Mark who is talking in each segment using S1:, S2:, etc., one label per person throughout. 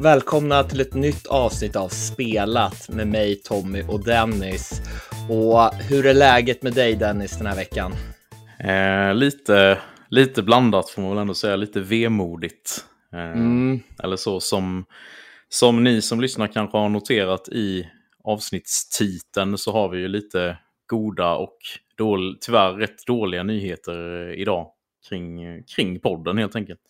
S1: Och välkomna till ett nytt avsnitt av Spelat med mig, Tommy och Dennis. Och hur är läget med dig Dennis den här veckan?
S2: Eh, lite, lite blandat får man väl ändå säga, lite vemodigt. Eh, mm. Eller så som, som ni som lyssnar kanske har noterat i avsnittstiteln så har vi ju lite goda och dål, tyvärr rätt dåliga nyheter idag kring, kring podden helt enkelt.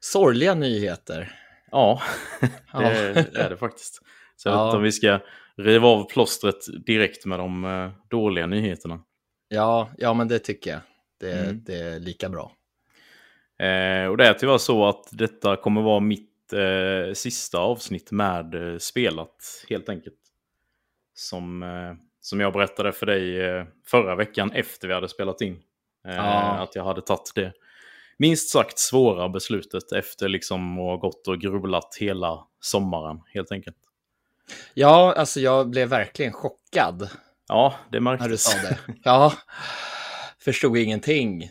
S1: Sorgliga nyheter.
S2: Ja, det är det faktiskt. Så jag vet inte om vi ska riva av plåstret direkt med de uh, dåliga nyheterna.
S1: Ja, ja, men det tycker jag. Det, mm. det är lika bra.
S2: Eh, och det är tyvärr så att detta kommer vara mitt eh, sista avsnitt med eh, spelat, helt enkelt. Som, eh, som jag berättade för dig eh, förra veckan efter vi hade spelat in. Ja. Att jag hade tagit det minst sagt svåra beslutet efter liksom att ha gått och grubblat hela sommaren helt enkelt.
S1: Ja, alltså jag blev verkligen chockad.
S2: Ja, det märktes.
S1: När du sa det. Ja, förstod ingenting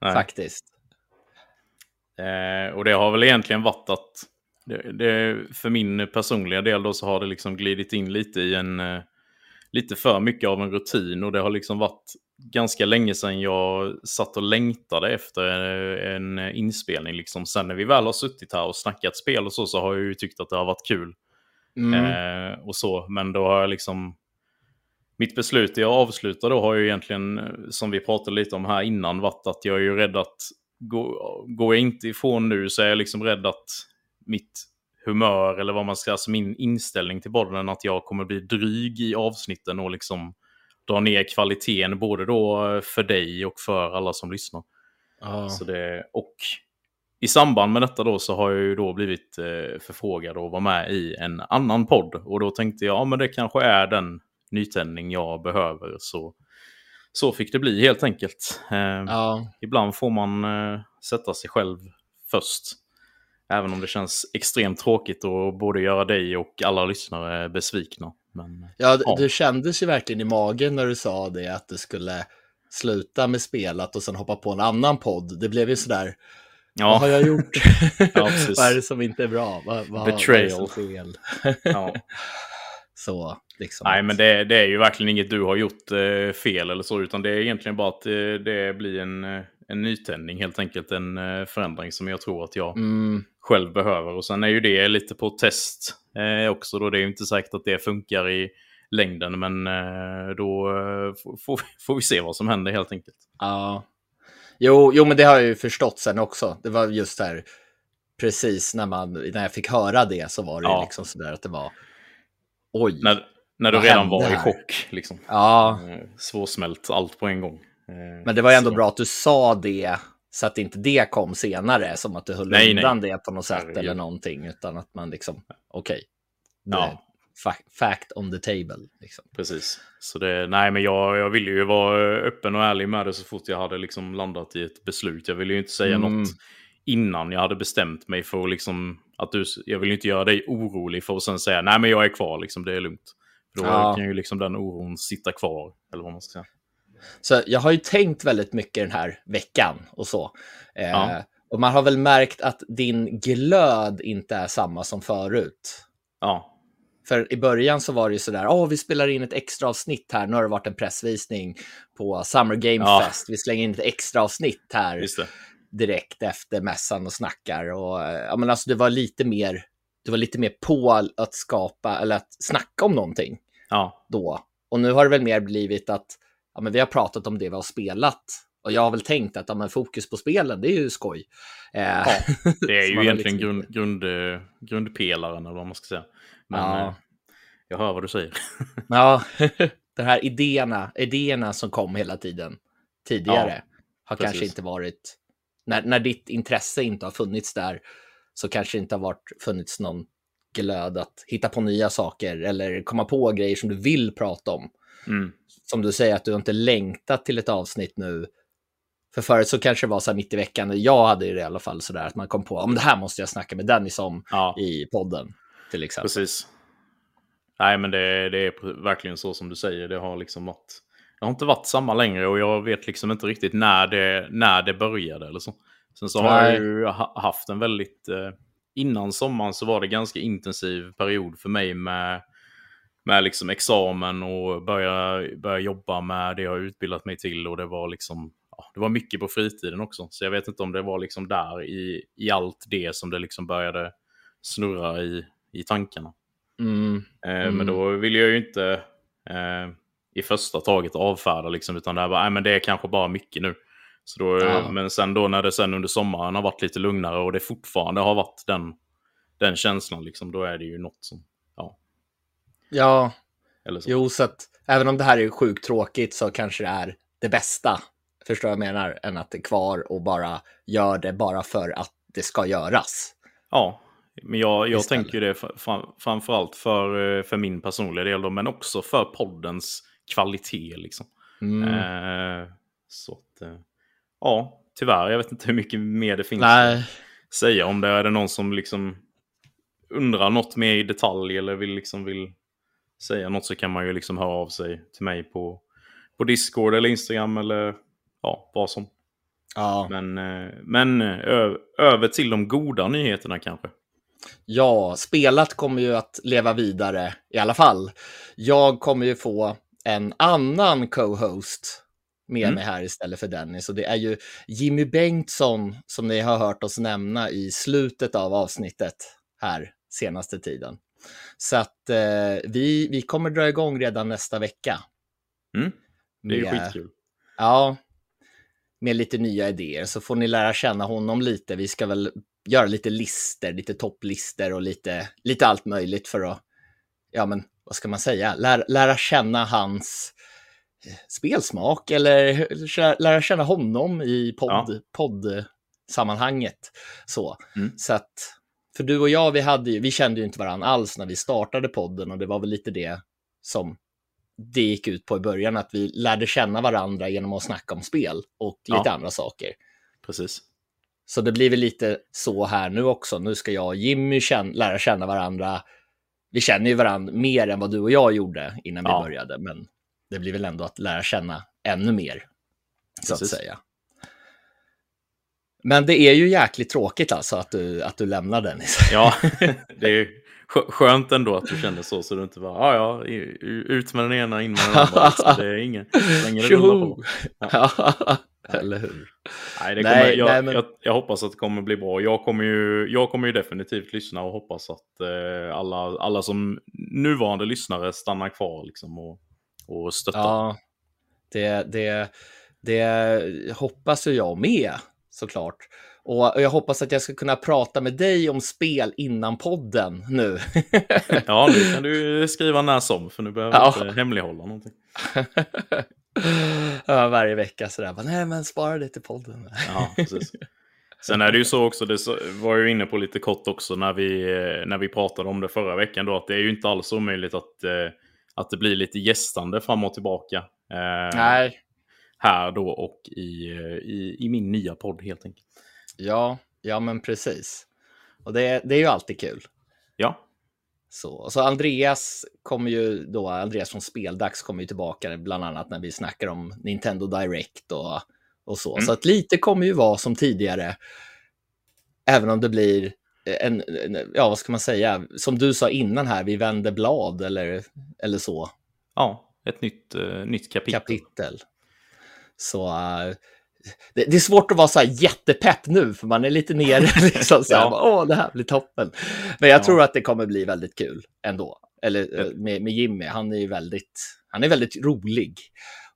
S1: Nej. faktiskt.
S2: Eh, och det har väl egentligen varit att det, det, för min personliga del då så har det liksom glidit in lite i en eh, lite för mycket av en rutin och det har liksom varit ganska länge sedan jag satt och längtade efter en inspelning. Liksom. Sen när vi väl har suttit här och snackat spel och så, så har jag ju tyckt att det har varit kul. Mm. Eh, och så, men då har jag liksom... Mitt beslut jag avslutar då har ju egentligen, som vi pratade lite om här innan, varit att jag är ju rädd att gå, går jag inte ifrån nu så är jag liksom rädd att mitt humör eller vad man ska, alltså min inställning till podden, att jag kommer bli dryg i avsnitten och liksom dra ner kvaliteten både då för dig och för alla som lyssnar. Ah. Så det, och i samband med detta då så har jag ju då blivit eh, förfrågad att vara med i en annan podd. Och då tänkte jag, ja men det kanske är den nytändning jag behöver. Så, så fick det bli helt enkelt. Eh, ah. Ibland får man eh, sätta sig själv först. Även om det känns extremt tråkigt att både göra dig och alla lyssnare besvikna. Men,
S1: ja, ja, det kändes ju verkligen i magen när du sa det, att du skulle sluta med spelat och sen hoppa på en annan podd. Det blev ju sådär, ja. vad har jag gjort? ja, vad är det som inte är bra? Vad, vad,
S2: Betrayal.
S1: Fel? ja. Så, liksom.
S2: Nej, men det, det, är ju verkligen inget du har gjort eh, fel eller så, utan det är egentligen bara att eh, det blir en, eh, en nytändning, helt enkelt en eh, förändring som jag tror att jag mm. själv behöver. Och sen är ju det lite på test eh, också, då det är ju inte säkert att det funkar i längden, men eh, då får, får vi se vad som händer helt enkelt.
S1: Ja, jo, jo, men det har jag ju förstått sen också. Det var just här, precis när, man, när jag fick höra det så var det ja. liksom sådär att det var, oj.
S2: När, när du redan var i chock, liksom.
S1: Ja.
S2: Svårsmält allt på en gång.
S1: Men det var ändå så. bra att du sa det så att inte det kom senare, som att du höll nej, undan nej. det på något sätt eller någonting, utan att man liksom, okej, okay, ja. fact on the table. Liksom.
S2: Precis. Så det, nej, men jag, jag ville ju vara öppen och ärlig med det så fort jag hade liksom landat i ett beslut. Jag ville ju inte säga mm. något innan jag hade bestämt mig för liksom, att du, jag vill inte göra dig orolig för att sen säga nej men jag är kvar, liksom, det är lugnt. För då ja. kan ju liksom den oron sitta kvar, eller vad man ska säga.
S1: Så jag har ju tänkt väldigt mycket den här veckan och så. Eh, ja. Och man har väl märkt att din glöd inte är samma som förut.
S2: Ja.
S1: För i början så var det ju sådär, åh, vi spelar in ett extra avsnitt här, nu har det varit en pressvisning på Summer Game ja. Fest, vi slänger in ett extra avsnitt här direkt efter mässan och snackar. Och, eh, ja, men alltså, det var lite mer, det var lite mer på att skapa, eller att snacka om någonting
S2: ja.
S1: då. Och nu har det väl mer blivit att ja, men vi har pratat om det vi har spelat. Och jag har väl tänkt att ja, men fokus på spelen, det är ju skoj.
S2: Eh, ja, det är ju egentligen liksom... grund, grund, eh, grundpelaren, eller vad man ska säga. Men ja. Eh, jag hör vad du säger.
S1: ja, de här idéerna, idéerna som kom hela tiden tidigare ja, har precis. kanske inte varit... När, när ditt intresse inte har funnits där så kanske det inte har varit, funnits någon glöd att hitta på nya saker eller komma på grejer som du vill prata om.
S2: Mm.
S1: Som du säger att du inte längtat till ett avsnitt nu. För förut så kanske det var så här mitt i veckan, jag hade det i alla fall så där att man kom på om det här måste jag snacka med Dennis om ja. i podden. Till exempel.
S2: Precis. Nej, men det, det, är verkligen så som du säger. Det har liksom varit, det har inte varit samma längre och jag vet liksom inte riktigt när det, när det började eller så. Sen så Nej. har jag ju haft en väldigt, eh, innan sommaren så var det ganska intensiv period för mig med, med liksom examen och börja, börja jobba med det jag utbildat mig till. Och det var liksom ja, det var mycket på fritiden också. Så jag vet inte om det var liksom där i, i allt det som det liksom började snurra i, i tankarna. Mm. Eh, mm. Men då vill jag ju inte eh, i första taget avfärda liksom, utan det, bara, nej, men det är kanske bara mycket nu. Så då, ja. Men sen då när det sen under sommaren har varit lite lugnare och det fortfarande har varit den, den känslan, liksom, då är det ju något som, ja.
S1: Eller så. jo, så att även om det här är sjukt tråkigt så kanske det är det bästa, förstår jag menar, än att det är kvar och bara gör det bara för att det ska göras.
S2: Ja, men jag, jag tänker det fram, framförallt för, eh, för min personliga del, då, men också för poddens kvalitet. Liksom. Mm. Eh, så att, eh, ja, tyvärr, jag vet inte hur mycket mer det finns Nej. att säga om det. Är det någon som liksom undrar något mer i detalj eller vill, liksom vill säga något så kan man ju liksom höra av sig till mig på, på Discord eller Instagram eller ja, vad som. Ja. Men, eh, men över till de goda nyheterna kanske.
S1: Ja, spelat kommer ju att leva vidare i alla fall. Jag kommer ju få en annan co-host med mm. mig här istället för Dennis. Och det är ju Jimmy Bengtsson som ni har hört oss nämna i slutet av avsnittet här senaste tiden. Så att eh, vi, vi kommer dra igång redan nästa vecka.
S2: Mm. Det är ju skitkul.
S1: Ja, med lite nya idéer så får ni lära känna honom lite. Vi ska väl göra lite lister, lite topplistor och lite, lite allt möjligt för att, ja men vad ska man säga, lära, lära känna hans eh, spelsmak eller lära känna honom i podd, ja. poddsammanhanget. Så, mm. så att, för du och jag, vi, hade ju, vi kände ju inte varandra alls när vi startade podden och det var väl lite det som det gick ut på i början, att vi lärde känna varandra genom att snacka om spel och lite ja. andra saker.
S2: Precis.
S1: Så det blir väl lite så här nu också. Nu ska jag och Jimmy känna, lära känna varandra. Vi känner ju varandra mer än vad du och jag gjorde innan ja. vi började, men det blir väl ändå att lära känna ännu mer, så Precis. att säga. Men det är ju jäkligt tråkigt alltså att du, att du lämnar Dennis.
S2: Ja, det är ju skönt ändå att du kände så, så du inte bara, ja, ja, ut med den ena, in med den andra. Alltså, det är ingen, länge det på. Ja.
S1: Eller hur?
S2: Nej, det kommer, nej, jag, nej, men... jag, jag, hoppas att det kommer bli bra. Jag kommer ju, jag kommer ju definitivt lyssna och hoppas att eh, alla, alla som nuvarande lyssnare stannar kvar liksom och, och stöttar.
S1: Ja, det, det, det hoppas ju jag med såklart. Och jag hoppas att jag ska kunna prata med dig om spel innan podden nu.
S2: ja, nu kan du skriva när som, för nu behöver jag ja. inte hemlighålla någonting.
S1: ja, varje vecka sådär, nej men spara det till podden.
S2: ja, precis. Sen är det ju så också, det var jag inne på lite kort också när vi, när vi pratade om det förra veckan då, att det är ju inte alls omöjligt att, eh, att det blir lite gästande fram och tillbaka.
S1: Eh, nej.
S2: Här då och i, i, i min nya podd helt enkelt.
S1: Ja, ja men precis. Och det, det är ju alltid kul.
S2: Ja.
S1: Så, så Andreas kommer ju då, Andreas från Speldags kommer ju tillbaka bland annat när vi snackar om Nintendo Direct och, och så. Mm. Så att lite kommer ju vara som tidigare, även om det blir en, en, ja vad ska man säga, som du sa innan här, vi vänder blad eller, eller så.
S2: Ja, ett nytt, uh, nytt kapitel.
S1: kapitel. Så uh, det, det, är svårt att vara så här jättepepp nu, för man är lite nere. Liksom, så här, ja. Åh, det här blir toppen. Men jag ja. tror att det kommer bli väldigt kul ändå. Eller eh, med, med Jimmy, han är ju väldigt, han är väldigt rolig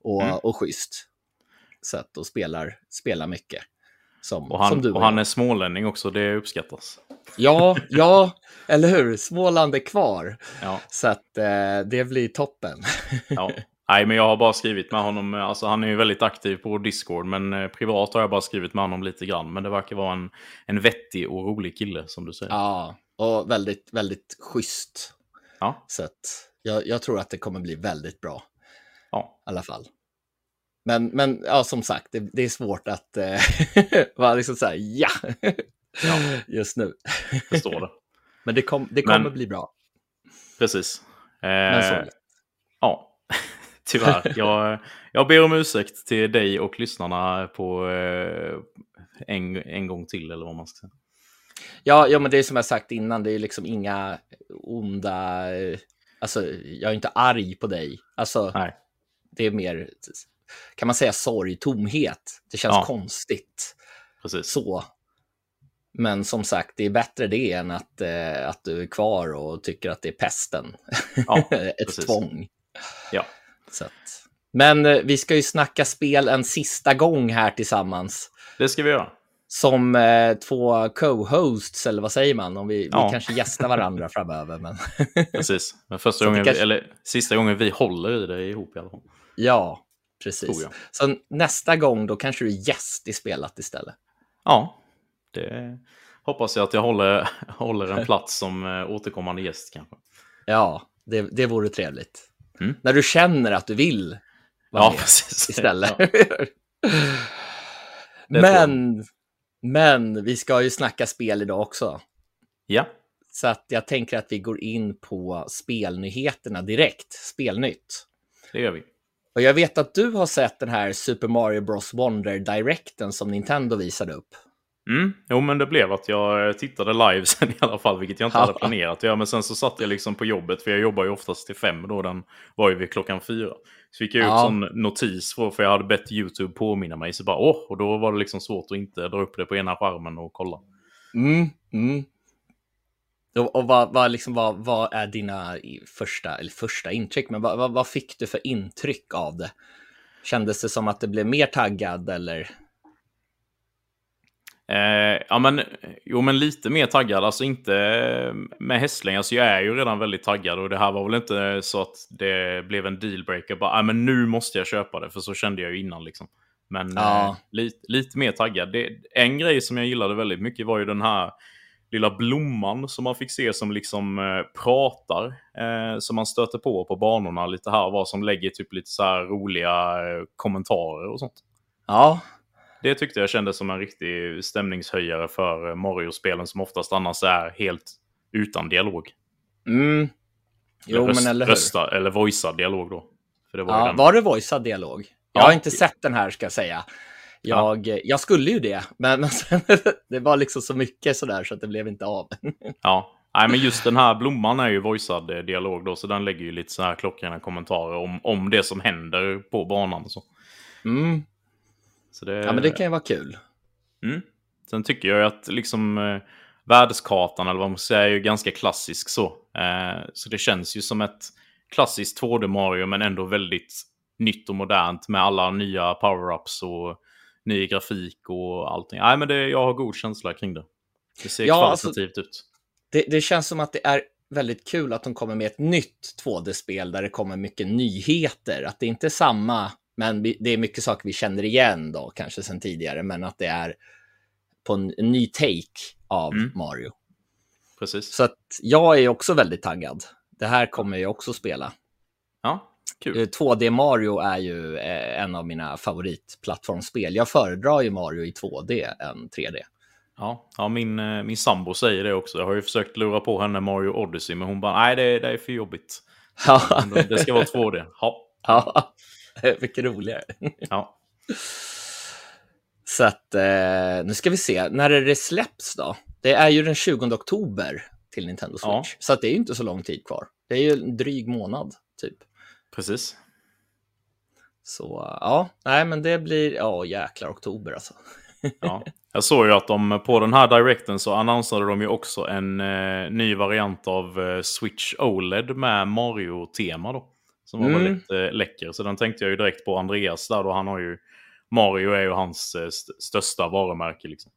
S1: och, mm. och schysst. Så att, och spelar, spelar mycket. Som,
S2: och han,
S1: du
S2: och han är smålänning också, det uppskattas.
S1: Ja, ja, eller hur? Småland är kvar. Ja. Så att eh, det blir toppen.
S2: Ja. Nej, men jag har bara skrivit med honom. Alltså, han är ju väldigt aktiv på Discord, men eh, privat har jag bara skrivit med honom lite grann. Men det verkar vara en, en vettig och rolig kille, som du säger.
S1: Ja, och väldigt, väldigt schysst.
S2: Ja.
S1: Så att jag, jag tror att det kommer bli väldigt bra.
S2: Ja.
S1: I alla fall. Men, men ja, som sagt, det, det är svårt att eh, vara liksom så här, ja, ja. just nu.
S2: Förstår det.
S1: Men det, kom, det kommer men, bli bra.
S2: Precis. Eh, men så. Tyvärr. Jag, jag ber om ursäkt till dig och lyssnarna på eh, en, en gång till, eller vad man ska säga.
S1: Ja, ja, men det är som jag sagt innan, det är liksom inga onda... Alltså, jag är inte arg på dig. Alltså,
S2: Nej.
S1: det är mer, kan man säga sorg, tomhet. Det känns
S2: Ja.
S1: konstigt.
S2: Precis.
S1: Så. Men som sagt, det är bättre det än att, eh, att du är kvar och tycker att det är pesten.
S2: Ja,
S1: Ett
S2: precis.
S1: tvång.
S2: Ja.
S1: Att. Men eh, vi ska ju snacka spel en sista gång här tillsammans.
S2: Det ska vi göra.
S1: Som eh, två co-hosts, eller vad säger man? Om vi,
S2: Ja.
S1: vi kanske gästar varandra framöver. Men
S2: Precis. Men första gången,
S1: kanske-
S2: eller sista gången vi håller i det ihop i alla fall.
S1: ja, precis. Så nästa gång, då kanske du är gäst i spelat istället.
S2: Ja, det hoppas jag att jag håller, håller en plats som eh, återkommande gäst kanske.
S1: Ja, det, det vore trevligt.
S2: Mm.
S1: När du känner att du vill vara
S2: Ja,
S1: med
S2: precis.
S1: istället.
S2: Ja.
S1: Men, men vi ska ju snacka spel idag också.
S2: ja,
S1: Så att jag tänker att vi går in på spelnyheterna direkt. Spelnytt.
S2: det gör vi.
S1: Och jag vet att du har sett den här Super Mario Bros Wonder Directen som Nintendo visade upp.
S2: Mm, jo, men det blev att jag eh, tittade live sen i alla fall, vilket jag inte hade planerat att göra. Men sen så satt jag liksom på jobbet, för jag jobbar ju oftast till fem då, den var ju vid klockan fyra. Så fick jag ut
S1: Ja.
S2: sån notis, för för jag hade bett YouTube påminna mig. Så bara, åh, och då var det liksom svårt att inte dra upp det på ena skärmen och kolla.
S1: Mm, mm. Och, och vad, vad, liksom, vad, vad är dina första, eller första intryck, men vad, vad, vad fick du för intryck av det? Kändes det som att det blev mer taggad eller?
S2: Eh, ja, men, jo, men lite mer taggad. Alltså inte eh, med hästlängd. Alltså jag är ju redan väldigt taggad och det här var väl inte så att det blev en dealbreaker. Bara, ah, men nu måste jag köpa det, för så kände jag ju innan liksom. Men
S1: Ja.
S2: eh, lite, lite mer taggad. Det, en grej som jag gillade väldigt mycket var ju den här lilla blomman som man fick se som liksom eh, pratar. Eh, som man stöter på på banorna lite här och var som lägger typ lite så roliga eh, kommentarer och sånt.
S1: Ja,
S2: Det tyckte jag kändes som en riktig stämningshöjare för eh, Mario-spelen som oftast annars är helt utan dialog.
S1: mm. Jo,
S2: eller
S1: men eller hur?
S2: Rösta, eller voicead dialog då. För det var
S1: Ja,
S2: den.
S1: var det voicead dialog? Jag
S2: Ja.
S1: har inte sett den här ska jag säga. Jag, jag skulle ju det, men, men sen, det var liksom så mycket sådär så att det blev inte av.
S2: Ja. Nej, men just den här blomman är ju voicead eh, dialog då, så den lägger ju lite så här klockrena kommentarer om, om det som händer på banan och så.
S1: Mm.
S2: Det,
S1: Ja, men det kan ju vara kul.
S2: Mm. Sen tycker jag att liksom eh, världskartan, eller vad man säga, är ju ganska klassisk så. Eh, så det känns ju som ett klassiskt 2D Mario, men ändå väldigt nytt och modernt med alla nya power-ups och ny grafik och allting. Nej, men det, jag har god känsla kring det. Det ser
S1: Ja, alltså-
S2: kvalitativt ut.
S1: Det, det känns som att det är väldigt kul att de kommer med ett nytt 2D-spel där det kommer mycket nyheter. Att det inte är samma, men det är mycket saker vi känner igen då, kanske sedan tidigare, men att det är på en, en ny take av
S2: Mm.
S1: Mario.
S2: Precis.
S1: Så att jag är också väldigt taggad. Det här kommer jag också spela.
S2: Ja, kul.
S1: Eh, 2D Mario är ju eh, en av mina favoritplattformsspel. Jag föredrar ju Mario i 2D än 3D.
S2: Ja, ja min, eh, min sambo säger det också. Jag har ju försökt lura på henne Mario Odyssey, men hon bara nej, det, det är för jobbigt.
S1: Ja,
S2: Det ska vara 2D. Ja.
S1: ja. mycket roligare.
S2: ja.
S1: Så att, eh, nu ska vi se, när är det släpps då? Det är ju den 20 oktober till Nintendo Switch.
S2: Ja.
S1: Så att det är ju inte så lång tid kvar. Det är ju en dryg månad, typ.
S2: Precis.
S1: Så ja, nej men det blir, ja jäklar oktober alltså.
S2: Ja. Jag såg ju att de på den här directen så annonserade de ju också en eh, ny variant av eh, Switch OLED med Mario-tema då. Som var
S1: Mm.
S2: väldigt eh, läcker. Så den tänkte jag ju direkt på Andreas där då. Han har ju... Mario är ju hans eh, st- största varumärke liksom.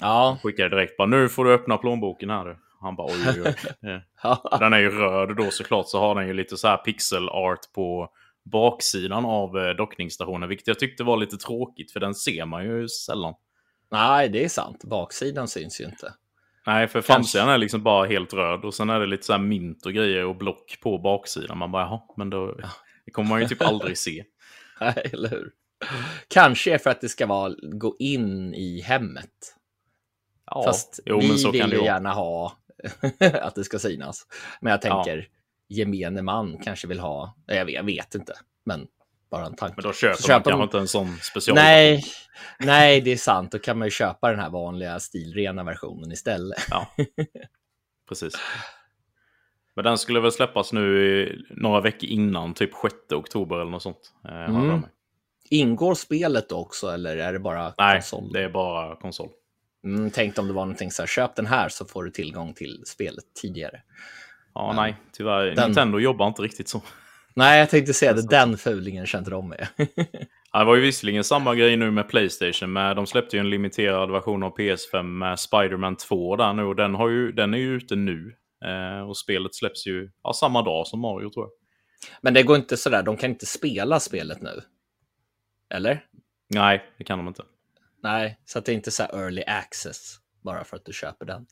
S1: Ja,
S2: Skickade direkt bara nu får du öppna plånboken här du. Han bara oj oj oj. Eh. Den är ju röd då såklart så har den ju lite så här pixel art på baksidan av eh, dockningsstationen. Vilket jag tyckte var lite tråkigt för den ser man ju sällan.
S1: nej det är sant. Baksidan syns ju inte.
S2: Nej, för framsidan är liksom bara helt röd och sen är det lite så här mint och grejer och block på baksidan. Man bara, jaha, men då det kommer man ju typ aldrig se.
S1: Nej, eller hur? Kanske är för att det ska vara, gå in i hemmet.
S2: Ja,
S1: Fast
S2: jo,
S1: vi vill ju gärna ha att det ska synas. Men jag
S2: Ja.
S1: tänker, gemene man kanske vill ha, jag vet, jag vet inte, men bara en tanke.
S2: Men då köper
S1: Så
S2: man
S1: köper
S2: kanske
S1: de-
S2: inte en sån special.
S1: Nej, Nej, det är sant. Då kan man ju köpa den här vanliga stilrena versionen istället.
S2: Ja, precis. Men den skulle väl släppas nu några veckor innan, typ 6 oktober eller något sånt. Eh, mm.
S1: Ingår spelet också eller är det bara
S2: konsol? Nej, det är bara konsol.
S1: Mm, tänk om det var någonting så här, köp den här så får du tillgång till spelet tidigare.
S2: Ja, Men, nej, tyvärr. Den... Nintendo jobbar inte riktigt så.
S1: Nej, jag tänkte säga det, den fulingen kände de med.
S2: ja, det var ju visserligen samma grej nu med Playstation, men de släppte ju en limiterad version av PS5 med Spiderman 2 där nu och den, har ju, den är ju ute nu. Eh, och spelet släpps ju ja, samma dag som Mario tror jag.
S1: Men det går inte sådär, de kan inte spela spelet nu? Eller?
S2: Nej, det kan de inte.
S1: Nej, så att det är inte så early access bara för att du köper den.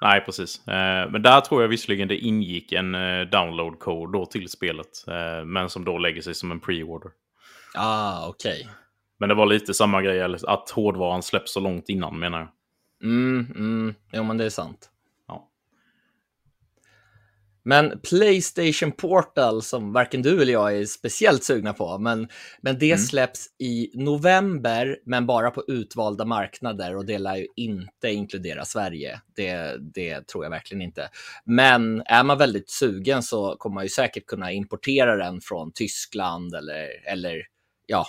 S2: Nej, precis. Eh, men där tror jag visserligen det ingick en eh, download-code då till spelet. Eh, men som då lägger sig som en pre-order.
S1: Ah, okej. Okay.
S2: Men det var lite samma grej, att hårdvaran släpps så långt innan menar jag.
S1: Mm, mm. Jo, men det är sant. Men Playstation Portal, som varken du eller jag är speciellt sugna på, men, men det mm. släpps i november, men bara på utvalda marknader och det lär ju inte inkludera Sverige. Det, det tror jag verkligen inte. Men är man väldigt sugen så kommer man ju säkert kunna importera den från Tyskland eller, eller ja,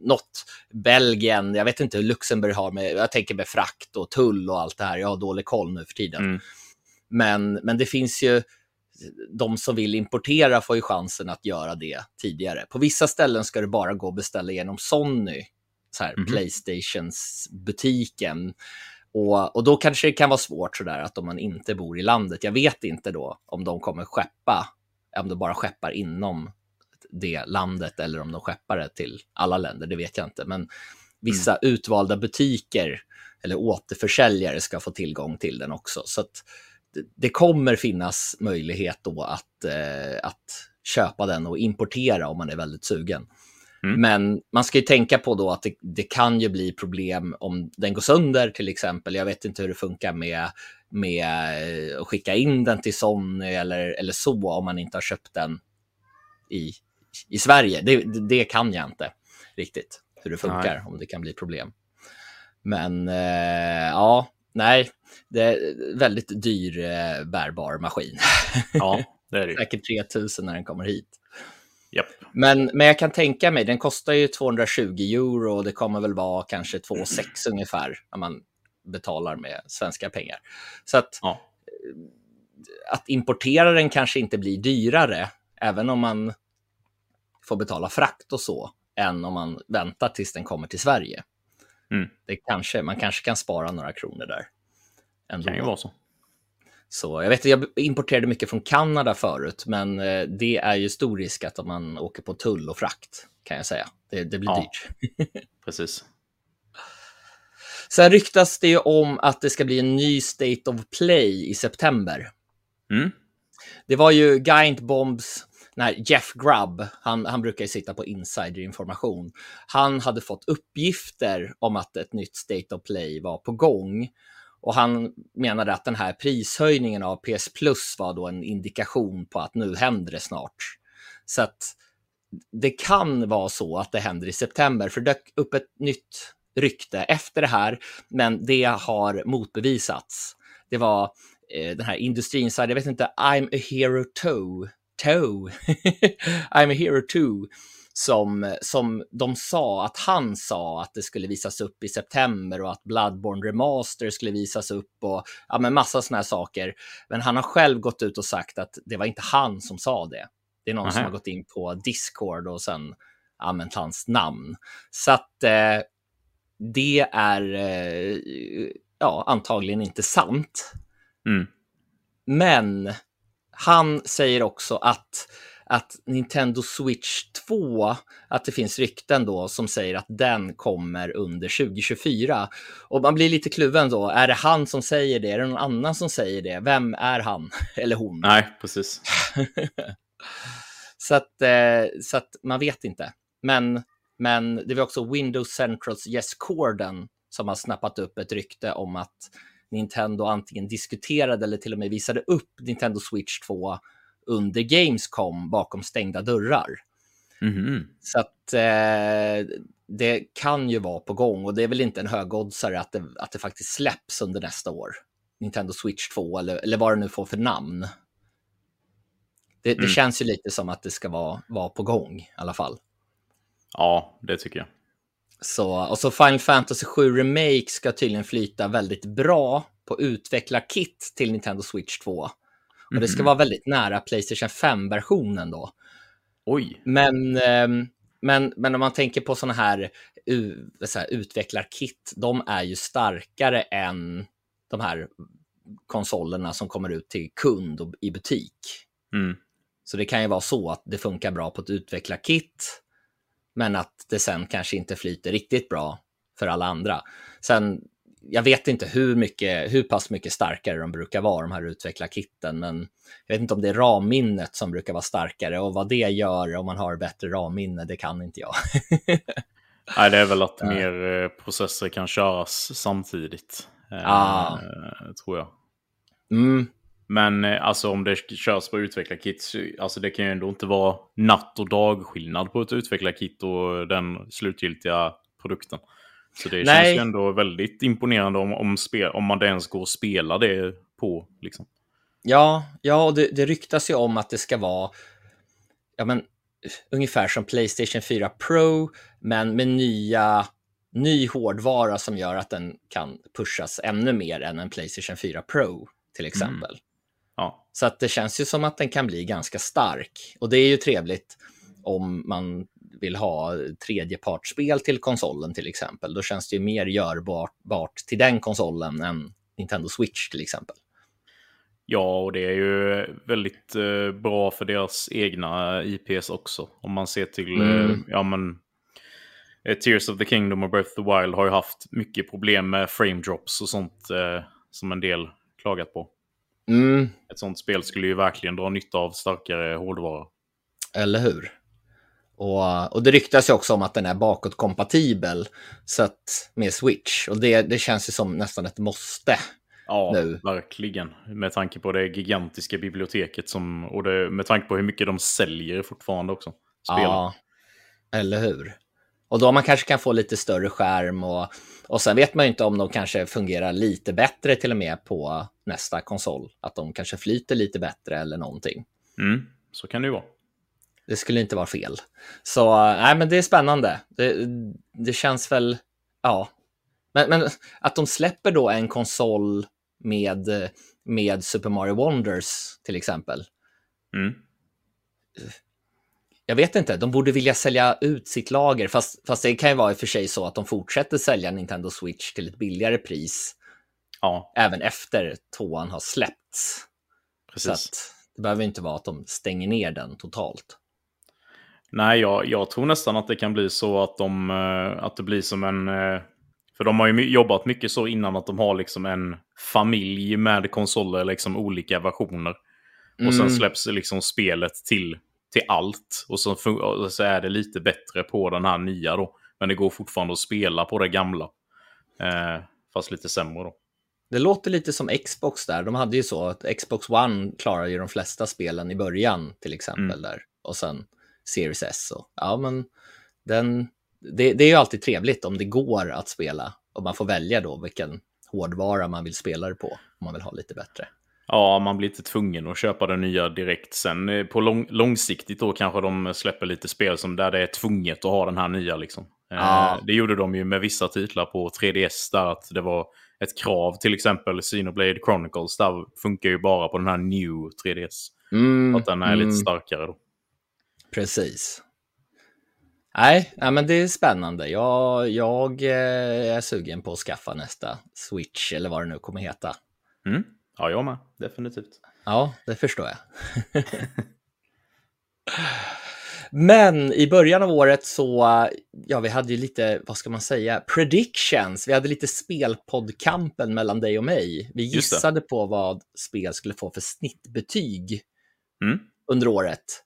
S1: något. Belgien, jag vet inte hur Luxemburg har med, jag tänker med frakt och tull och allt det här. Jag har dålig koll nu för tiden. Mm. Men, men det finns ju de som vill importera får ju chansen att göra det tidigare. På vissa ställen ska det bara gå att beställa genom Sony, så här, mm -hmm. Playstations butiken. Och, och då kanske det kan vara svårt sådär att om man inte bor i landet, jag vet inte då om de kommer skeppa, om de bara skeppar inom det landet eller om de skeppar det till alla länder, det vet jag inte. Men vissa mm. utvalda butiker eller återförsäljare ska få tillgång till den också. Så att det kommer finnas möjlighet då att, eh, att köpa den och importera om man är väldigt sugen. Mm. Men man ska ju tänka på då att det, det, kan ju bli problem om den går sönder till exempel. Jag vet inte hur det funkar med, med eh, att skicka in den till Sony eller, eller så om man inte har köpt den i, i Sverige. Det, det kan jag inte riktigt hur det funkar, Nej. om det kan bli problem. Men eh, ja, nej, det är väldigt dyr eh, bärbar maskin.
S2: Ja, det är det.
S1: Säkert 3000 när den kommer hit.
S2: Yep.
S1: Men, men jag kan tänka mig, den kostar ju 220 euro och det kommer väl vara kanske 2,6 ungefär när man betalar med svenska pengar. Så att, ja. att importera den kanske inte blir dyrare, även om man får betala frakt och så, än om man väntar tills den kommer till Sverige. Mm. Det kanske, man kanske kan spara några kronor där.
S2: Ändå. Kan ju vara så.
S1: Så jag vet jag importerade mycket från Kanada förut, men eh, det är ju stor risk att man åker på tull och frakt kan jag säga. Det, det blir ja, dyrt.
S2: precis.
S1: Sen ryktas det ju om att det ska bli en ny State of Play i september. Mm. Det var ju Giant Bombs, när Jeff Grubb, han, han brukar ju sitta på insiderinformation, han hade fått uppgifter om att ett nytt State of Play var på gång och han menade att den här prishöjningen av PS Plus var då en indikation på att nu händer det snart. Så att det kan vara så att det händer i september, för det dök upp ett nytt rykte efter det här, men det har motbevisats. Det var eh, den här industriinsider, jag vet inte, I'm a hero too, toe, I'm a hero too, som, som de sa att han sa att det skulle visas upp i september och att Bloodborne Remaster skulle visas upp och ja, men massa sådana här saker. Men han har själv gått ut och sagt att det var inte han som sa det. Det är någon Aha. som har gått in på Discord och sen använt hans namn. Så att eh, det är eh, ja, antagligen inte sant. Mm. Men han säger också att att Nintendo Switch 2, att det finns rykten då som säger att den kommer under 2024. Och man blir lite kluven då, är det han som säger det? Är det någon annan som säger det? Vem är han eller hon?
S2: Nej, precis.
S1: så, att, eh, så att man vet inte. Men, men det var också Windows Centrals Yes Corden som har snappat upp ett rykte om att Nintendo antingen diskuterade eller till och med visade upp Nintendo Switch 2 under Gamescom bakom stängda dörrar. Mm. Så att eh, det kan ju vara på gång och det är väl inte en högoddsare att det, att det faktiskt släpps under nästa år. Nintendo Switch 2 eller, eller vad det nu får för namn. Det, mm. det känns ju lite som att det ska vara, vara på gång i alla fall.
S2: Ja, det tycker jag.
S1: Så, och så Final Fantasy 7 Remake ska tydligen flyta väldigt bra på utvecklarkit till Nintendo Switch 2. Och det ska mhm. vara väldigt nära Playstation 5-versionen då.
S2: Oj.
S1: Men, ehm, men, men om man tänker på sådana här, här utvecklarkit, de är ju starkare än de här konsolerna som kommer ut till kund och i butik. Mm. Så det kan ju vara så att det funkar bra på ett utvecklarkit, men att det sen kanske inte flyter riktigt bra för alla andra. Sen, jag vet inte hur, mycket, hur pass mycket starkare de brukar vara, de här utvecklarkitten, men jag vet inte om det är ramminnet som brukar vara starkare och vad det gör om man har bättre ramminne, det kan inte jag.
S2: Nej, det är väl att mer eh, processer kan köras samtidigt. Ah. tror jag. Mm. Men eh, alltså om det körs på utvecklarkit, alltså det kan ju ändå inte vara natt och dagskillnad på ett utvecklarkit och den slutgiltiga produkten. Så det Nej. känns ju ändå väldigt imponerande om, om, spel, om man ens går att spela det på. Liksom.
S1: Ja, ja och det, det ryktas ju om att det ska vara ja, men, ungefär som Playstation 4 Pro, men med nya, ny hårdvara som gör att den kan pushas ännu mer än en Playstation 4 Pro till mm. exempel. Mm.
S2: Ja.
S1: Så att det känns ju som att den kan bli ganska stark. Och det är ju trevligt om man vill ha tredjepartsspel till konsolen till exempel. Då känns det ju mer görbart till den konsolen än Nintendo Switch till exempel.
S2: Ja, och det är ju väldigt eh, bra för deras egna IPs också. Om man ser till, eh, mm. eh, ja men, eh, Tears of the Kingdom och Breath of the Wild har ju haft mycket problem med frame drops och sånt eh, som en del klagat på.
S1: Mm.
S2: Ett sånt spel skulle ju verkligen dra nytta av starkare hårdvara.
S1: Eller hur? Och, och det ryktas ju också om att den är bakåtkompatibel så att, med Switch. Och det, det känns ju som nästan ett måste.
S2: Ja,
S1: nu.
S2: verkligen. Med tanke på det gigantiska biblioteket som, och det, med tanke på hur mycket de säljer fortfarande också.
S1: Spelen. Ja, eller hur? Och då man kanske kan få lite större skärm och, och sen vet man ju inte om de kanske fungerar lite bättre till och med på nästa konsol. Att de kanske flyter lite bättre eller någonting.
S2: Mm, så kan det ju vara.
S1: Det skulle inte vara fel. Så nej, men det är spännande. Det, det känns väl, ja. Men, men, att de släpper då en konsol med, med Super Mario Wonders till exempel.
S2: Mm
S1: jag vet inte, de borde vilja sälja ut sitt lager, fast, fast det kan ju vara i och för sig så att de fortsätter sälja Nintendo Switch till ett billigare pris.
S2: Ja.
S1: Även efter tvåan har släppts.
S2: Precis.
S1: Så det behöver inte vara att de stänger ner den totalt.
S2: Nej, jag, jag tror nästan att det kan bli så att, de, eh, att det blir som en... Eh, för de har ju jobbat mycket så innan att de har liksom en familj med konsoler, liksom olika versioner. Och sen mm. släpps liksom spelet till till allt. Och så, så är det lite bättre på den här nya då. Men det går fortfarande att spela på det gamla. Eh, fast lite sämre då.
S1: Det låter lite som Xbox där. De hade ju så att Xbox One klarar ju de flesta spelen i början till exempel mm. där. Och sen Series S. Och, ja, men den, det, det är ju alltid trevligt om det går att spela. Och man får välja då vilken hårdvara man vill spela det på. Om man vill ha lite bättre.
S2: Ja, man blir inte tvungen att köpa det nya direkt. Sen eh, på lång, långsiktigt då kanske de släpper lite spel som där det är tvunget att ha den här nya. Liksom. Eh, ja. det gjorde de ju med vissa titlar på 3DS där att det var ett krav. Till exempel Xenoblade Chronicles där funkar ju bara på den här New 3DS.
S1: Mm,
S2: att den är mm. lite starkare då.
S1: Precis. Nej, nej, men det är spännande. Jag, jag eh, är sugen på att skaffa nästa Switch eller vad det nu kommer heta.
S2: Mm. Ja, jag med. Definitivt.
S1: Ja, det förstår jag. Men i början av året så, ja, vi hade ju lite, vad ska man säga, predictions. Vi hade lite spelpoddkampen mellan dig och mig. Vi gissade på vad spel skulle få för snittbetyg
S2: mm.
S1: under året.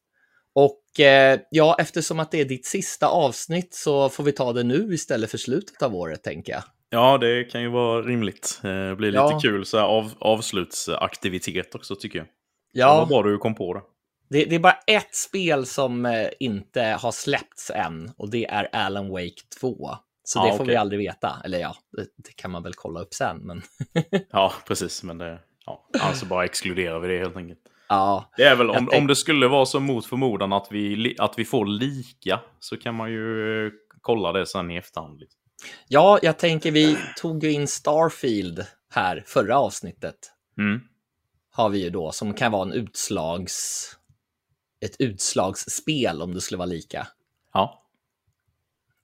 S1: Och eh, ja, eftersom att det är ditt sista avsnitt så får vi ta det nu istället för slutet av året, tänker jag.
S2: Ja, det kan ju vara rimligt. Det eh, blir lite ja. kul så här, av, avslutsaktivitet också tycker jag.
S1: Ja.
S2: Var bra du kom på det.
S1: Det, det, är bara ett spel som eh, inte har släppts än och det är Alan Wake 2. Så ja, det får okay. vi aldrig veta. Eller ja, det, det, kan man väl kolla upp sen. Men...
S2: ja, precis. Men det, ja, alltså bara exkluderar vi det helt enkelt.
S1: Ja,
S2: det är väl om, om det skulle vara så mot förmodan att vi, att vi får lika så kan man ju eh, kolla det sen i efterhand. Liksom.
S1: Ja, jag tänker vi tog ju in Starfield här förra avsnittet.
S2: Mm.
S1: Har vi ju då som kan vara en utslags ett utslagsspel om det skulle vara lika.
S2: Ja.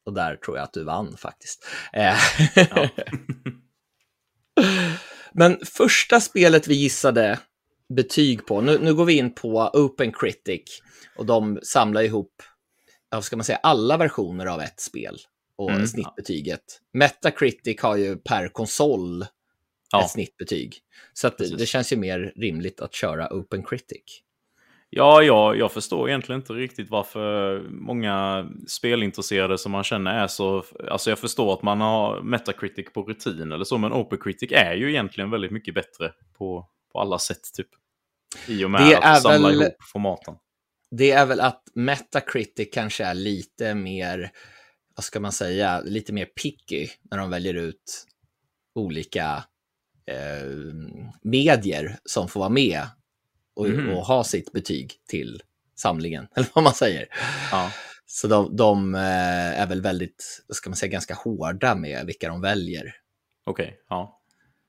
S1: Och där tror jag att du vann faktiskt. Eh, ja. Men första spelet vi gissade betyg på, nu, nu går vi in på Open Critic och de samlar ihop, vad ska man säga, alla versioner av ett spel och mm. snittbetyget. Metacritic har ju per konsol ja. ett snittbetyg. Så att det, det, känns ju mer rimligt att köra Open Critic.
S2: Ja, ja, jag förstår egentligen inte riktigt varför många spelintresserade som man känner är så... Alltså jag förstår att man har Metacritic på rutin eller så, men OpenCritic är ju egentligen väldigt mycket bättre på, på alla sätt, typ. I och med det att samla väl, ihop formaten.
S1: Det är väl att Metacritic kanske är lite mer, vad ska man säga, lite mer picky när de väljer ut olika eh, medier som får vara med och, mm. och, ha sitt betyg till samlingen, eller vad man säger.
S2: Ja.
S1: Så de, de, eh, är väl väldigt, ska man säga, ganska hårda med vilka de väljer.
S2: Okej, okay. ja.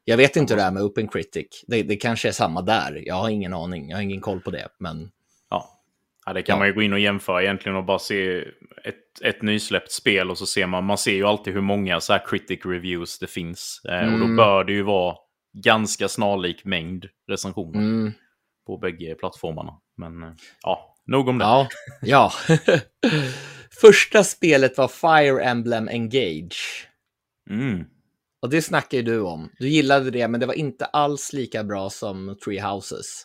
S1: Jag vet inte hur det är med Open Critic. Det, det kanske är samma där. Jag har ingen aning. Jag har ingen koll på det. Men...
S2: Ja. ja, det kan ja. man ju gå in och jämföra egentligen och bara se ett, ett nysläppt spel och så ser man, man ser ju alltid hur många så här critic reviews det finns. Mm. Och då mm. bör det ju vara ganska snarlik mängd recensioner. Mm på bägge plattformarna. Men eh, ja, nog om det.
S1: Ja, ja. Första spelet var Fire Emblem Engage.
S2: Mm.
S1: Och det snackar ju du om. Du gillade det, men det var inte alls lika bra som Three Houses.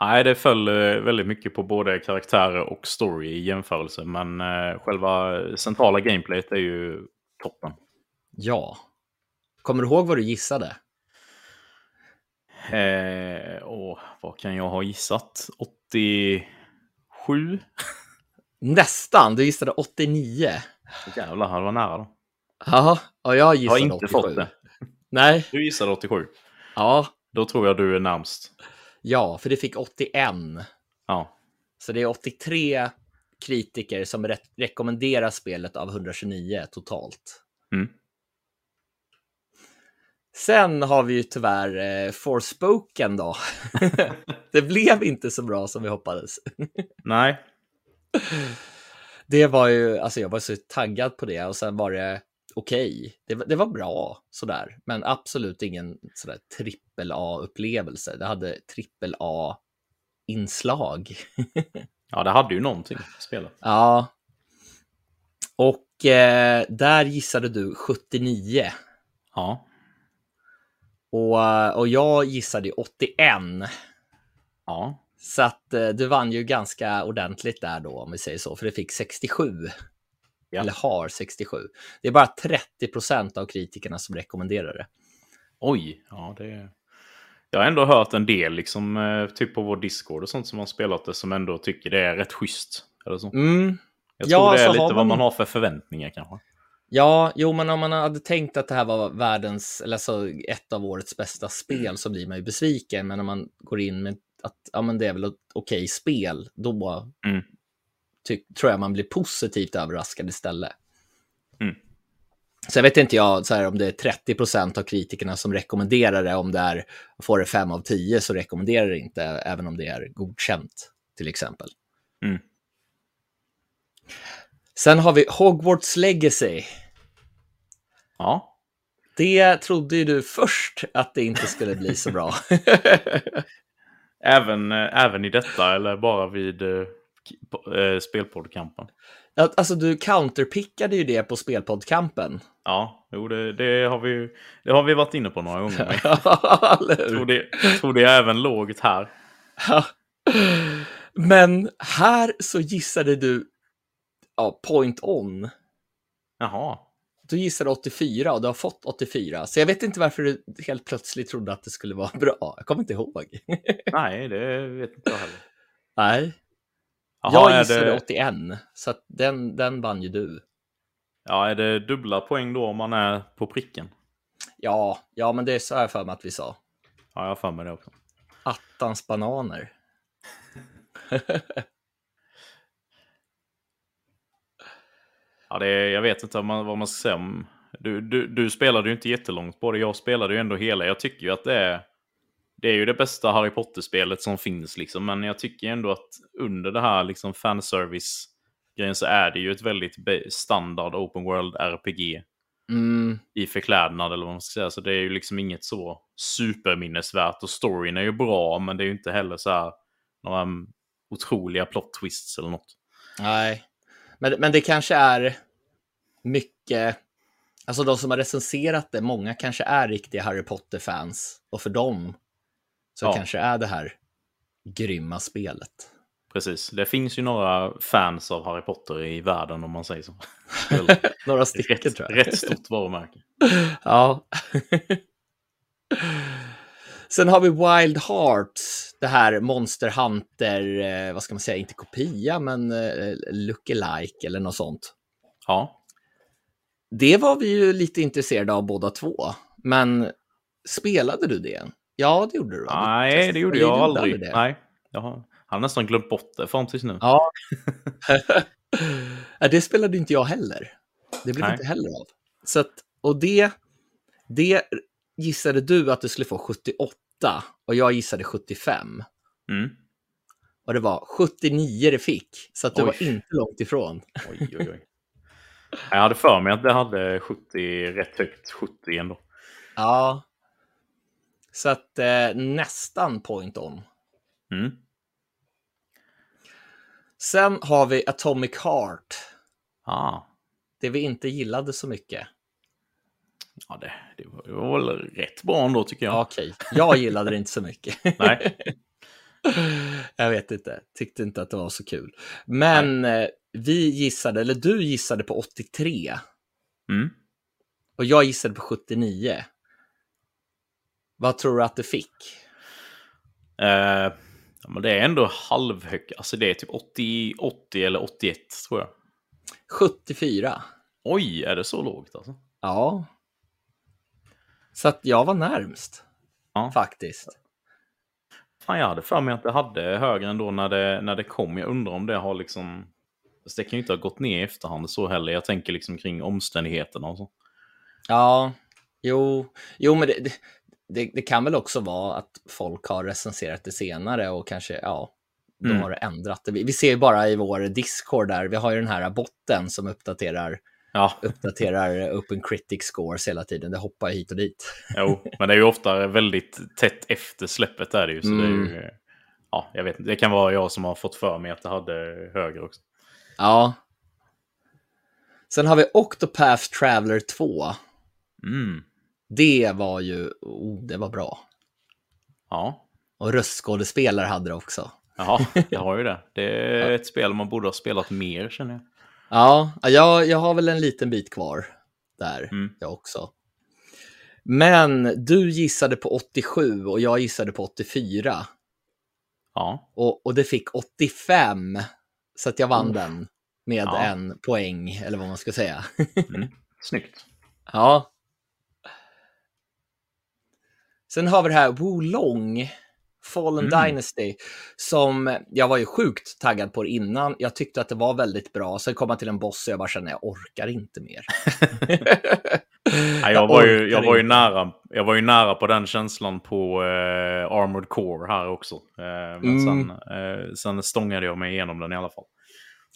S2: Nej, det föll eh, väldigt mycket på både karaktärer och story i jämförelse. Men eh, själva centrala gameplayet är ju toppen.
S1: Ja. Kommer du ihåg vad du gissade?
S2: Eh, och vad kan jag ha gissat? 87?
S1: Nästan, du gissade 89.
S2: Jävlar, det var nära då.
S1: Ja, och jag gissade 87. Jag har inte 87. fått det. Nej.
S2: Du gissade 87?
S1: Ja.
S2: Då tror jag du är närmst.
S1: Ja, för det fick 81.
S2: Ja.
S1: Så det är 83 kritiker som re rekommenderar spelet av 129 totalt.
S2: Mm.
S1: Sen har vi ju tyvärr eh, Forspoken då. det blev inte så bra som vi hoppades.
S2: Nej.
S1: Det var ju, alltså jag var så taggad på det och sen var det okej. Okay. Det, det, var bra sådär, men absolut ingen sådär trippel A-upplevelse. Det hade trippel A-inslag.
S2: ja, det hade ju någonting, spelet.
S1: Ja. Och eh, där gissade du 79.
S2: Ja.
S1: Och, och jag gissade 81.
S2: Ja.
S1: Så att eh, du vann ju ganska ordentligt där då, om vi säger så, för det fick 67. Ja. Eller har 67. Det är bara 30 procent av kritikerna som rekommenderar det.
S2: Oj, ja det... Jag har ändå hört en del, liksom, eh, typ på vår Discord och sånt som har spelat det, som ändå tycker det är rätt schysst. Eller så.
S1: Mm.
S2: Jag tror ja, det är lite man... vad man har för förväntningar kanske.
S1: Ja, jo, men om man hade tänkt att det här var världens, eller alltså ett av årets bästa spel så blir man ju besviken. Men om man går in med att ja, men det är väl ett okej spel, då
S2: mm.
S1: Tror jag man blir positivt överraskad istället.
S2: Mm.
S1: Så jag vet inte jag, så här, om det är 30 procent av kritikerna som rekommenderar det, om det är, får det 5 av 10 så rekommenderar det inte, även om det är godkänt till exempel.
S2: Mm.
S1: Sen har vi Hogwarts Legacy.
S2: Ja.
S1: Det trodde ju du först att det inte skulle bli så bra.
S2: även, eh, även i detta eller bara vid uh, spelpoddkampen?
S1: Alltså du counterpickade ju det på spelpoddkampen.
S2: Ja, jo, det, det, har vi, det har vi varit inne på några gånger. jag tror det, tror det är även lågt här.
S1: Men här så gissade du ja, point on.
S2: Jaha.
S1: Du gissade 84 och du har fått 84. Så jag vet inte varför du helt plötsligt trodde att det skulle vara bra. Jag kommer inte ihåg.
S2: Nej, det vet inte jag heller.
S1: Nej. Aha, jag gissade det... 81, så den, den vann ju du.
S2: Ja, är det dubbla poäng då om man är på pricken?
S1: Ja, ja men det sa jag för mig att vi sa.
S2: Ja, jag har för mig det också.
S1: Attans bananer.
S2: ja, det är, jag vet inte vad man, vad man ska säga om... Du, du, du spelade ju inte jättelångt på det, jag spelade ju ändå hela. Jag tycker ju att det är... Det är ju det bästa Harry Potter-spelet som finns, liksom. men jag tycker ändå att under det här liksom, fanservice-grejen så är det ju ett väldigt standard open world RPG.
S1: Mm.
S2: I förklädnad eller vad man ska säga. Så det är ju liksom inget så superminnesvärt. Och storyn är ju bra, men det är ju inte heller så här några otroliga plot twists eller något.
S1: Nej, men, men det kanske är mycket... Alltså de som har recenserat det, många kanske är riktiga Harry Potter-fans. Och för dem så ja. kanske är det här grymma spelet.
S2: Precis, det finns ju några fans av Harry Potter i världen om man säger så.
S1: några stycken rätt, tror
S2: jag. Rätt stort varumärke.
S1: ja. Sen har vi Wild Hearts, det här Monster Hunter, eh, vad ska man säga, inte kopia, men eh, lookalike eller något sånt.
S2: Ja.
S1: Det var vi ju lite intresserade av båda två, men spelade du det? Ja, det gjorde du?
S2: Nej, det gjorde jag aldrig. Det. Nej, jag har, nästan glömt bort det fram tills nu.
S1: Ja. det spelade inte jag heller. Det blev Nej. inte heller av. Så att, och det, det gissade du att du skulle få 78 och jag gissade 75.
S2: Mm.
S1: Och det var 79 det fick, så att du oj. var inte långt ifrån.
S2: Oj, oj, oj. Jag hade för mig att det hade 70, rätt högt 70 ändå.
S1: Ja. Så att eh, nästan point on.
S2: Mm.
S1: Sen har vi Atomic Heart.
S2: Ah.
S1: Det vi inte gillade så mycket.
S2: Ja, det, det var väl rätt bra ändå tycker jag.
S1: Okej, jag gillade det inte så mycket.
S2: Nej.
S1: jag vet inte, tyckte inte att det var så kul. Men eh, vi gissade, eller du gissade på 83.
S2: Mm.
S1: Och jag gissade på 79. Vad tror du att du fick?
S2: Ja, men det är ändå halvhögt. Alltså det är typ 80, 80 eller 81 tror jag.
S1: 74.
S2: Oj, är det så lågt alltså?
S1: Ja. Så att jag var närmst. Ja. Faktiskt.
S2: Fan, jag hade för mig att det hade högre ändå när det, när det kom. Jag undrar om det har liksom... det kan ju inte ha gått ner i efterhand så heller. Jag tänker liksom kring omständigheterna och så.
S1: Ja, jo, jo men det, det, det, kan väl också vara att folk har recenserat det senare och kanske, ja, då mm. har det ändrat det. Vi, ser ju bara i vår Discord där, vi har ju den här botten som uppdaterar
S2: ja.
S1: uppdaterar Open Critic Scores hela tiden. Det hoppar hit och dit.
S2: Jo, men det är ju ofta väldigt tätt efter släppet är det ju. Så mm. det är ju, ja, jag vet inte. Det kan vara jag som har fått för mig att det hade högre också.
S1: Ja. Sen har vi Octopath Traveler 2.
S2: Mm.
S1: Det var ju, oh, det var bra.
S2: Ja.
S1: Och röstskådespelare hade det också.
S2: Ja, det har ju det. Det är ett spel man borde ha spelat mer känner jag.
S1: Ja, jag, jag har väl en liten bit kvar där, mm. jag också. Men du gissade på 87 och jag gissade på 84.
S2: Ja.
S1: Och, och det fick 85, så att jag vann mm. den med ja. en poäng, eller vad man ska säga.
S2: mm. Snyggt.
S1: Ja. Sen har vi det här Wolong Fallen mm. Dynasty, som jag var ju sjukt taggad på innan. Jag tyckte att det var väldigt bra. Sen kom man till en boss och jag bara kände, jag orkar inte mer.
S2: ja, jag, var ju, jag, var ju nära, jag var ju nära på den känslan på eh, Armored Core här också. Eh, men mm. sen, eh, sen stångade jag mig igenom den i alla fall.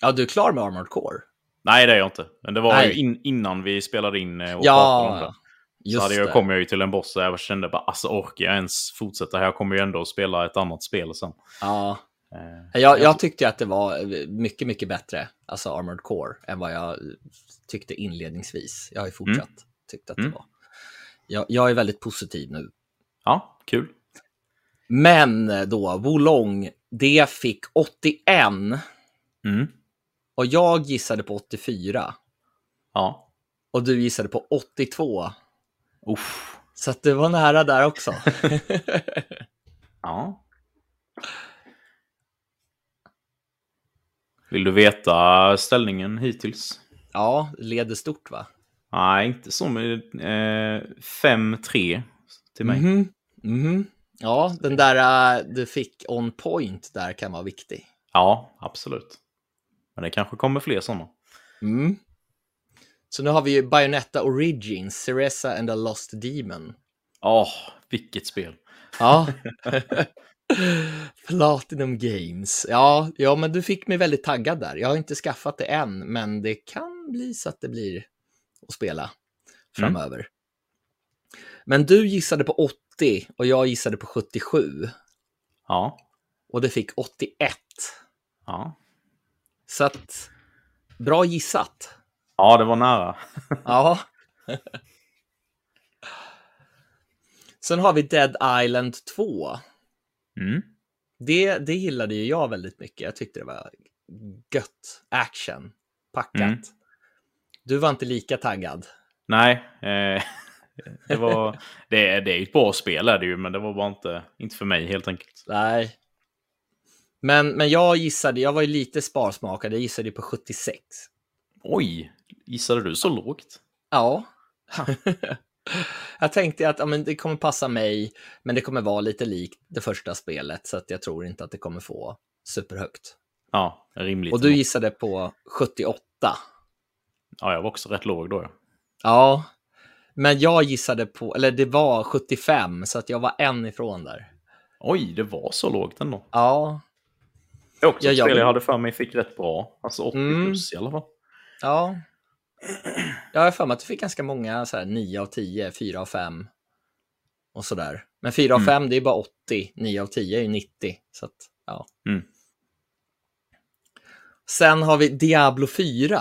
S1: Ja, du är klar med Armored Core?
S2: Nej, det är jag inte. Men det var Nej. ju in, innan vi spelade in eh, och ja. pratade om det. Just så hade jag, kom jag ju till en boss och jag kände bara, alltså orkar jag ens fortsätta här? Jag kommer ju ändå att spela ett annat spel sen.
S1: Ja. Eh, jag, jag tyckte att det var mycket, mycket bättre, alltså Armored Core, än vad jag tyckte inledningsvis. Jag har ju fortsatt mm. tyckt att det mm. var. Jag, jag, är väldigt positiv nu.
S2: Ja, kul.
S1: Men då, Wolong, det fick 81.
S2: Mm.
S1: Och jag gissade på 84.
S2: Ja.
S1: Och du gissade på 82.
S2: Uff.
S1: Så att det var nära där också.
S2: ja. Vill du veta ställningen hittills?
S1: Ja, leder stort va?
S2: Nej, inte så. Men, eh, 5-3 till mig.
S1: Mm -hmm. Mm -hmm. Ja, den där uh, du fick on point där kan vara viktig.
S2: Ja, absolut. Men det kanske kommer fler sådana.
S1: Mm. Så nu har vi ju Bayonetta Origins, Ceresa and the Lost Demon.
S2: Ja, oh, vilket spel.
S1: Ja. Platinum Games. Ja, ja, men du fick mig väldigt taggad där. Jag har inte skaffat det än, men det kan bli så att det blir att spela framöver. Mm. Men du gissade på 80 och jag gissade på 77.
S2: Ja.
S1: Och det fick 81.
S2: Ja.
S1: Så att, bra gissat.
S2: Ja, det var nära.
S1: ja. Sen har vi Dead Island 2.
S2: Mm.
S1: Det, det gillade ju jag väldigt mycket. Jag tyckte det var gött action, packat. Mm. Du var inte lika taggad.
S2: Nej, eh, det, var, det, det är ett bra spel är det ju, men det var bara inte, inte för mig helt enkelt.
S1: Nej. Men, men jag gissade, jag var ju lite sparsmakad, jag gissade på 76.
S2: Oj, gissade du så lågt?
S1: Ja. jag tänkte att ja, men det kommer passa mig, men det kommer vara lite likt det första spelet, så att jag tror inte att det kommer få superhögt.
S2: Ja, rimligt.
S1: Och du gissade på 78.
S2: Ja, jag var också rätt låg då.
S1: Ja, men jag gissade på, eller det var 75, så att jag var en ifrån där.
S2: Oj, det var så lågt ändå.
S1: Ja.
S2: Det är också ett spel jag hade för mig fick rätt bra. Alltså 80 mm. plus i alla fall.
S1: Ja. Jag har för mig att du fick ganska många så här 9 av 10, 4 av 5 och sådär. Men 4 av 5 mm. det är bara 80, 9 av 10 är 90. Så att, ja.
S2: Mm.
S1: Sen har vi Diablo 4.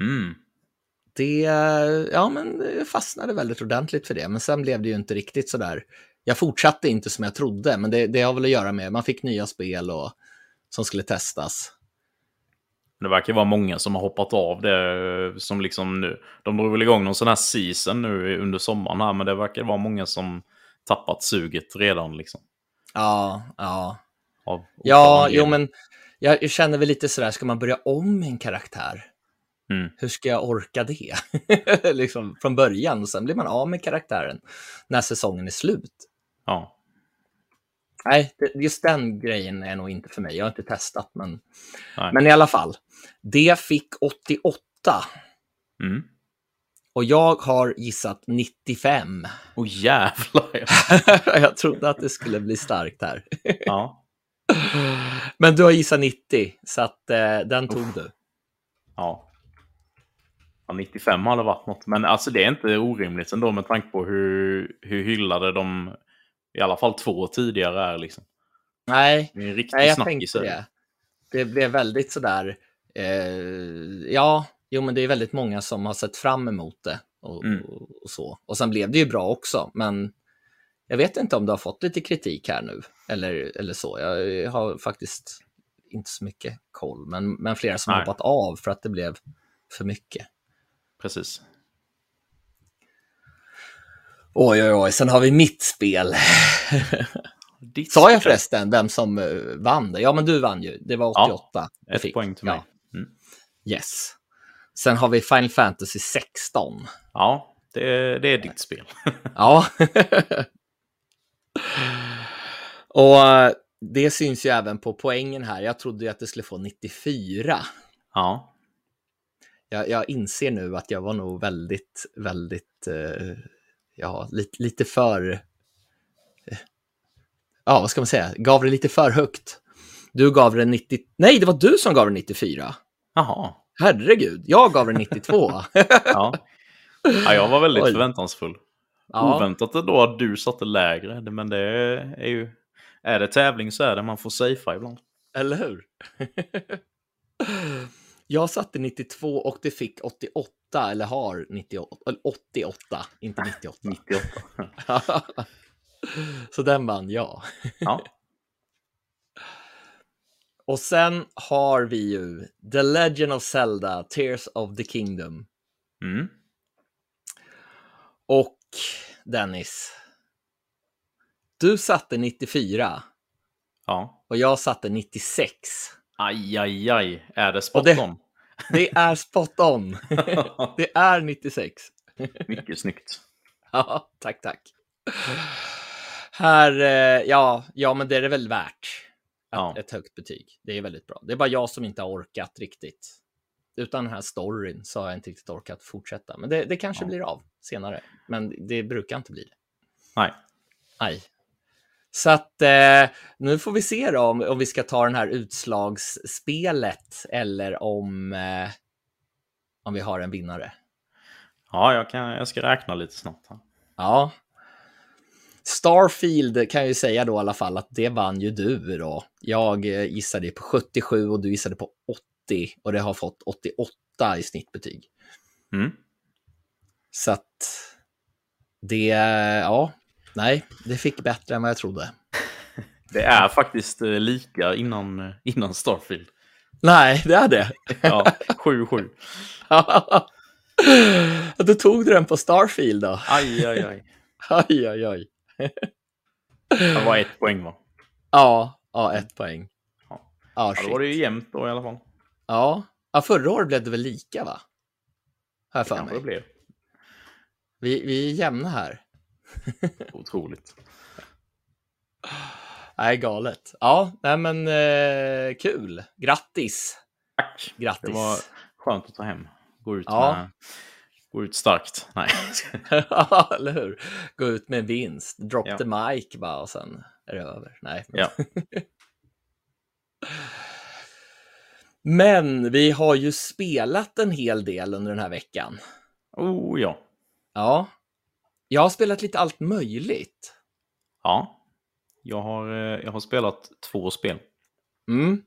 S2: Mm.
S1: Det, ja men det fastnade väldigt ordentligt för det, men sen blev det ju inte riktigt sådär. Jag fortsatte inte som jag trodde, men det, det har väl att göra med, man fick nya spel och, som skulle testas.
S2: Det verkar vara många som har hoppat av det. Som liksom nu, de drog väl igång någon sån här season nu under sommaren här, men det verkar vara många som tappat suget redan. Liksom.
S1: Ja, ja. Av, ja, jo men jag känner väl lite sådär, ska man börja om en karaktär?
S2: Mm.
S1: Hur ska jag orka det? liksom från början och sen blir man av med karaktären när säsongen är slut.
S2: Ja.
S1: Nej, just den grejen är nog inte för mig. Jag har inte testat, men, men i alla fall. Det fick 88.
S2: Mm.
S1: Och jag har gissat 95.
S2: Åh oh, jävlar!
S1: jag trodde att det skulle bli starkt här.
S2: ja.
S1: Men du har gissat 90, så att eh, den tog du.
S2: Ja. ja. 95 hade varit något, men alltså det är inte orimligt ändå med tanke på hur, hur hyllade de i alla fall två tidigare är. Liksom.
S1: Nej,
S2: det är en riktig
S1: Nej jag
S2: snackis.
S1: det. Det blev väldigt sådär, eh, ja, jo men det är väldigt många som har sett fram emot det och, mm. och, och, så. Och sen blev det ju bra också, men jag vet inte om du har fått lite kritik här nu, eller, eller så. Jag har faktiskt inte så mycket koll, men, men flera som har hoppat av för att det blev för mycket.
S2: Precis.
S1: Oj, oj, oj, sen har vi mitt spel. Ditt Sa jag förresten vem som eh, vann det? Ja, men du vann ju. Det var 88. Ja,
S2: ett poäng till mig. Ja. Mm.
S1: Yes. Sen har vi Final Fantasy 16.
S2: Ja, det, det är ditt spel.
S1: ja. Och eh, det syns ju även på poängen här. Jag trodde ju att det skulle få 94.
S2: Ja.
S1: Jag, jag inser nu att jag var nog väldigt, väldigt eh, ja, lite, lite för, ja vad ska man säga, gav det lite för högt. Du gav det 90, nej det var du som gav det 94.
S2: Jaha.
S1: Herregud, jag gav det 92.
S2: ja. ja, jag var väldigt Oj. förväntansfull. Ja. Oväntat då att du satte lägre, men det är ju, är det tävling så är det, man får safea ibland.
S1: Eller hur? jag satte 92 och det fick 88 eller har 98, 88, inte 98.
S2: 98.
S1: Så den vann jag.
S2: Ja.
S1: Och sen har vi ju The Legend of Zelda, Tears of the Kingdom.
S2: Mm.
S1: Och Dennis, du satte 94.
S2: Ja.
S1: Och jag satte 96.
S2: Aj, aj, aj. Är det spot on?
S1: Det är spot on. det är 96.
S2: Mycket snyggt.
S1: Ja, tack, tack. Här, eh, ja, ja, men det är det väl värt. Ja. Ett högt betyg. Det är väldigt bra. Det är bara jag som inte har orkat riktigt. Utan den här storyn så har jag inte riktigt orkat fortsätta. Men det, det kanske ja. blir av senare. Men det brukar inte bli det.
S2: Nej.
S1: Nej. Så att eh, nu får vi se då om, om vi ska ta den här utslagsspelet eller om, eh, om vi har en vinnare.
S2: Ja, jag, kan, jag ska räkna lite snabbt. Här.
S1: Ja. Starfield kan jag ju säga då i alla fall att det vann ju du då. Jag eh, gissade på 77 och du gissade på 80 och det har fått 88 i snittbetyg.
S2: Mm.
S1: Så att det, ja, nej, det fick bättre än vad jag trodde.
S2: Det är faktiskt eh, lika innan, eh, innan Starfield.
S1: Nej, det är det.
S2: Ja, 7-7.
S1: Då tog du den på Starfield då.
S2: Aj, aj, aj.
S1: Aj, aj, aj.
S2: Det var ett poäng va?
S1: Ja, ja ett poäng.
S2: Ja, ja då var det ju jämnt då i alla fall.
S1: Ja. ja, förra året blev det väl lika va? Här för mig.
S2: Det blev.
S1: Vi, vi är jämna här.
S2: Otroligt.
S1: Nej, galet. Ja, nej men eh, kul. Grattis.
S2: Tack.
S1: Grattis.
S2: Det var skönt att ta hem. Gå ut, ja. med, gå ut starkt. Nej.
S1: ja, eller hur? Gå ut med vinst. Drop ja. the mic bara och sen är det över. Nej.
S2: Ja.
S1: men vi har ju spelat en hel del under den här veckan.
S2: Oh ja.
S1: Ja. Jag har spelat lite allt möjligt.
S2: Ja. Jag har, eh, jag har spelat två spel.
S1: Mm.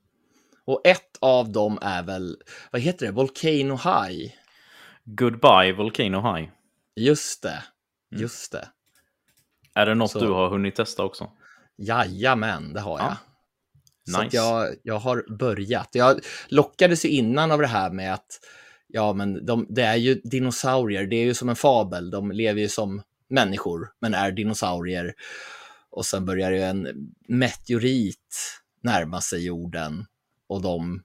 S1: Och ett av dem är väl, vad heter det, Volcano High?
S2: Goodbye Volcano High.
S1: Just det, mm. just det.
S2: Är det något Så... du har hunnit testa också?
S1: Jajamän, det har jag.
S2: Ja.
S1: Så nice. jag, jag har börjat. Jag lockades ju innan av det här med att ja, men de, det är ju dinosaurier, det är ju som en fabel, de lever ju som människor, men är dinosaurier. Och sen börjar ju en meteorit närma sig jorden och de,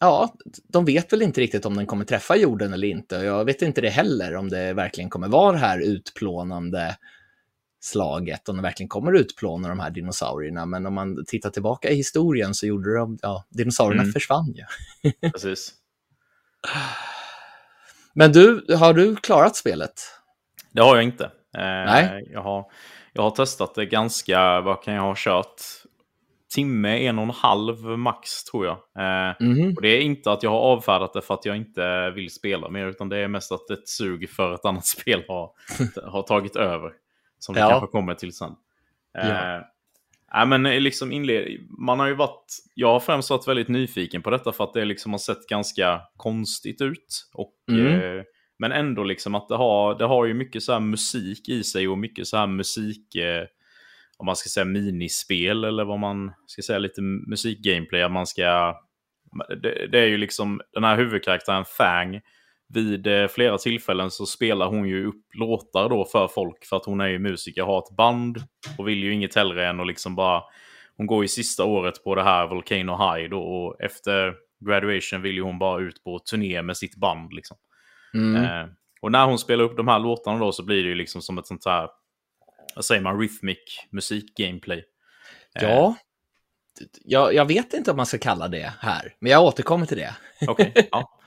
S1: ja, de vet väl inte riktigt om den kommer träffa jorden eller inte. Jag vet inte det heller, om det verkligen kommer vara det här utplånande slaget, om de verkligen kommer utplåna de här dinosaurierna. Men om man tittar tillbaka i historien så gjorde de, ja, dinosaurierna mm. försvann ju.
S2: Precis.
S1: Men du, har du klarat spelet?
S2: Det har jag inte. Eh,
S1: Nej.
S2: Jag har, jag har testat det ganska, vad kan jag ha kört? timme, en och en halv max tror jag. Eh,
S1: mm.
S2: och det är inte att jag har avfärdat det för att jag inte vill spela mer, utan det är mest att ett sug för ett annat spel har, har tagit över. Som det ja. kanske kommer till sen. Eh, ja. Äh, men liksom inled... Man har ju varit... Jag har främst varit väldigt nyfiken på detta för att det liksom har sett ganska konstigt ut. Och, mm. eh, men ändå liksom att det har, det har ju mycket så musik i sig och mycket så här musik... Eh, om man ska säga minispel eller vad man ska säga, lite musikgameplay. man ska... Det, det, är ju liksom den här huvudkaraktären Fang. Vid eh, flera tillfällen så spelar hon ju upp låtar då för folk för att hon är ju musiker, har ett band och vill ju inget hellre än att liksom bara... Hon går ju sista året på det här Volcano High då och efter graduation vill ju hon bara ut på turné med sitt band liksom.
S1: Mm.
S2: Eh, och när hon spelar upp de här låtarna då så blir det ju liksom som ett sånt här vad säger man, rhythmic musik-gameplay.
S1: Ja, eh. jag, jag vet inte om man ska kalla det här, men jag återkommer till det.
S2: Okej, okay, ja.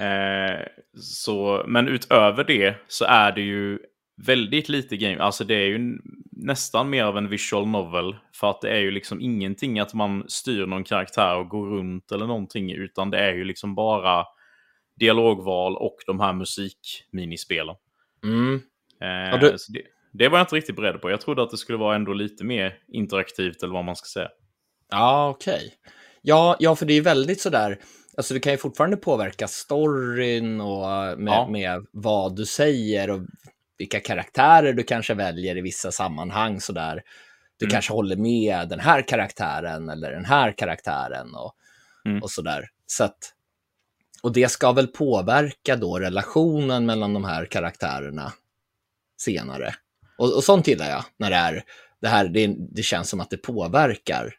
S2: Eh, så, men utöver det så är det ju väldigt lite game, alltså det är ju nästan mer av en visual novel. För att det är ju liksom ingenting att man styr någon karaktär och går runt eller någonting, utan det är ju liksom bara dialogval och de här musikminispelen.
S1: Mm.
S2: Eh, du... det, det var jag inte riktigt beredd på. Jag trodde att det skulle vara ändå lite mer interaktivt eller vad man ska säga.
S1: Ja, okej. Okay. Ja, ja, för det är väldigt sådär, alltså du kan ju fortfarande påverka storyn och med, ja. med vad du säger och vilka karaktärer du kanske väljer i vissa sammanhang sådär. Du mm. kanske håller med den här karaktären eller den här karaktären och, mm. och sådär. Så att, och det ska väl påverka då relationen mellan de här karaktärerna senare. Och, och sånt gillar jag, när det är det här, det, det känns som att det påverkar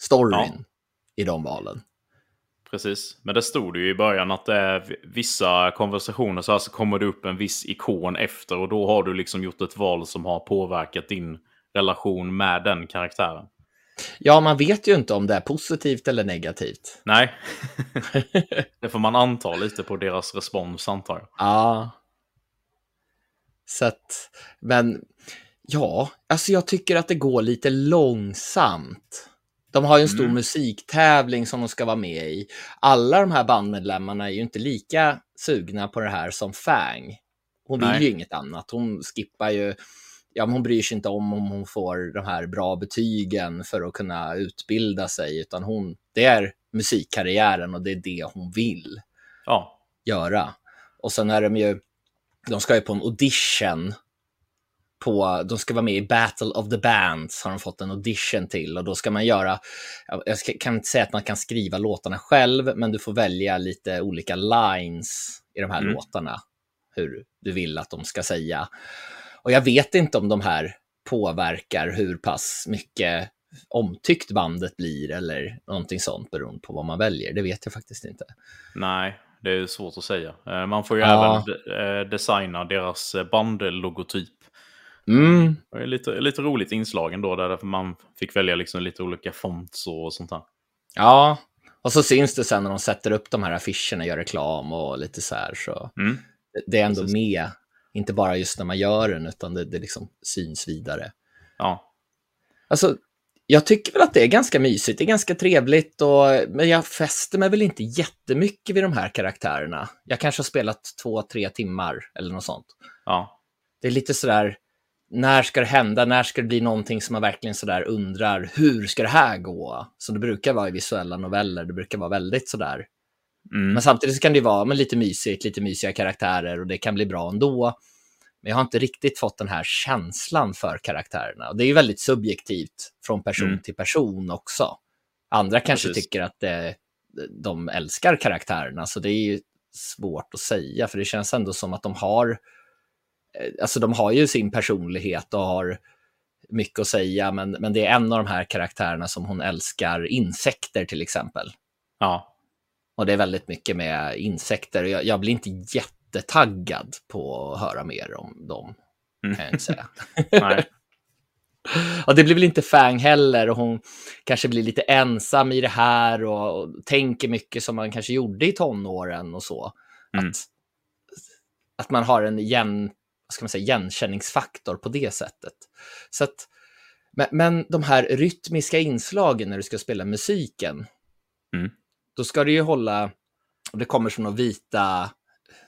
S1: storyn ja. i de valen.
S2: Precis, men det stod ju i början att det är vissa konversationer så alltså kommer det upp en viss ikon efter och då har du liksom gjort ett val som har påverkat din relation med den karaktären.
S1: Ja, man vet ju inte om det är positivt eller negativt.
S2: Nej, det får man anta lite på deras respons antar jag.
S1: Ja. Så att, men ja, alltså jag tycker att det går lite långsamt. De har ju en stor mm. musiktävling som de ska vara med i. Alla de här bandmedlemmarna är ju inte lika sugna på det här som Fang. Hon Nej. vill ju inget annat. Hon skippar ju, ja, men hon bryr sig inte om om hon får de här bra betygen för att kunna utbilda sig, utan hon, det är musikkarriären och det är det hon vill
S2: ja.
S1: göra. Och sen är de ju, de ska ju på en audition på, de ska vara med i Battle of the Bands, har de fått en audition till och då ska man göra, jag kan inte säga att man kan skriva låtarna själv, men du får välja lite olika lines i de här mm. låtarna, hur du vill att de ska säga. Och jag vet inte om de här påverkar hur pass mycket omtyckt bandet blir eller någonting sånt beroende på vad man väljer. Det vet jag faktiskt inte.
S2: Nej, det är svårt att säga. Eh, man får ju ja. även eh, designa deras bandlogotyp
S1: Mm.
S2: Det är lite, lite roligt inslag ändå, där man fick välja liksom lite olika fonts och sånt där.
S1: Ja, och så syns det sen när de sätter upp de här affischerna, gör reklam och lite så här. Så
S2: mm.
S1: det är ändå Precis. med, inte bara just när man gör den, utan det, det liksom syns vidare.
S2: Ja.
S1: Alltså, jag tycker väl att det är ganska mysigt, det är ganska trevligt, och, men jag fäster mig väl inte jättemycket vid de här karaktärerna. Jag kanske har spelat två, tre timmar eller något sånt.
S2: Ja.
S1: Det är lite sådär, när ska det hända? När ska det bli någonting som man verkligen sådär undrar, hur ska det här gå? Som det brukar vara i visuella noveller, det brukar vara väldigt sådär. Mm. Men samtidigt så kan det ju vara men lite mysigt, lite mysiga karaktärer och det kan bli bra ändå. Men jag har inte riktigt fått den här känslan för karaktärerna. Och det är ju väldigt subjektivt från person mm. till person också. Andra kanske Precis. tycker att det, de älskar karaktärerna, så det är ju svårt att säga, för det känns ändå som att de har Eh, alltså de har ju sin personlighet och har mycket att säga, men, men det är en av de här karaktärerna som hon älskar insekter till exempel.
S2: Ja.
S1: Och det är väldigt mycket med insekter. Jag, jag blir inte jättetaggad på att höra mer om dem, mm. kan jag inte säga.
S2: Nej.
S1: Och det blir väl inte Fang heller och hon kanske blir lite ensam i det här och, och tänker mycket som man kanske gjorde i tonåren och så. Mm. Att, att man har en jämn ska man säga, igenkänningsfaktor på det sättet. Så att, men, men de här rytmiska inslagen när du ska spela musiken,
S2: mm.
S1: då ska du ju hålla, och det kommer som några vita,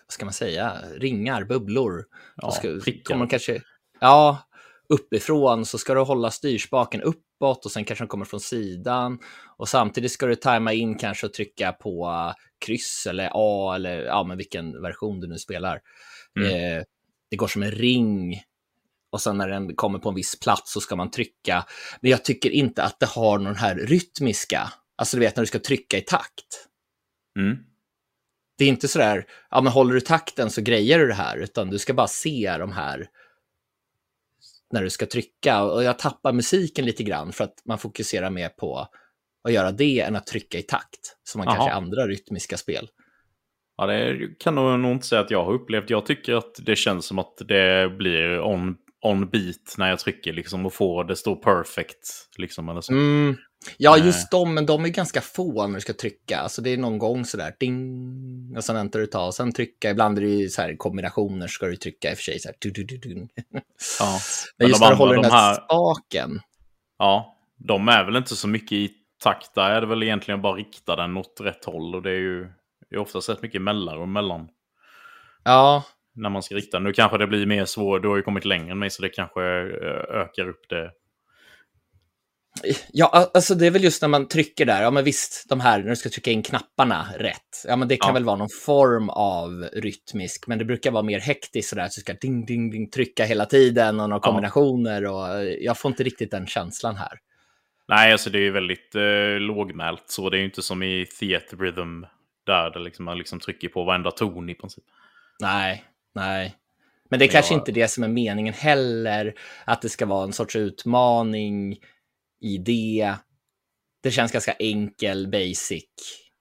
S1: vad ska man säga, ringar, bubblor.
S2: Ja,
S1: ska, kommer kanske, ja, uppifrån så ska du hålla styrspaken uppåt och sen kanske den kommer från sidan. Och samtidigt ska du tajma in kanske och trycka på kryss eller A eller ja, men vilken version du nu spelar. Mm. Eh, det går som en ring och sen när den kommer på en viss plats så ska man trycka. Men jag tycker inte att det har någon här rytmiska, alltså du vet när du ska trycka i takt.
S2: Mm.
S1: Det är inte så där, ja men håller du takten så grejer du det här, utan du ska bara se de här när du ska trycka. Och jag tappar musiken lite grann för att man fokuserar mer på att göra det än att trycka i takt, som man Aha. kanske i andra rytmiska spel.
S2: Ja, det kan nog inte säga att jag har upplevt. Jag tycker att det känns som att det blir on, on beat när jag trycker liksom och får det står perfect. Liksom, eller så.
S1: Mm. Ja, eh. just de, men de är ganska få när du ska trycka. Alltså det är någon gång sådär ding, och sen väntar du ta och sen trycka. Ibland är det ju så här kombinationer ska du trycka i och för sig så här. Du, du, du, du.
S2: Ja.
S1: Men just när du håller de den här spaken.
S2: Ja, de är väl inte så mycket i takt. Där är det väl egentligen bara rikta den åt rätt håll och det är ju det är oftast rätt mycket mellanrum mellan.
S1: Ja.
S2: När man ska rikta. Nu kanske det blir mer svårt. Du har ju kommit längre än mig så det kanske eh, ökar upp det.
S1: Ja, alltså det är väl just när man trycker där, ja men visst, de här, när du ska trycka in knapparna rätt, ja men det kan ja. väl vara någon form av rytmisk, men det brukar vara mer hektiskt sådär, att du ska ding, ding, ding, trycka hela tiden och några kombinationer och jag får inte riktigt den känslan här.
S2: Nej, alltså det är ju väldigt eh, lågmält så, det är ju inte som i Theatre Rhythm där det liksom, man liksom trycker på varenda ton i princip.
S1: Nej, nej. Men det är Men kanske jag... inte det som är meningen heller, att det ska vara en sorts utmaning i det. Det känns ganska enkel, basic.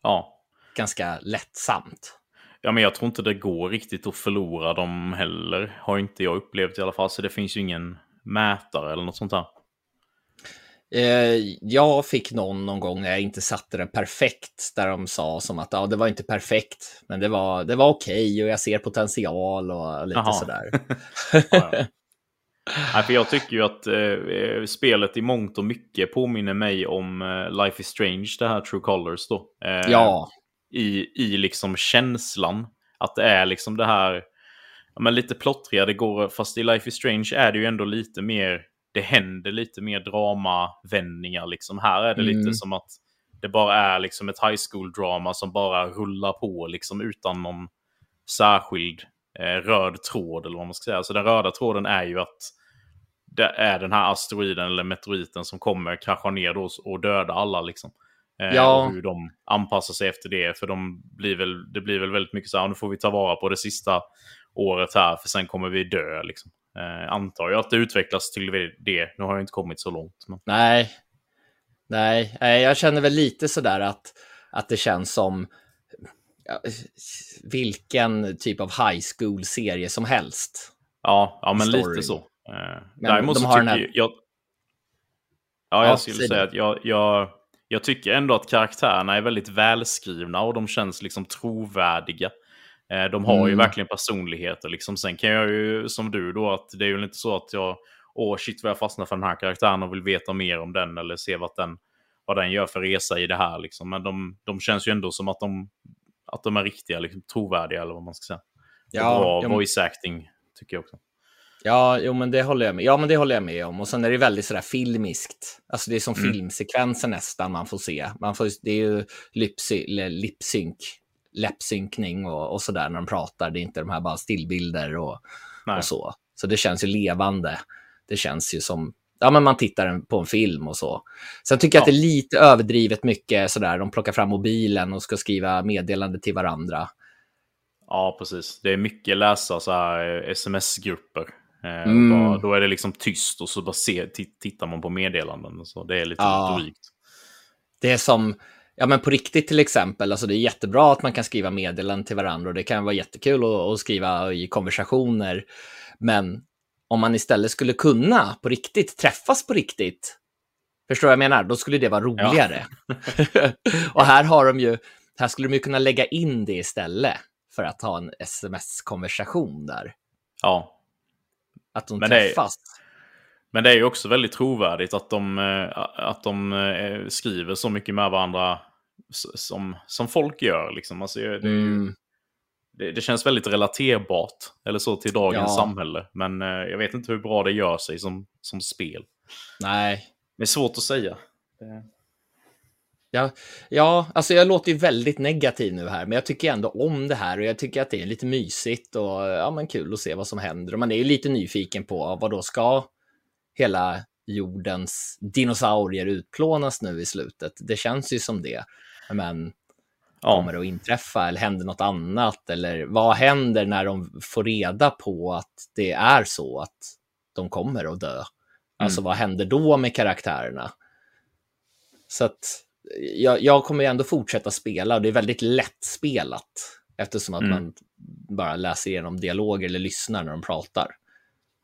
S2: Ja,
S1: ganska lättsamt.
S2: Ja, men jag tror inte det går riktigt att förlora dem heller. Har inte jag upplevt i alla fall. Så det finns ju ingen mätare eller något sånt där.
S1: Eh, jag fick någon någon gång när jag inte satte den perfekt, där de sa som att ja, det var inte perfekt, men det var, det var okej okay och jag ser potential och lite Aha. sådär.
S2: ja, ja. Nej, för jag tycker ju att eh, spelet i mångt och mycket påminner mig om eh, Life is Strange, det här True Colors då.
S1: Eh, ja.
S2: I, I liksom känslan. Att det är liksom det här, ja, men lite plottriga det går, fast i Life is Strange är det ju ändå lite mer, det händer lite mer dramavändningar liksom. Här är det mm. lite som att det bara är liksom ett high school-drama som bara rullar på liksom utan någon särskild eh, röd tråd eller vad man ska säga. Så den röda tråden är ju att det är den här asteroiden eller meteoriten som kommer krascha ner då och döda alla liksom. Eh, ja. Och hur de anpassar sig efter det. För de blir väl, det blir väl väldigt mycket så här, nu får vi ta vara på det sista året här, för sen kommer vi dö. Liksom. Eh, antar jag att det utvecklas till det. Nu har jag inte kommit så långt. Men...
S1: Nej. Nej, jag känner väl lite sådär att, att det känns som vilken typ av high school-serie som helst.
S2: Ja, ja men Story. lite så. Eh, men Däremot de har den här... jag... Ja, jag ja, skulle säga att jag, jag, jag tycker ändå att karaktärerna är väldigt välskrivna och de känns liksom trovärdiga. Eh, de har mm. ju verkligen personligheter. Liksom. Sen kan jag ju, som du då, att det är ju inte så att jag, åh shit vad jag fastnar för den här karaktären och vill veta mer om den eller se vad den, vad den gör för resa i det här. Liksom. Men de, de känns ju ändå som att de att de är riktiga, liksom, trovärdiga eller vad man ska säga. Ja, bra ja, voice acting tycker jag också.
S1: Ja, jo, men det håller jag med. Ja, men det håller jag med om. Och sen är det väldigt sådär filmiskt. Alltså det är som mm. filmsekvenser nästan man får se. Man får, det är ju lipsynk, läppsynkning och, och sådär när de pratar. Det är inte de här bara stillbilder och, och så. Så det känns ju levande. Det känns ju som ja, men man tittar på en film och så. Sen tycker jag att det är lite överdrivet mycket sådär. De plockar fram mobilen och ska skriva meddelande till varandra.
S2: Ja, precis. Det är mycket läsa så här eh, sms-grupper. Eh, mm. då är det liksom tyst och så bara se, tittar man på meddelanden. Så det är lite ja. drygt.
S1: Det är som, ja men på riktigt till exempel, alltså det är jättebra att man kan skriva meddelanden till varandra och det kan vara jättekul att, att skriva i konversationer. Men om man istället skulle kunna på riktigt träffas på riktigt. Förstår vad jag menar? Då skulle det vara roligare. Ja. och här har de ju, här skulle de ju kunna lägga in det istället för att ha en sms-konversation där.
S2: Ja.
S1: Att de men träffas.
S2: Det men det är ju också väldigt trovärdigt att de, eh, att de eh, skriver så mycket med varandra som, som folk gör. Liksom. Alltså, det, ju, mm det, det, känns väldigt relaterbart eller så till dagens ja. samhälle. Men eh, jag vet inte hur bra det gör sig som, som spel.
S1: Nej.
S2: Det är svårt att säga.
S1: Ja, ja, alltså jag låter ju väldigt negativ nu här, men jag tycker ändå om det här och jag tycker att det är lite mysigt och ja, men kul att se vad som händer. Och man är ju lite nyfiken på vad då ska hela jordens dinosaurier utplånas nu i slutet. Det känns ju som det. Men ja. kommer att inträffa eller händer något annat? Eller vad händer när de får reda på att det är så att de kommer att dö? Alltså, mm. Vad händer då med karaktärerna? Så att jag, jag kommer ändå fortsätta spela och det är väldigt lätt spelat eftersom att mm. man bara läser igenom dialoger eller lyssnar när de pratar.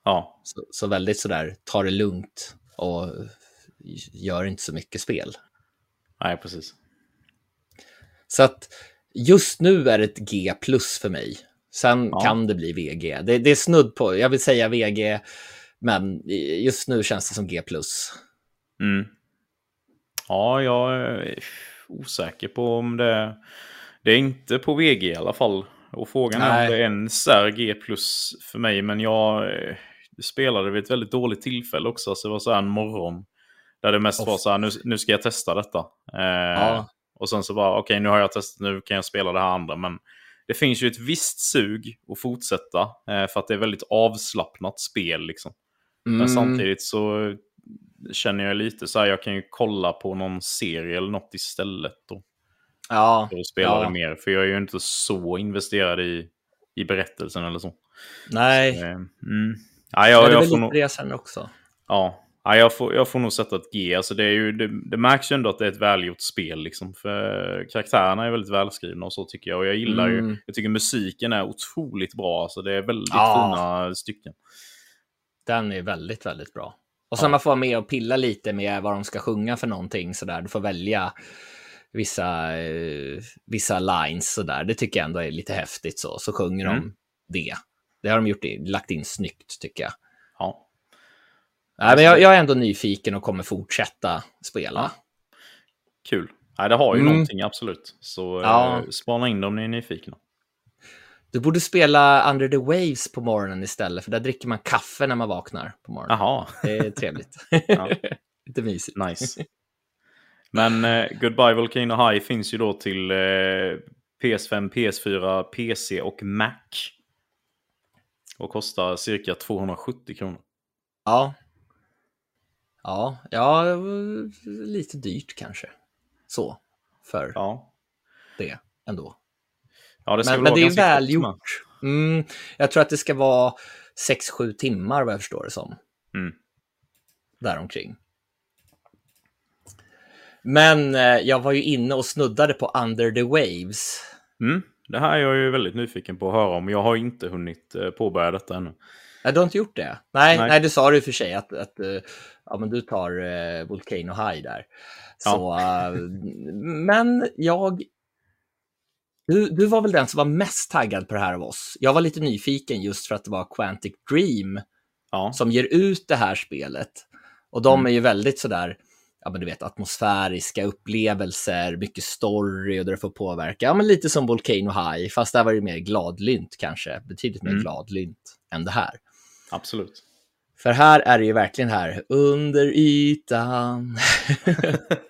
S2: Ja.
S1: Så, så väldigt sådär, ta det lugnt och gör inte så mycket spel.
S2: Nej, precis.
S1: Så att just nu är det ett G plus för mig. Sen ja. kan det bli VG. Det, det, är snudd på, jag vill säga VG, men just nu känns det som G plus.
S2: Mm. Ja, jag är osäker på om det... Det är inte på VG i alla fall. Och frågan är om det ens är G plus för mig. Men jag spelade vid ett väldigt dåligt tillfälle också. Så det var så här en morgon. Där det mest Off. var så här, nu, nu ska jag testa detta. Eh, ja. Och sen så bara, okej okay, nu har jag testat, nu kan jag spela det här andra. Men det finns ju ett visst sug att fortsätta. Eh, för att det är väldigt avslappnat spel liksom. Mm. Men samtidigt så känner jag lite så här, jag kan ju kolla på någon serie eller något istället. Då.
S1: Ja.
S2: För att spela ja. det mer. För jag är ju inte så investerad i, i berättelsen eller så.
S1: Nej.
S2: Så,
S1: eh, mm. Ja, jag,
S2: är
S1: väl lite nog... resan också.
S2: Ja, Ja, jag, får, jag får nog sätta ett G. Alltså det, är ju, det, det märks ju ändå att det är ett välgjort spel. Liksom, för karaktärerna är väldigt välskrivna och så tycker jag. Och jag gillar mm. ju, jag tycker musiken är otroligt bra. Alltså det är väldigt ja. fina stycken.
S1: Den är väldigt, väldigt bra. Och sen ja. man får vara med och pilla lite med vad de ska sjunga för någonting sådär. Du får välja vissa, eh, vissa lines sådär. Det tycker jag ändå är lite häftigt så. Så sjunger mm. de det. Det har de gjort, lagt in snyggt tycker jag.
S2: Ja.
S1: Nej, men jag, jag, är ändå nyfiken och kommer fortsätta spela. Ja.
S2: Kul. Nej, det har ju mm. någonting, absolut. Så ja. eh, spana in dem om ni är nyfikna.
S1: Du borde spela Under the Waves på morgonen istället, för där dricker man kaffe när man vaknar på morgonen.
S2: Jaha.
S1: Det är trevligt. Lite mysigt.
S2: Nice. Men eh, Goodbye Volcano High finns ju då till eh, PS5, PS4, PC och Mac. Och kostar cirka 270 kronor.
S1: Ja. Ja, ja, lite dyrt kanske. Så, för
S2: ja.
S1: det ändå.
S2: Ja, det
S1: men, men det är välgjort. Mm, jag tror att det ska vara 6-7 timmar vad jag förstår det som.
S2: Mm.
S1: Däromkring. Men eh, jag var ju inne och snuddade på Under the Waves.
S2: Mm. Det här är jag ju väldigt nyfiken på att höra om. Jag har inte hunnit eh, påbörja detta ännu.
S1: Nej, du har inte gjort det? Nej, nej. nej det sa du för sig att, att eh, ja, men du tar uh, Volcano High där. Så, ja. uh, men jag... Du, du var väl den som var mest taggad på det här av oss. Jag var lite nyfiken just för att det var Quantic Dream
S2: ja.
S1: som ger ut det här spelet. Och de mm. är ju väldigt sådär, ja men du vet, atmosfäriska upplevelser, mycket story och det får påverka. Ja men lite som Volcano High, fast där var det mer gladlynt kanske, betydligt mer mm. gladlynt än det här.
S2: Absolut.
S1: För här är det ju verkligen här, under ytan.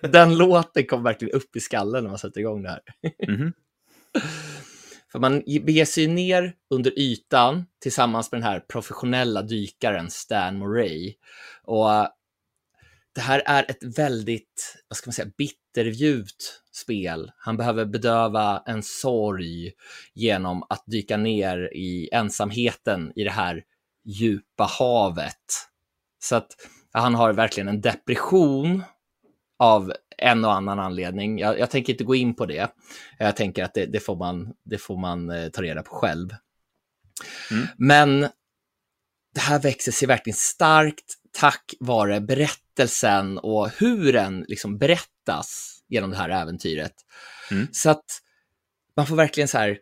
S1: Den låten kommer verkligen upp i skallen när man sätter igång det här.
S2: Mm.
S1: För man beger sig ner under ytan tillsammans med den här professionella dykaren Stan Moray. Och det här är ett väldigt, vad ska man säga, bitterljuvt spel. Han behöver bedöva en sorg genom att dyka ner i ensamheten i det här djupa havet. Så att han har verkligen en depression av en och annan anledning. Jag, jag tänker inte gå in på det. Jag tänker att det, det får man, det får man eh, ta reda på själv. Mm. Men det här växer sig verkligen starkt tack vare berättelsen och hur den liksom berättas genom det här äventyret. Mm. Så att man får verkligen så här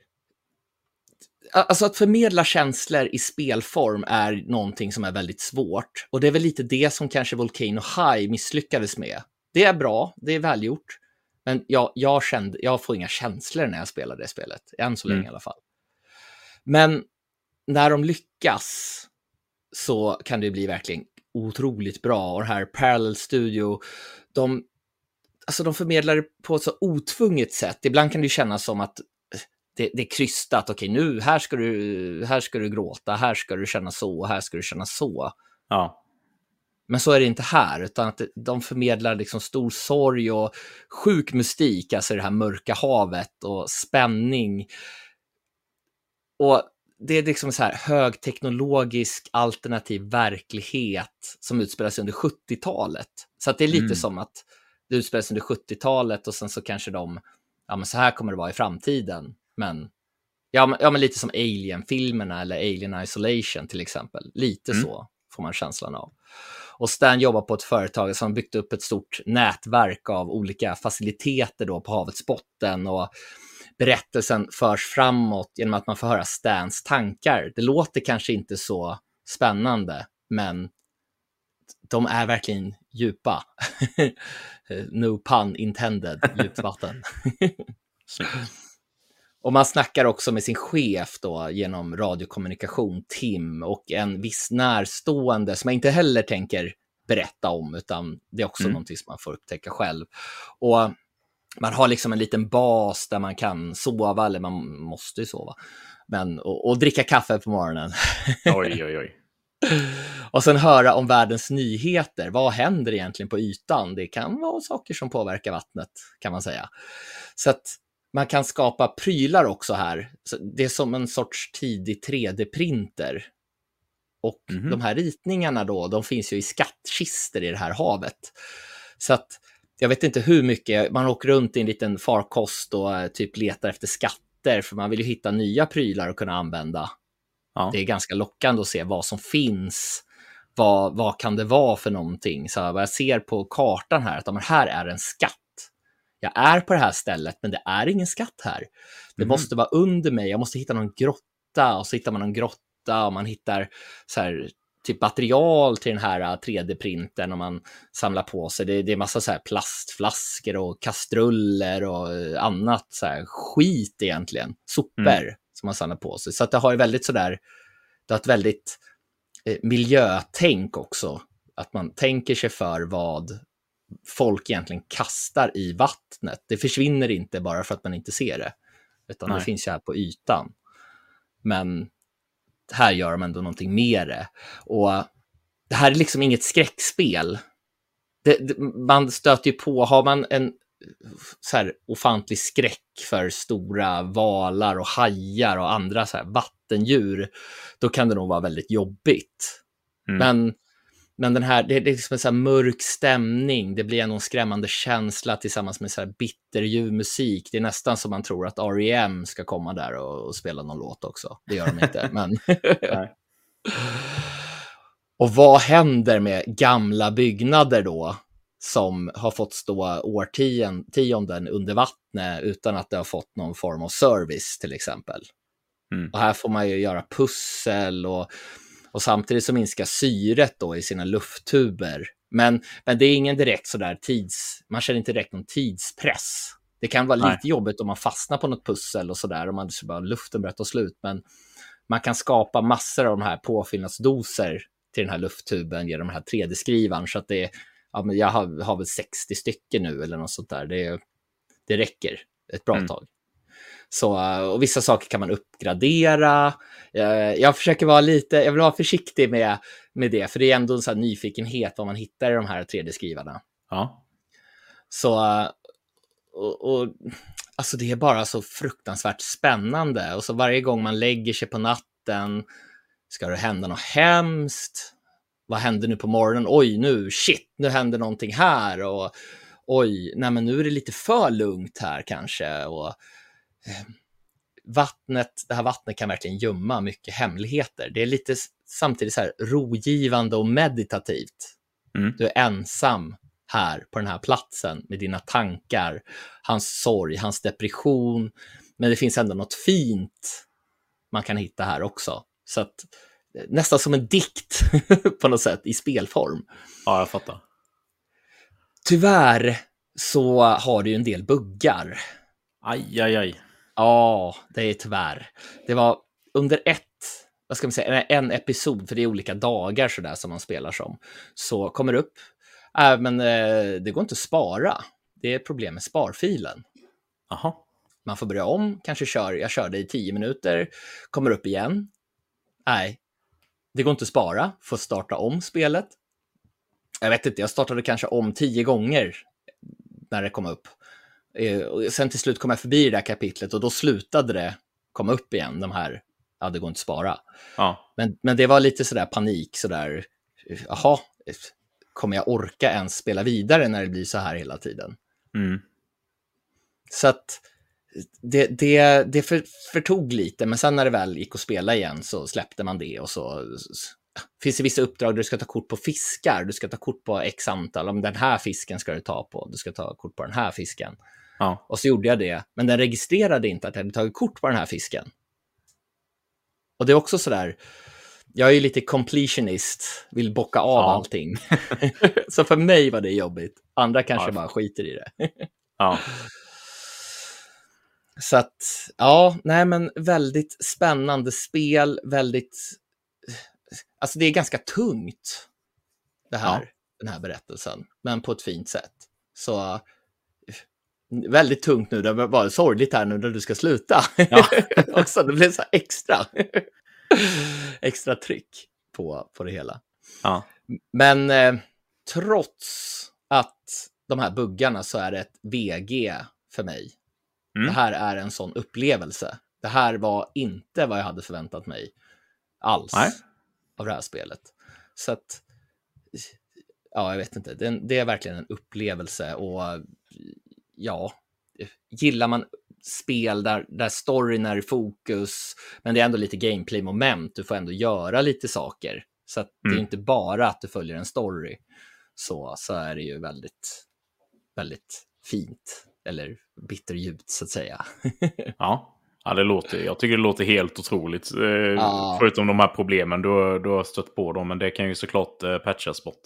S1: Alltså att förmedla känslor i spelform är någonting som är väldigt svårt. Och det är väl lite det som kanske Volcano High misslyckades med. Det är bra, det är välgjort. Men jag, jag, kände, jag får inga känslor när jag spelar det spelet, än så länge mm. i alla fall. Men när de lyckas så kan det bli verkligen otroligt bra. Och det här Parallel Studio, de, alltså de förmedlar det på ett så otvunget sätt. Ibland kan det kännas som att det, det är krystat. Okej, nu här ska, du, här ska du gråta, här ska du känna så, här ska du känna så.
S2: Ja.
S1: Men så är det inte här, utan att de förmedlar liksom stor sorg och sjuk mystik, alltså det här mörka havet och spänning. Och det är liksom så här högteknologisk alternativ verklighet som utspelar sig under 70-talet. Så att det är lite mm. som att det utspelar sig under 70-talet och sen så kanske de, ja men så här kommer det vara i framtiden. Men ja, men, ja, men lite som Alien-filmerna eller Alien Isolation till exempel. Lite mm. så får man känslan av. Och Stan jobbar på ett företag som har byggt upp ett stort nätverk av olika faciliteter då på havets botten och berättelsen förs framåt genom att man får höra Stans tankar. Det låter kanske inte så spännande, men de är verkligen djupa. no pun intended, djupt vatten. Och man snackar också med sin chef då genom radiokommunikation, Tim, och en viss närstående som jag inte heller tänker berätta om, utan det är också mm. någonting som man får upptäcka själv. Och man har liksom en liten bas där man kan sova, eller man måste ju sova, men, och, och dricka kaffe på morgonen.
S2: Oj, oj, oj.
S1: och sen höra om världens nyheter. Vad händer egentligen på ytan? Det kan vara saker som påverkar vattnet, kan man säga. Så att man kan skapa prylar också här. Så det är som en sorts tidig 3D-printer. Och mm -hmm. de här ritningarna då, de finns ju i skattkister i det här havet. Så att jag vet inte hur mycket, man åker runt i en liten farkost och eh, typ letar efter skatter, för man vill ju hitta nya prylar att kunna använda. Ja. Det är ganska lockande att se vad som finns. Vad, vad kan det vara för någonting? Så vad jag ser på kartan här, att här är en skatt. Jag är på det här stället, men det är ingen skatt här. Det mm. måste vara under mig, jag måste hitta någon grotta och så hittar man någon grotta och man hittar så här, typ material till den här 3D-printern äh, och man samlar på sig. Det, det är massa så här plastflaskor och kastruller och äh, annat så här skit egentligen. Sopor mm. som man samlar på sig. Så det har ju väldigt sådär, det har ett väldigt eh, miljötänk också. Att man tänker sig för vad folk egentligen kastar i vattnet. Det försvinner inte bara för att man inte ser det, utan Nej. det finns ju här på ytan. Men här gör de ändå någonting med det. Och det här är liksom inget skräckspel. Det, det, man stöter ju på, har man en så här ofantlig skräck för stora valar och hajar och andra så här vattendjur, då kan det nog vara väldigt jobbigt. Mm. Men men den här, det är liksom en så mörk stämning, det blir en skrämmande känsla tillsammans med så här bitterljuv musik. Det är nästan som man tror att R.E.M. ska komma där och, och, spela någon låt också. Det gör de inte, men... och vad händer med gamla byggnader då? som har fått stå årtionden under vattnet utan att det har fått någon form av service till exempel. Mm. Och här får man ju göra pussel och och samtidigt så minskar syret då i sina lufttuber. Men, men det är ingen direkt sådär tids, man känner inte direkt någon tidspress. Det kan vara Nej. lite jobbigt om man fastnar på något pussel och sådär, om man så bara luften börjar ta slut, men man kan skapa massor av de här påfyllnadsdoser till den här lufttuben genom den här 3D-skrivaren, så att det är, ja, men jag har, har väl 60 stycken nu eller något sånt där. Det, det räcker ett bra mm. tag. Så, och vissa saker kan man uppgradera. Eh, jag försöker vara lite, jag vill vara försiktig med, med det, för det är ändå en sån nyfikenhet vad man hittar i de här 3D-skrivarna.
S2: Ja.
S1: Så, och, och, alltså det är bara så fruktansvärt spännande. Och så varje gång man lägger sig på natten, ska det hända något hemskt? Vad händer nu på morgonen? Oj, nu, shit, nu händer någonting här. Och oj, nej men nu är det lite för lugnt här kanske. Och vattnet, det här vattnet kan verkligen gömma mycket hemligheter. Det är lite samtidigt så här rogivande och meditativt. Mm. Du är ensam här på den här platsen med dina tankar, hans sorg, hans depression. Men det finns ändå något fint man kan hitta här också. Så att, eh, nästan som en dikt på något sätt i spelform.
S2: Ja, jag fattar.
S1: Tyvärr så har du ju en del buggar.
S2: Aj, aj, aj.
S1: Ja, det är tyvärr. Det var under ett, vad ska man säga, en episod, för det är olika dagar sådär som man spelar som, så kommer det upp, äh, men eh, det går inte att spara. Det är problem med sparfilen.
S2: Aha.
S1: Man får börja om, kanske kör, jag körde i tio minuter, kommer upp igen. Nej, det går inte att spara, får starta om spelet. Jag vet inte, jag startade kanske om tio gånger när det kom upp. Eh, sen till slut kom jag förbi det där kapitlet och då slutade det komma upp igen, de här, ja det går inte att spara.
S2: Ja.
S1: Men, men det var lite sådär panik, sådär, jaha, kommer jag orka ens spela vidare när det blir så här hela tiden?
S2: Mm.
S1: Så att det, det, det för, förtog lite, men sen när det väl gick att spela igen så släppte man det och så finns det vissa uppdrag där du ska ta kort på fiskar, du ska ta kort på x antal, om den här fisken ska du ta på, du ska ta kort på den här fisken.
S2: Ja.
S1: Och så gjorde jag det, men den registrerade inte att jag hade tagit kort på den här fisken. Och det är också sådär, jag är ju lite completionist, vill bocka av ja. allting. så för mig var det jobbigt. Andra kanske ja. bara skiter i det.
S2: ja.
S1: Så att, ja, nej men väldigt spännande spel, väldigt, alltså det är ganska tungt, det här, ja. den här berättelsen, men på ett fint sätt. Så väldigt tungt nu, det var bara sorgligt här nu när du ska sluta. Ja. Också, det blev så extra, extra tryck på, på det hela.
S2: Ja.
S1: Men eh, trots att de här buggarna så är det ett VG för mig. Mm. Det här är en sån upplevelse. Det här var inte vad jag hade förväntat mig alls.
S2: Nej.
S1: av det här spelet. Så att, ja, jag vet inte, det, det är verkligen en upplevelse och ja, gillar man spel där, där storyn är i fokus, men det är ändå lite gameplay-moment, du får ändå göra lite saker. Så att mm. det är mm. inte bara att du följer en story, så, så är det ju väldigt, väldigt fint, eller bitterljuvt så att säga.
S2: ja. Ja, det låter, jag tycker det låter helt otroligt. Ja. Förutom de här problemen du, du har stött på dem, men det kan ju såklart eh, patchas bort.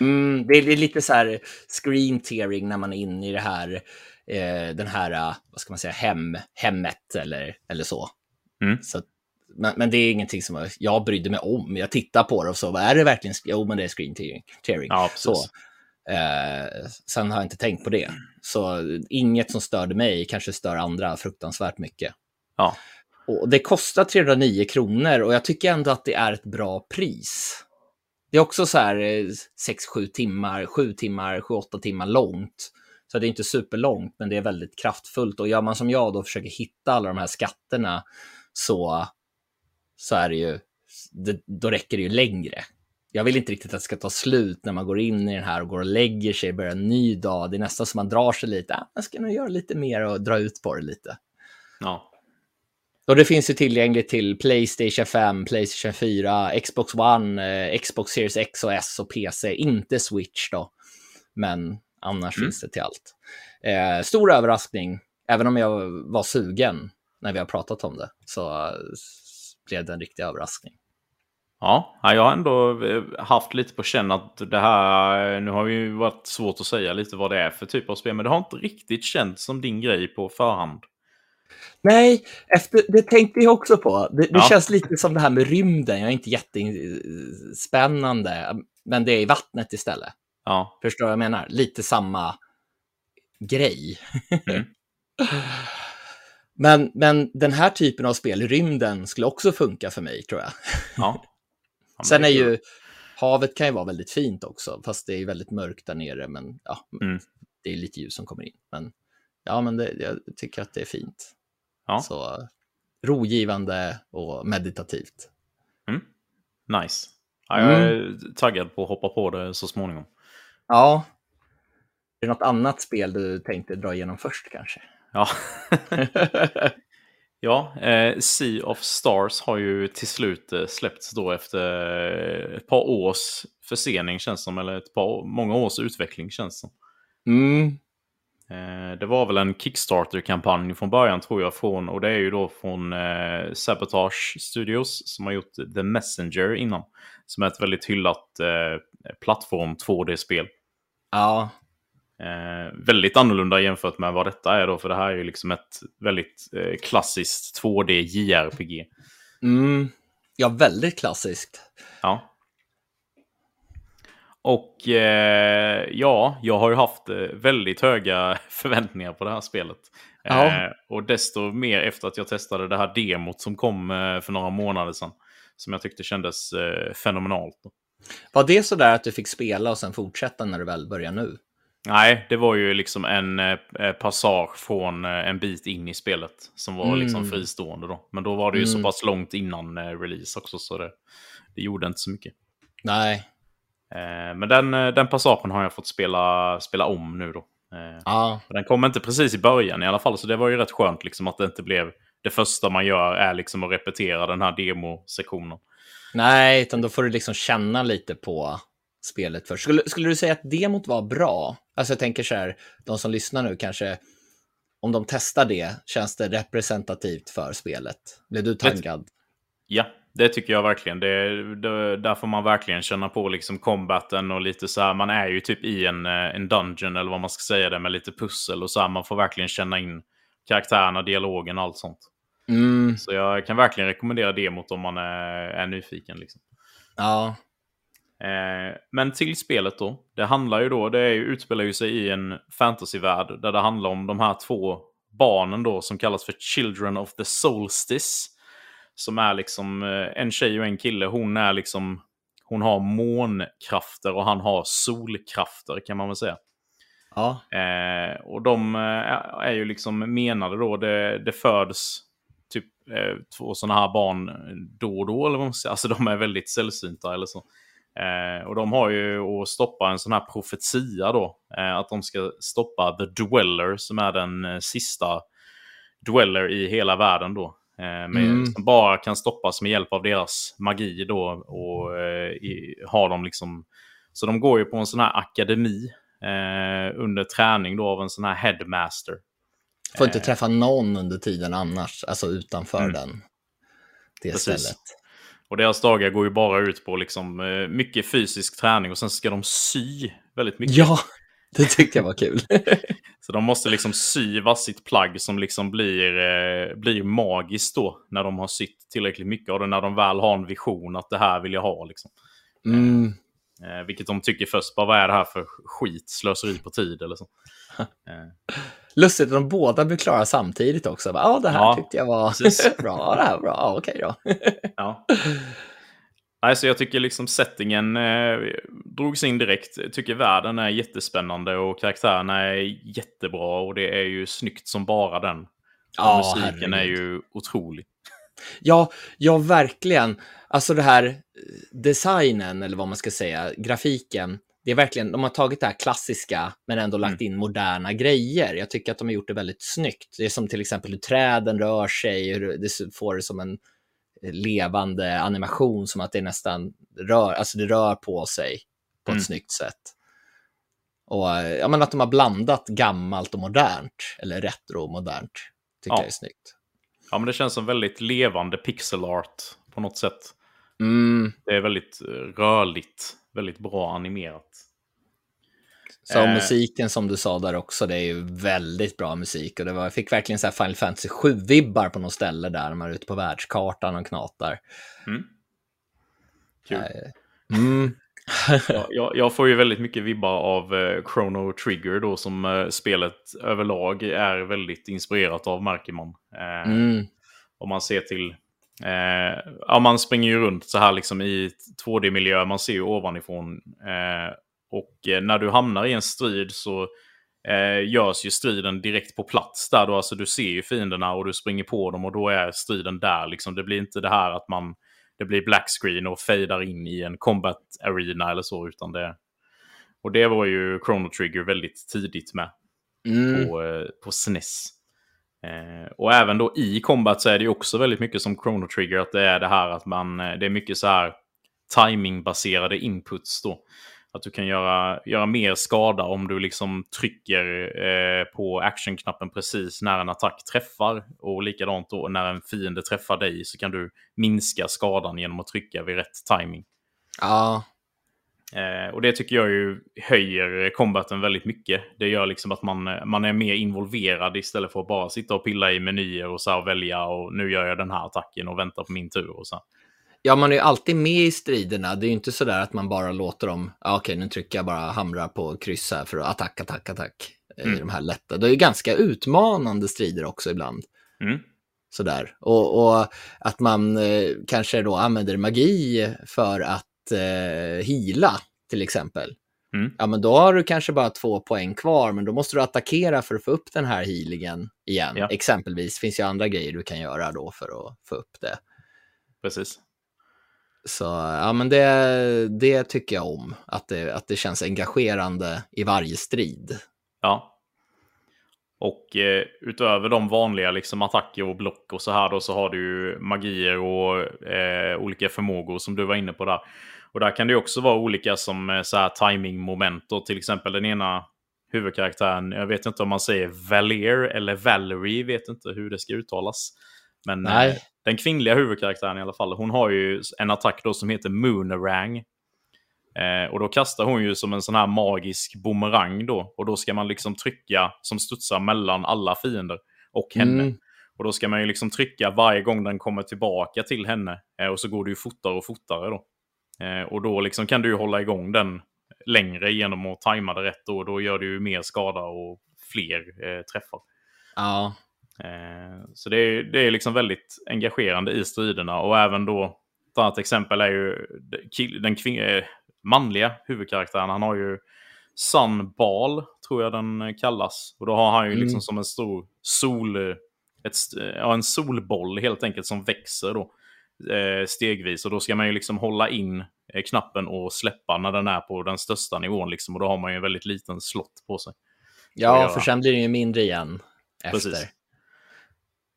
S1: Mm, det, är, det, är, lite så här screen tearing när man är inne i det här, eh, den här, eh, vad ska man säga, hem, hemmet eller, eller så. Mm. så men, men, det är ingenting som jag brydde mig om. Jag tittar på det och så, vad är det verkligen? Jo, men det är screen tearing. tearing. Ja, så, eh, sen har jag inte tänkt på det. Så inget som störde mig kanske stör andra fruktansvärt mycket.
S2: Ja.
S1: Och det kostar 309 kronor och jag tycker ändå att det är ett bra pris. Det är också så här 6-7 eh, timmar, 7 timmar, 7-8 timmar långt. Så det är inte superlångt, men det är väldigt kraftfullt. Och gör man som jag då försöker hitta alla de här skatterna så, så är det ju, det, då räcker det ju längre. Jag vill inte riktigt att det ska ta slut när man går in i den här och går och lägger sig, börjar en ny dag. Det är nästan som man drar sig lite. Ah, man ska nog göra lite mer och dra ut på det lite.
S2: Ja.
S1: Och det finns ju tillgängligt till Playstation 5, Playstation 4, Xbox One, eh, Xbox Series X och S och PC. Inte Switch då, men annars mm. finns det till allt. Eh, stor överraskning, även om jag var sugen när vi har pratat om det, så uh, blev det en riktig överraskning.
S2: Ja, jag har ändå eh, haft lite på känn att det här, nu har ju varit svårt att säga lite vad det är för typ av spel, men det har inte riktigt känts som din grej på förhand.
S1: Nej, efter, det tänkte jag också på. Det, det ja. känns lite som det här med rymden. Jag är inte jättespännande, men det är i vattnet istället.
S2: Ja.
S1: Förstår vad jag menar? Lite samma grej. Mm. men, men den här typen av spel rymden skulle också funka för mig, tror jag.
S2: Ja.
S1: ja Sen är ju, havet kan ju vara väldigt fint också, fast det är väldigt mörkt där nere, men ja, mm. det är lite ljus som kommer in. Men ja, men det, jag tycker att det är fint.
S2: Ja.
S1: Så rogivande och meditativt.
S2: Mm. Nice. Ja, jag är mm. taggad på att hoppa på det så småningom.
S1: Ja. Är det något annat spel du tänkte dra igenom först kanske?
S2: Ja. ja, eh, Sea of Stars har ju till slut eh, släppts då efter ett par års försening känns som, eller ett par, många års utveckling känns som.
S1: Mm.
S2: Eh, det var väl en Kickstarter-kampanj från början tror jag, från, och det är ju då från eh, Sabotage Studios som har gjort The Messenger innan. Som är ett väldigt hyllat eh, plattform 2D-spel.
S1: Ja.
S2: Eh, väldigt annorlunda jämfört med vad detta är då, för det här är ju liksom ett väldigt eh, klassiskt 2D JRPG.
S1: Mm. Ja, väldigt klassiskt.
S2: Ja. Och eh, ja, jag har ju haft eh, väldigt höga förväntningar på det här spelet. Ja. Eh, och desto mer efter att jag testade det här demot som kom eh, för några månader sedan. Som jag tyckte kändes eh, fenomenalt.
S1: Var det så där att du fick spela och sen fortsätta när du väl börjar nu?
S2: Nej, det var ju liksom en eh, passage från en bit in i spelet som var liksom mm. liksom fristående då. Men då var det ju mm. så pass långt innan release också så det, det gjorde inte så mycket.
S1: Nej,
S2: men den, eh, den passagen har jag fått spela, spela om nu då.
S1: Eh, ja.
S2: Den kom inte precis i början i alla fall, så det var ju rätt skönt liksom att det inte blev... Det första man gör är liksom att repetera den här demosektionen.
S1: Nej, utan då får du liksom känna lite på spelet först. Skulle, skulle du säga att demot var bra? Alltså jag tänker så här, de som lyssnar nu kanske, om de testar det, känns det representativt för spelet? Blev du taggad?
S2: Ja, det tycker jag verkligen. Det, det, där får man verkligen känna på liksom combaten och lite så här. Man är ju typ i en, eh, en dungeon eller vad man ska säga det med lite pussel och så här. Man får verkligen känna in karaktärerna, dialogen och allt sånt.
S1: Mm.
S2: Så jag kan verkligen rekommendera det mot om man är, är nyfiken. Liksom.
S1: Ja.
S2: Eh, men till spelet då. Det handlar ju då, det är ju, utspelar ju sig i en fantasyvärld där det handlar om de här två barnen då som kallas för Children of the Solstice. Som är liksom eh, en tjej och en kille. Hon är liksom... Hon har månkrafter och han har solkrafter kan man väl säga.
S1: Ja.
S2: Eh, och de eh, är ju liksom menade då, det, det föds typ eh, två sådana här barn då och då. Eller vad man säger. Alltså de är väldigt sällsynta eller så. Eh, och de har ju att stoppa en sån här profetia då. Eh, att de ska stoppa The Dweller som är den eh, sista Dweller i hela världen då. Eh, med, mm. Som bara kan stoppas med hjälp av deras magi då. Och eh, i, har dem liksom... Så de går ju på en sån här akademi eh, under träning då av en sån här headmaster.
S1: Får inte träffa någon under tiden annars, alltså utanför mm. den. Det Precis. stället.
S2: Och deras dagar går ju bara ut på liksom, mycket fysisk träning och sen ska de sy väldigt mycket.
S1: Ja, det tyckte jag var kul.
S2: så de måste liksom sy varsitt plagg som liksom blir, eh, blir magiskt då när de har sytt tillräckligt mycket av det. När de väl har en vision att det här vill jag ha. Liksom. Mm. Eh, vilket de tycker först, bara vad är det här för skit, slöseri på tid eller så.
S1: eh. Lustigt att de båda blir klara samtidigt också. Ja, det här ja, tyckte jag var bra, det här var bra, ja, okej då.
S2: ja. Nej, så jag tycker liksom settingen eh, drogs in direkt. Jag tycker världen är jättespännande och karaktärerna är jättebra och det är ju snyggt som bara den. Ja, musiken herregud. är ju otrolig.
S1: Ja, ja, verkligen. Alltså det här designen, eller vad man ska säga, grafiken. Det är verkligen, de har tagit det här klassiska, men ändå lagt mm. in moderna grejer. Jag tycker att de har gjort det väldigt snyggt. Det är som till exempel hur träden rör sig, hur det får det som en levande animation, som att det nästan rör, alltså det rör på sig på ett mm. snyggt sätt. Och ja, men att de har blandat gammalt och modernt, eller retro och modernt, tycker ja. jag är snyggt.
S2: Ja, men det känns som väldigt levande pixel art på något sätt. Mm. Det är väldigt rörligt, väldigt bra animerat.
S1: Så eh. musiken som du sa där också, det är ju väldigt bra musik. Och det var, jag fick verkligen så Final Fantasy 7-vibbar på något ställe där, man är ute på världskartan och knatar. Mm.
S2: Kul. Eh. Mm. jag, jag, får ju väldigt mycket vibbar av eh, Chrono Trigger då, som eh, spelet överlag är väldigt inspirerat av, märker man. Eh, mm. Om man ser till Eh, ja, man springer ju runt så här liksom i 2D-miljö, man ser ju ovanifrån. Och eh, när du hamnar i en strid så eh, görs ju striden direkt på plats där. Då, alltså, du ser ju fienderna och du springer på dem och då är striden där. Liksom. Det blir inte det här att man det blir black screen och fejdar in i en combat arena eller så. Utan det, och det var ju Chrono Trigger väldigt tidigt med mm. på, eh, på SNES. Eh, och även då i combat så är det ju också väldigt mycket som Chrono Trigger, att det är det här att man, eh, det är mycket så här timingbaserade inputs då. Att du kan göra, göra mer skada om du liksom trycker eh, på actionknappen precis när en attack träffar. Och likadant då när en fiende träffar dig så kan du minska skadan genom att trycka vid rätt timing.
S1: Ja,
S2: Eh, och det tycker jag ju höjer combaten väldigt mycket. Det gör liksom att man, man är mer involverad istället för att bara sitta och pilla i menyer och så här välja och nu gör jag den här attacken och väntar på min tur och så.
S1: Ja, man är ju alltid med i striderna. Det är ju inte så där att man bara låter dem, ja, okej, nu trycker jag bara hamrar på kryss här för att attack, attack, attack. Mm. I de här lätta. Det är ju ganska utmanande strider också ibland. Mm. Sådär. Och, och att man eh, kanske då använder magi för att eh, hila till exempel. Mm. Ja, men då har du kanske bara två poäng kvar, men då måste du attackera för att få upp den här healingen igen. Ja. Exempelvis finns ju andra grejer du kan göra då för att få upp det.
S2: Precis.
S1: Så ja, men det, det tycker jag om, att det, att det känns engagerande i varje strid.
S2: Ja. Och eh, utöver de vanliga liksom, attacker och block och så här då så har du ju magier och eh, olika förmågor som du var inne på där. Och där kan det också vara olika som eh, så här timing-moment. Och till exempel den ena huvudkaraktären, jag vet inte om man säger Valier eller Valerie, vet inte hur det ska uttalas. Men eh, den kvinnliga huvudkaraktären i alla fall, hon har ju en attack då som heter Moonerang. Eh, och då kastar hon ju som en sån här magisk bumerang då. Och då ska man liksom trycka som studsar mellan alla fiender och henne. Mm. Och då ska man ju liksom trycka varje gång den kommer tillbaka till henne. Eh, och så går det ju fortare och fortare då. Eh, och då liksom kan du ju hålla igång den längre genom att tajma det rätt. Och då gör du ju mer skada och fler eh, träffar.
S1: Ja.
S2: Eh, så det är, det är liksom väldigt engagerande i striderna. Och även då, ett annat exempel är ju den kvin- manliga huvudkaraktären. Han har ju Sunball, tror jag den kallas. Och då har han ju liksom mm. som en stor sol ett, ja, en solboll helt enkelt som växer då eh, stegvis. Och då ska man ju liksom hålla in eh, knappen och släppa när den är på den största nivån. Liksom, och då har man ju en väldigt liten slott på sig.
S1: Ja, för sen blir det ju mindre igen efter. Precis.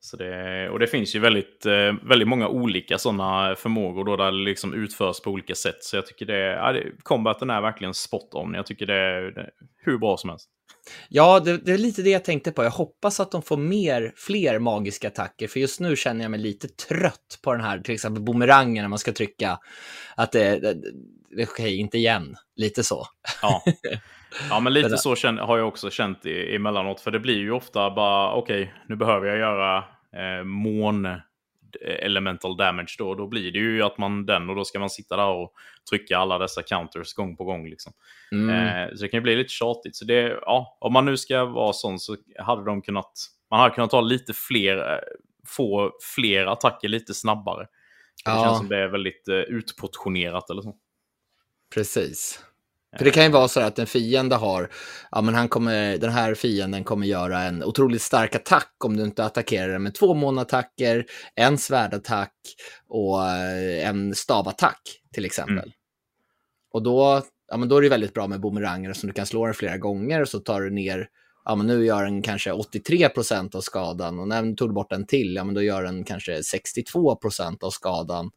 S2: Så det, och det finns ju väldigt, eh, väldigt många olika sådana förmågor då där det liksom utförs på olika sätt. Så jag tycker det, ja, det combaten är verkligen spot on. Jag tycker det är, det är hur bra som helst.
S1: Ja, det, det, är lite det jag tänkte på. Jag hoppas att de får mer, fler magiska attacker, för just nu känner jag mig lite trött på den här, till exempel bumerangen när man ska trycka. Att det, det, det okej, inte igen, lite så.
S2: Ja, ja men lite så känner, har jag också känt emellanåt, för det blir ju ofta bara, okej, okay, nu behöver jag göra eh, mån elemental damage då. Då blir det ju att man den och då ska man sitta där och trycka alla dessa counters gång på gång. Liksom. Mm. Eh, så det kan ju bli lite tjatigt. Så det, ja, om man nu ska vara sån så hade de kunnat, man hade kunnat ta lite fler, eh, få fler attacker lite snabbare. Ja. Det känns som det är väldigt eh, utportionerat eller så.
S1: Precis. För det kan ju vara så att en fiende har, ja men han kommer, den här fienden kommer göra en otroligt stark attack om du inte attackerar den med två månattacker, en svärdattack och eh, en stavattack till exempel. Mm. Och då, ja men då är det väldigt bra med bumeranger som du kan slå den flera gånger och så tar du ner, ja men nu gör den kanske 83 procent av skadan och när du tog bort en till, ja men då gör den kanske 62 procent av skadan.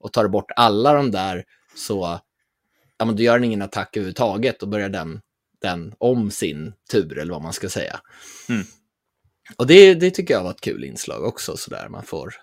S1: Och tar du bort alla de där så ja, men då gör den ingen attack överhuvudtaget och börjar den, den om sin tur, eller vad man ska säga. Mm. Och det, det tycker jag var ett kul inslag också, sådär man får...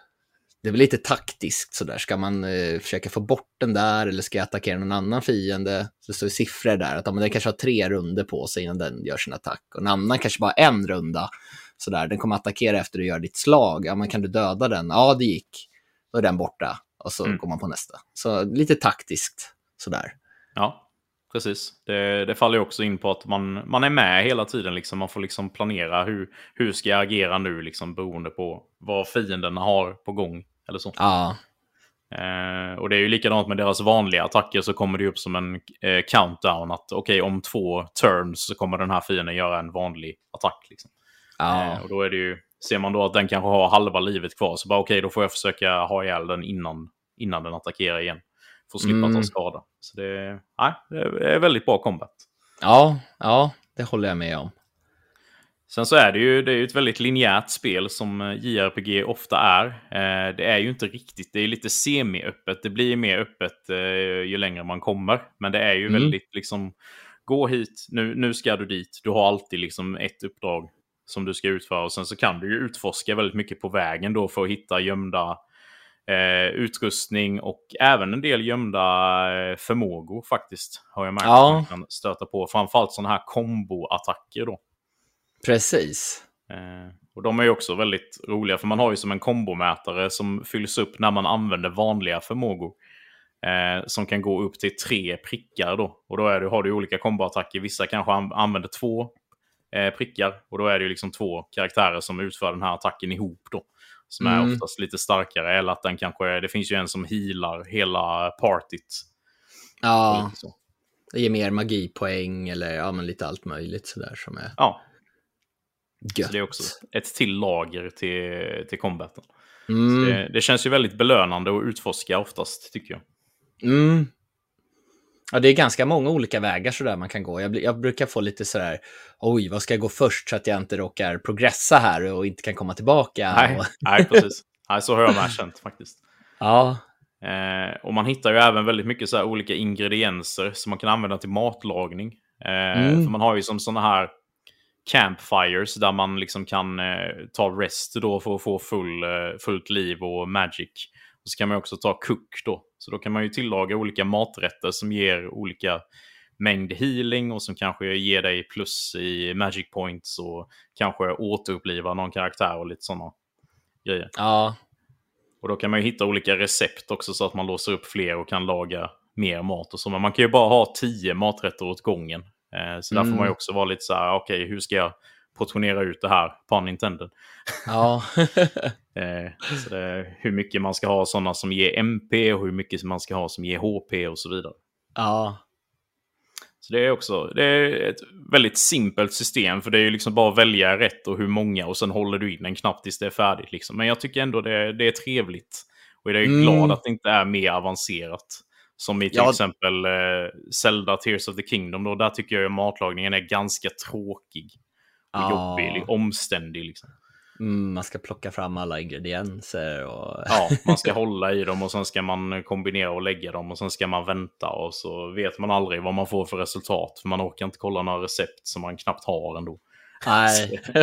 S1: Det är väl lite taktiskt sådär, ska man eh, försöka få bort den där eller ska jag attackera någon annan fiende? Så det står siffror där, att ja, men den kanske har tre runder på sig innan den gör sin attack. Och en annan kanske bara en runda, sådär, den kommer attackera efter du gör ditt slag. Ja, men kan du döda den? Ja, det gick. Då är den borta och så mm. går man på nästa. Så lite taktiskt sådär.
S2: Ja, precis. Det, det faller också in på att man, man är med hela tiden. Liksom. Man får liksom planera hur, hur ska jag agera nu liksom, beroende på vad fienderna har på gång. Eller så.
S1: Ja.
S2: Eh, och det är ju likadant med deras vanliga attacker så kommer det upp som en eh, countdown att okej okay, om två turns så kommer den här fienden göra en vanlig attack. Liksom. Ja. Eh, och då är det ju, ser man då att den kanske har halva livet kvar så bara okej okay, då får jag försöka ha ihjäl den innan, innan den attackerar igen. För att slippa mm. ta skada. Så det, nej, det är väldigt bra combat.
S1: Ja, ja, det håller jag med om.
S2: Sen så är det ju det är ett väldigt linjärt spel som eh, JRPG ofta är. Eh, det är ju inte riktigt, det är lite semi-öppet. Det blir mer öppet eh, ju längre man kommer. Men det är ju mm. väldigt liksom, gå hit, nu, nu ska du dit. Du har alltid liksom ett uppdrag som du ska utföra. Och sen så kan du ju utforska väldigt mycket på vägen då för att hitta gömda eh, utrustning och även en del gömda eh, förmågor faktiskt. Har jag märkt ja. att man kan stöta på. Framförallt sådana här komboattacker då.
S1: Precis.
S2: Eh, och de är ju också väldigt roliga för man har ju som en kombomätare som fylls upp när man använder vanliga förmågor. Eh, som kan gå upp till tre prickar då. Och då är det, har du olika komboattacker. Vissa kanske använder två eh, prickar. Och då är det ju liksom två karaktärer som utför den här attacken ihop då. Som mm. är oftast lite starkare. Eller att den kanske, det finns ju en som healar hela partyt.
S1: Ja, det ger mer magipoäng eller ja, men lite allt möjligt sådär som är
S2: ja. gött. Så det är också ett till lager till, till combaten.
S1: Mm.
S2: Det, det, känns ju väldigt belönande att utforska oftast, tycker jag.
S1: Mm. Ja, det är ganska många olika vägar sådär man kan gå. Jag, jag, brukar få lite sådär, oj, vad ska jag gå först så att jag inte råkar progressa här och inte kan komma tillbaka?
S2: Nej,
S1: och...
S2: nej precis. Nej, så har jag med känt faktiskt.
S1: Ja.
S2: Eh, och man hittar ju även väldigt mycket så olika ingredienser som man kan använda till matlagning. Eh, mm. Man har ju som sådana här campfires där man liksom kan eh, ta rest då för att få full, eh, fullt liv och magic. Och så kan man också ta cook då. Så då kan man ju tillaga olika maträtter som ger olika mängd healing och som kanske ger dig plus i magic points och kanske återuppliva någon karaktär och lite sådana grejer.
S1: Ja.
S2: Och då kan man ju hitta olika recept också så att man låser upp fler och kan laga mer mat och så. Men man kan ju bara ha tio maträtter åt gången. Eh, så där mm. får man ju också vara lite så här, okej, okay, hur ska jag portionera ut det här, på Nintendo.
S1: Ja.
S2: eh, så det, hur mycket man ska ha sådana som ger MP och hur mycket man ska ha som ger HP och så vidare.
S1: Ja.
S2: Så det är också det är ett väldigt simpelt system. För det är ju liksom bara att välja rätt och hur många och sen håller du in en knapp tills det är färdigt. Liksom. Men jag tycker ändå det, det är trevligt. Och jag är mm. glad att det inte är mer avancerat. Som i till ja. exempel eh, Zelda Tears of the Kingdom. Då, där tycker jag att matlagningen är ganska tråkig. Och ah. jobbig, omständig. Liksom.
S1: Mm, man ska plocka fram alla ingredienser. Och...
S2: ja, man ska hålla i dem och sen ska man kombinera och lägga dem och sen ska man vänta och så vet man aldrig vad man får för resultat. För man orkar inte kolla några recept som man knappt har ändå.
S1: Nej.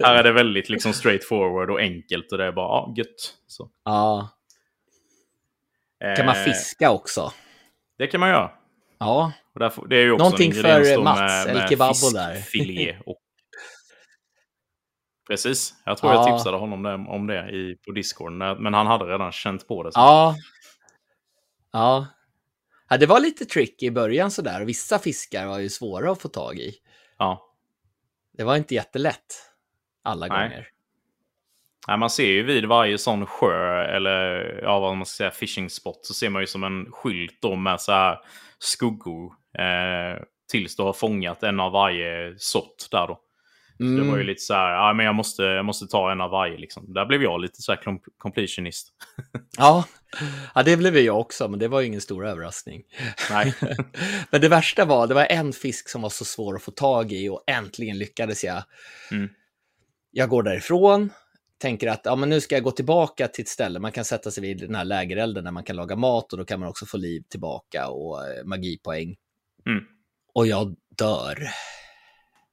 S2: här är det väldigt liksom straight forward och enkelt och det är bara ja, gött. Så.
S1: Ja. Kan man eh, fiska också?
S2: Det kan man göra.
S1: Ja.
S2: Och därför, det är ju också
S1: Någonting för Mats, El Kebabo där.
S2: Filé och Precis, jag tror ja. jag tipsade honom om det i, på Discord, men han hade redan känt på det. Så.
S1: Ja. ja. Ja, det var lite tricky i början sådär. Vissa fiskar var ju svåra att få tag i.
S2: Ja.
S1: Det var inte jättelätt alla Nej. gånger.
S2: Nej, man ser ju vid varje sån sjö eller ja, vad man ska säga, fishing spot så ser man ju som en skylt då med så här skuggor eh, tills du har fångat en av varje sort där då. Mm. det var ju mm. lite så här, ja, men jag måste, jag måste ta en av varje. Liksom. Där blev jag lite så här completionist.
S1: ja. ja, det blev jag också, men det var ju ingen stor överraskning.
S2: Nej.
S1: men det värsta var, det var en fisk som var så svår att få tag i och äntligen lyckades jag.
S2: Mm.
S1: Jag går därifrån, tänker att ja, men nu ska jag gå tillbaka till ett ställe. Man kan sätta sig vid den här lägerelden där man kan laga mat och då kan man också få liv tillbaka och eh, magipoäng.
S2: Mm.
S1: Och jag dör.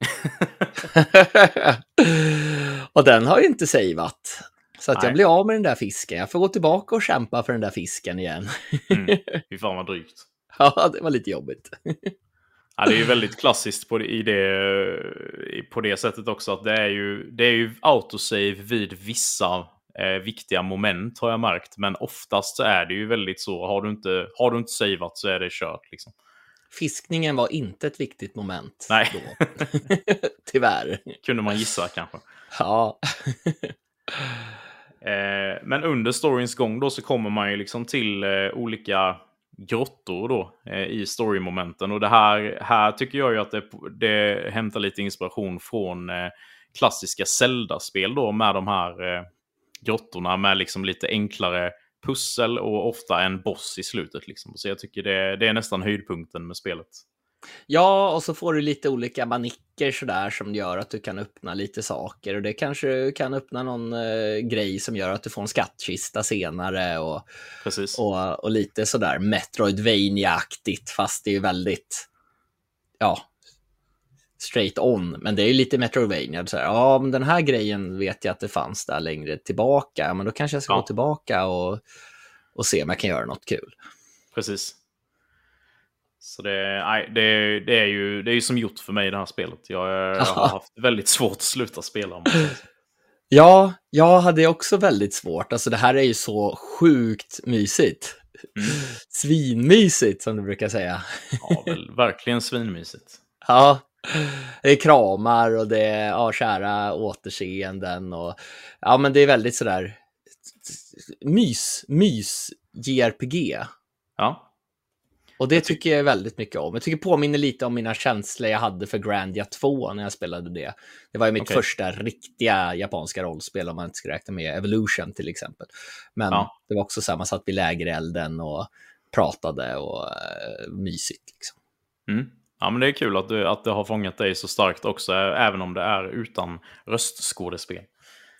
S1: och den har ju inte savat. Så att jag blir av med den där fisken. Jag får gå tillbaka och kämpa för den där fisken igen.
S2: mm. Fy fan vad drygt.
S1: Ja, det var lite jobbigt.
S2: ja, det är ju väldigt klassiskt på det, i det, på det sättet också. att Det är ju, det är ju autosave vid vissa eh, viktiga moment har jag märkt. Men oftast så är det ju väldigt så. Har du inte, har du inte savat så är det kört. Liksom.
S1: Fiskningen var inte ett viktigt moment
S2: Nej.
S1: då. Tyvärr.
S2: Kunde man gissa kanske.
S1: Ja.
S2: eh, men under storyns gång då så kommer man ju liksom till eh, olika grottor då eh, i storymomenten. Och det här, här tycker jag ju att det, det hämtar lite inspiration från eh, klassiska Zelda-spel då med de här eh, grottorna med liksom lite enklare pussel och ofta en boss i slutet. Liksom. Så jag tycker det, det är nästan höjdpunkten med spelet.
S1: Ja, och så får du lite olika manicker sådär som gör att du kan öppna lite saker. Och det kanske kan öppna någon eh, grej som gör att du får en skattkista senare. Och,
S2: Precis.
S1: och, och lite sådär Metroidvania-aktigt, fast det är ju väldigt, ja, straight on. Men det är ju lite Metroidvania. Så här, ja, men den här grejen vet jag att det fanns där längre tillbaka. Men då kanske jag ska ja. gå tillbaka och, och se om jag kan göra något kul.
S2: Precis. Så det, nej, det, det, är ju, det är ju som gjort för mig i det här spelet. Jag, jag har haft väldigt svårt att sluta spela.
S1: Ja, jag hade också väldigt svårt. Alltså det här är ju så sjukt mysigt. Mm. Svinmysigt som du brukar säga.
S2: Ja, väl, verkligen svinmysigt.
S1: Ja, det är kramar och det är ja, kära återseenden och ja, men det är väldigt sådär mys, mys JRPG.
S2: Ja.
S1: Och det tycker jag väldigt mycket om. Jag tycker påminner lite om mina känslor jag hade för Grandia 2 när jag spelade det. Det var ju mitt okay. första riktiga japanska rollspel om man inte ska räkna med Evolution till exempel. Men ja. det var också samma, satt vid lägerelden och pratade och uh, mysigt. Liksom.
S2: Mm. Ja, men det är kul att, du, att det har fångat dig så starkt också, även om det är utan röstskådespel.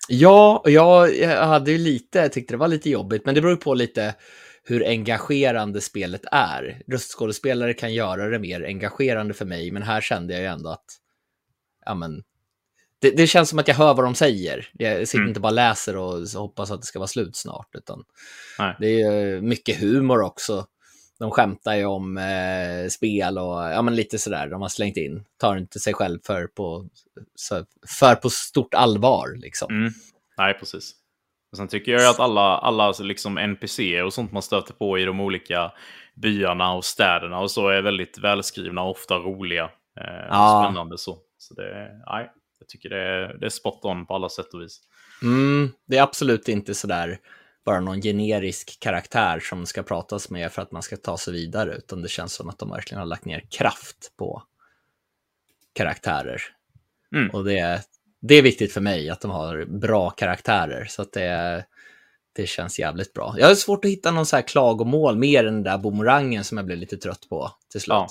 S1: Ja, jag, jag hade ju lite, jag tyckte det var lite jobbigt, men det beror på lite hur engagerande spelet är. Röstskådespelare kan göra det mer engagerande för mig, men här kände jag ju ändå att ja, men, det, det känns som att jag hör vad de säger. Jag sitter mm. inte bara läser och hoppas att det ska vara slut snart, utan
S2: Nej.
S1: det är mycket humor också de skämtar ju om eh, spel och ja, men lite sådär. De har slängt in, tar inte sig själv för på, för på stort allvar. Liksom.
S2: Mm. Nej, precis. Och sen tycker jag att alla, alla liksom NPC och sånt man stöter på i de olika byarna och städerna och så är väldigt välskrivna och ofta roliga. Eh, ja. Spännande så. Så det, nej, jag tycker det är, det är spot on på alla sätt och vis.
S1: Mm, det är absolut inte sådär bara någon generisk karaktär som ska pratas med för att man ska ta sig vidare, utan det känns som att de verkligen har lagt ner kraft på karaktärer. Mm. Och det, det är viktigt för mig att de har bra karaktärer, så att det, det känns jävligt bra. Jag har svårt att hitta någon så här klagomål mer än den där boomerangen som jag blev lite trött på till slut. Ja,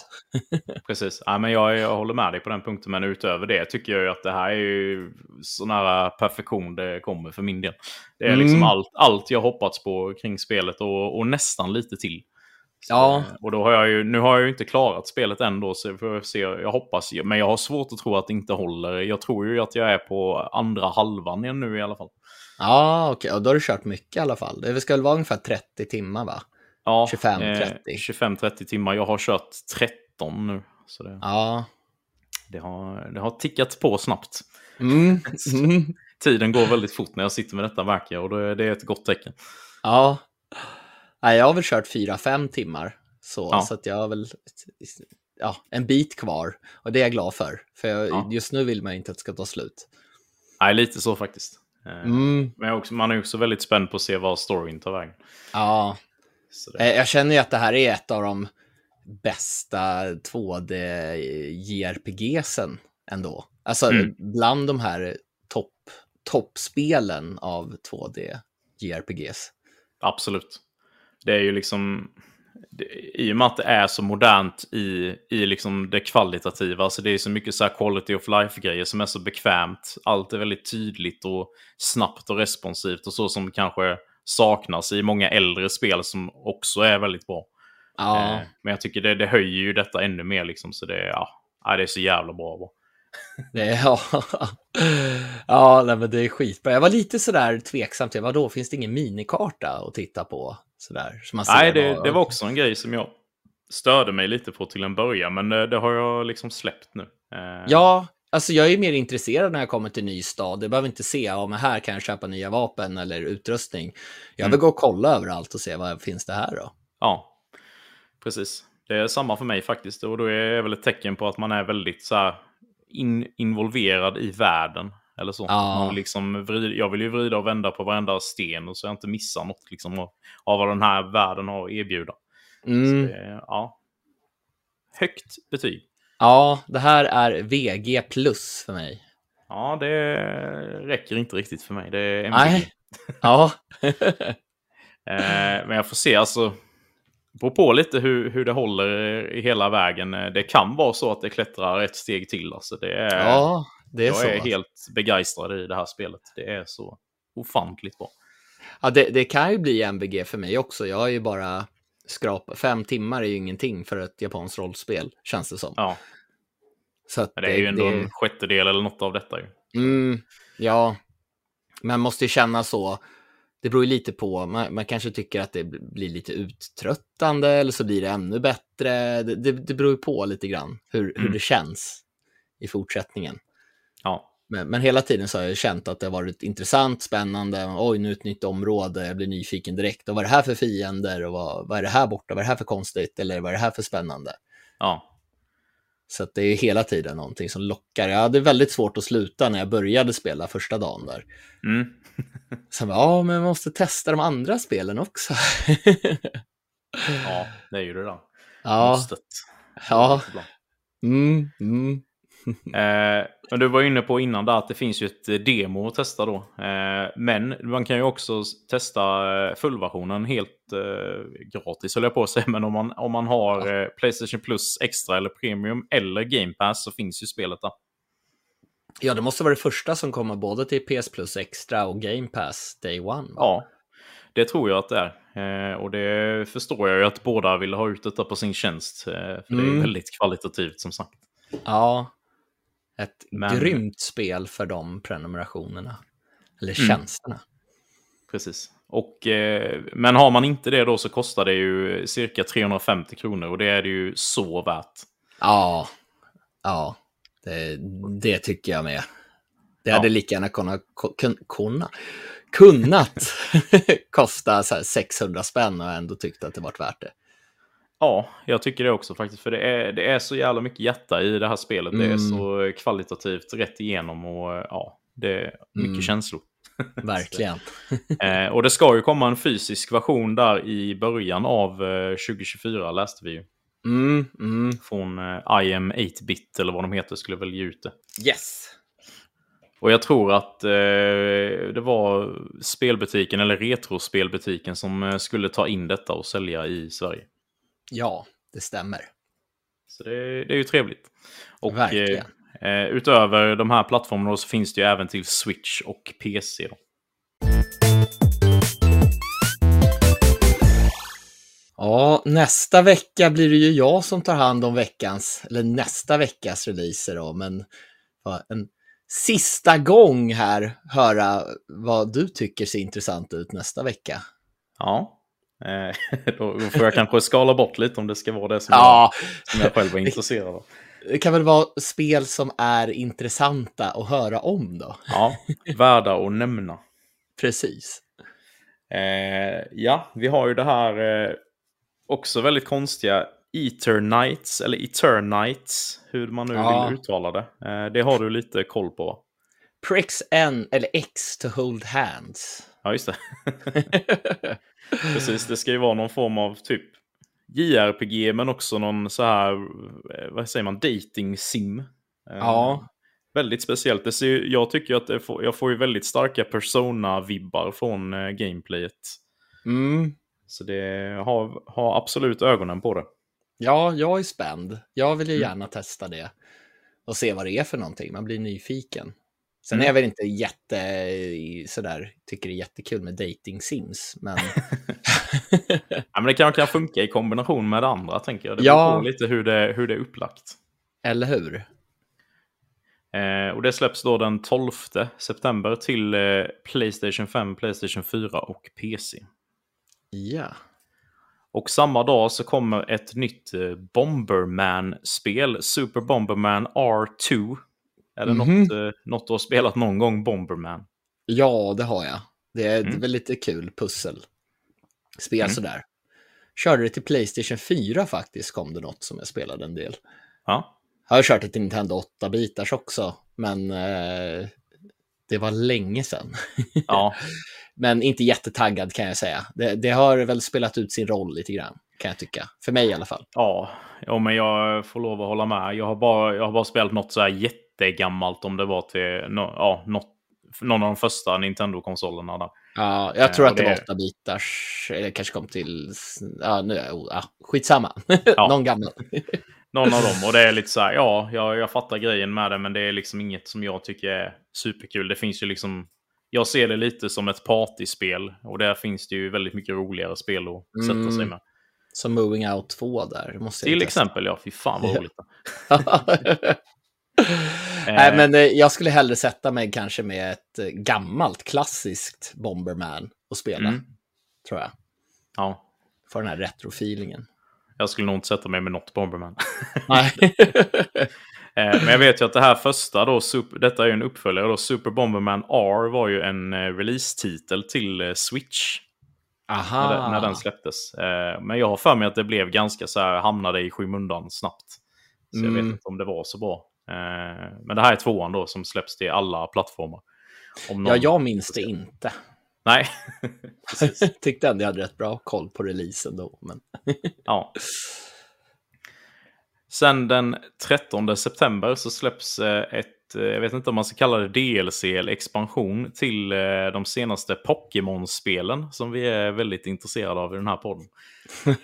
S2: precis. Ja, men jag, jag håller med dig på den punkten, men utöver det tycker jag ju att det här är ju så nära perfektion det kommer för min del. Det är liksom mm. liksom allt, allt jag hoppats på kring spelet och, och nästan lite till. Så, ja. Och då har jag ju, nu har jag ju inte klarat spelet ändå, så jag får se, jag hoppas, men jag har svårt att tro att det inte håller. Jag tror ju att jag är på andra halvan nu i alla fall.
S1: Ja, okej, och då har du kört mycket i alla fall. Det ska väl vara ungefär 30 timmar, va?
S2: Ja, 25-30. Eh, 25-30 timmar. Jag har kört 13 nu. Så det, ja. det, har, det har tickat på snabbt. Mm. Mm. Tiden går väldigt fort när jag sitter med detta verkar och det, det är ett gott tecken.
S1: Ja, Nej, jag har väl kört 4-5 timmar. Så, ja. så att jag har väl ja, en bit kvar. Och det är jag glad för. För jag, ja. just nu vill man inte att det ska ta slut.
S2: Nej, lite så faktiskt. Eh, mm. Men också, man är också väldigt spänd på att se vad storyn tar vägen.
S1: Ja. Det... Jag känner ju att det här är ett av de bästa 2D-JRPGsen ändå. Alltså mm. bland de här topp toppspelen av 2D-JRPGs.
S2: Absolut det är ju liksom, i och med att det är så modernt i, i liksom det kvalitativa, alltså det är så mycket så quality of life-grejer som är så bekvämt. Allt är väldigt tydligt och snabbt och responsivt och så som kanske saknas i många äldre spel som också är väldigt bra. Ja. Eh, men jag tycker det, det höjer ju detta ännu mer liksom, så det, ja, det är så jävla bra. bra.
S1: Det, ja, ja nej, men det är skitbra. Jag var lite sådär tveksam till, vadå, finns det ingen minikarta att titta på? Sådär,
S2: så nej, det, det, var också en grej som jag störde mig lite på till en början, men det, det har jag liksom släppt nu.
S1: Eh... Ja, alltså jag är mer intresserad när jag kommer till ny stad. Jag behöver inte se, ja men här kan jag köpa nya vapen eller utrustning. Jag vill mm. gå och kolla överallt och se vad finns det här då.
S2: Ja, precis. Det är samma för mig faktiskt. Och då är det väl ett tecken på att man är väldigt så in, involverad i världen. Eller så. Ja. Man liksom vrid, jag vill ju vrida och vända på varenda sten och så jag inte missar något liksom, av, av vad den här världen har att erbjuda. Mm. Det, ja. Högt betyg.
S1: Ja, det här är VG plus för mig.
S2: Ja, det räcker inte riktigt för mig. Det är MVG. Nej.
S1: Ja.
S2: Eh, men jag får se, alltså beror på lite hur, hur det håller i hela vägen. Det kan vara så att det klättrar ett steg till. Alltså det är, ja, det är jag så. är helt begeistrad i det här spelet. Det är så ofantligt bra.
S1: Ja, det, det kan ju bli MBG för mig också. Jag har ju bara skrapat. Fem timmar är ju ingenting för ett japanskt rollspel, känns det som.
S2: Ja. Så det, det, är ju ändå det... en sjättedel eller något av detta. Ju.
S1: Mm, ja, man måste ju känna så det beror ju lite på, man, man, kanske tycker att det blir lite uttröttande eller så blir det ännu bättre. Det, det, det beror ju på lite grann hur, mm. hur det känns i fortsättningen. Men, men, hela tiden så har jag känt att det har varit intressant, spännande. Oj, nu ett nytt område, jag blir nyfiken direkt. Och vad är det här för fiender? Och vad, vad är det här borta? Vad är det här för konstigt? Eller vad är det här för spännande?
S2: Ja.
S1: Så det är hela tiden någonting som lockar. Jag hade väldigt svårt att sluta när jag började spela första dagen där. Mm. Så ja, men man måste testa de andra spelen också.
S2: ja, det är ju det då.
S1: Ja. Måstet. Ja. Mm, mm.
S2: eh, men du var inne på innan där att det finns ju ett eh, demo att testa då. Eh, men man kan ju också testa eh, fullversionen helt eh, gratis, höll jag på att säga. Men om man, om man har eh, Playstation Plus extra eller Premium eller Game Pass så finns ju spelet där.
S1: Ja, det måste vara det första som kommer både till PS Plus Extra och Game Pass Day One. Va?
S2: Ja, det tror jag att det är. Eh, och det förstår jag ju att båda vill ha ut detta på sin tjänst. Eh, för mm. det är mm. väldigt kvalitativt som sagt.
S1: Ja, ett Men... grymt spel för de prenumerationerna. Eller mm. tjänsterna.
S2: Precis. Och, eh, men har man inte det då så kostar det ju cirka 350 kronor och det är det ju så värt.
S1: Ja, ja. Det, det tycker jag med. Det hade lika gärna kunnat, kunna, kunnat kosta så 600 spänn och ändå tyckt att det varit värt det.
S2: Ja, jag tycker det också faktiskt. För det är, det är så jävla mycket hjärta i det här spelet. Mm. Det är mm. så kvalitativt rätt igenom och ja, det är mycket mm. känslor.
S1: Verkligen.
S2: eh, och det ska ju komma en fysisk version där i början av eh, 2024 läste vi ju.
S1: Mm, mm.
S2: Från eh, IM 8-bit eller vad de heter skulle väl ge ut det.
S1: Yes.
S2: Och jag tror att eh, det var spelbutiken eller retrospelbutiken som eh, skulle ta in detta och sälja i Sverige.
S1: Ja, det stämmer.
S2: Så det, det är ju trevligt. Och
S1: Verkligen.
S2: eh, utöver de här plattformarna så finns det ju även till Switch och PC. Då.
S1: Ja, nästa vecka blir det ju jag som tar hand om veckans, eller nästa veckas releaser då, men ja, en sista gång här höra vad du tycker ser intressant ut nästa vecka.
S2: Ja, eh, då får jag kanske skala bort lite om det ska vara det som,
S1: Ja,
S2: jag, som jag själv är intresserad av.
S1: det kan väl vara spel som är intressanta att höra om då.
S2: Ja, värda att nämna.
S1: Precis.
S2: Eh, ja, vi har ju det här eh, också väldigt konstiga Eternights, eller Eternights, hur man nu
S1: Ja.
S2: vill uttala det. Eh, det har du lite koll på va?
S1: Pricks N, eller X to hold hands.
S2: Ja, just det. Precis, det ska ju vara någon form av typ JRPG, men också någon så här, eh, vad säger man, dating sim. Eh,
S1: Ja.
S2: Väldigt speciellt. Det ser, jag tycker att det får, jag får ju väldigt starka persona-vibbar från eh, gameplayet.
S1: Mm.
S2: Så det har, har absolut ögonen på det.
S1: Ja, jag är spänd. Jag vill ju
S2: Mm.
S1: gärna testa det och se vad det är för någonting. Man blir nyfiken. Sen
S2: Mm.
S1: är jag väl inte jätte sådär, tycker det är jättekul med dating sims, men
S2: Ja, men det kan, kan funka i kombination med det andra, tänker jag. Det
S1: Ja.
S2: beror på lite hur det, hur det är upplagt.
S1: eller hur?
S2: Eh, och det släpps då den 12 september till eh, Playstation 5, Playstation 4 och PC.
S1: Ja.
S2: Och samma dag så kommer ett nytt eh, Bomberman-spel, Super Bomberman R2. Är det
S1: Mhm.
S2: något, eh, något du har spelat någon gång, Bomberman?
S1: Ja, det har jag. Det är
S2: Mm.
S1: väl lite kul pussel. Spel
S2: Mm.
S1: sådär. Körde det till Playstation 4 faktiskt, kom det något som jag spelade en del.
S2: Ja,
S1: Jag har kört det till Nintendo 8-bitars också, men eh, det var länge sedan.
S2: ja.
S1: Men inte jättetaggad kan jag säga. Det, det har väl spelat ut sin roll lite grann, kan jag tycka. För mig i alla fall.
S2: Ja, ja, men jag får lov att hålla med. Jag har bara, jag har bara spelat något så här jättegammalt om det var till no, ja, något, någon av de första Nintendo-konsolerna. Där.
S1: Ja, jag tror
S2: Eh,
S1: att det
S2: och
S1: var
S2: det-
S1: 8-bitars, eller kanske kom till, ja, nu, är- ja, skitsamma.
S2: Ja.
S1: Någon gammal.
S2: Någon av dem. Och det är lite så här, ja, jag, jag fattar grejen med det, men det är liksom inget som jag tycker är superkul. Det finns ju liksom, jag ser det lite som ett partyspel. Och där finns det ju väldigt mycket roligare spel att sätta sig
S1: Mm.
S2: med.
S1: Som Moving Out 2 där. det Måste
S2: Till exempel, ja, fy fan vad roligt.
S1: Nej, men eh, jag skulle hellre sätta mig kanske med ett eh, gammalt klassiskt Bomberman och spela,
S2: Mm.
S1: tror jag.
S2: Ja,
S1: För den här retrofeelingen.
S2: jag skulle nog inte sätta mig med något Bomberman.
S1: Nej.
S2: Eh, Men jag vet ju att det här första då, super, detta är ju en uppföljare då, Super Bomberman R var ju en eh, release-titel till eh, Switch.
S1: Aha.
S2: När, när den släpptes. Eh, Men jag har för mig att det blev ganska så här, hamnade i skymundan snabbt. Så jag vet
S1: Mm.
S2: inte om det var så bra. Eh, Men det här är tvåan då som släpps till alla plattformar. Om
S1: Ja,
S2: någon-
S1: jag minns det inte.
S2: Nej.
S1: Tyckte ändå jag hade rätt bra koll på releasen då. Men...
S2: Ja. Sen den 13 september så släpps eh, ett, eh, jag vet inte om man ska kalla det DLC eller expansion till de senaste Pokémon-spelen som vi är väldigt intresserade av i den här podden.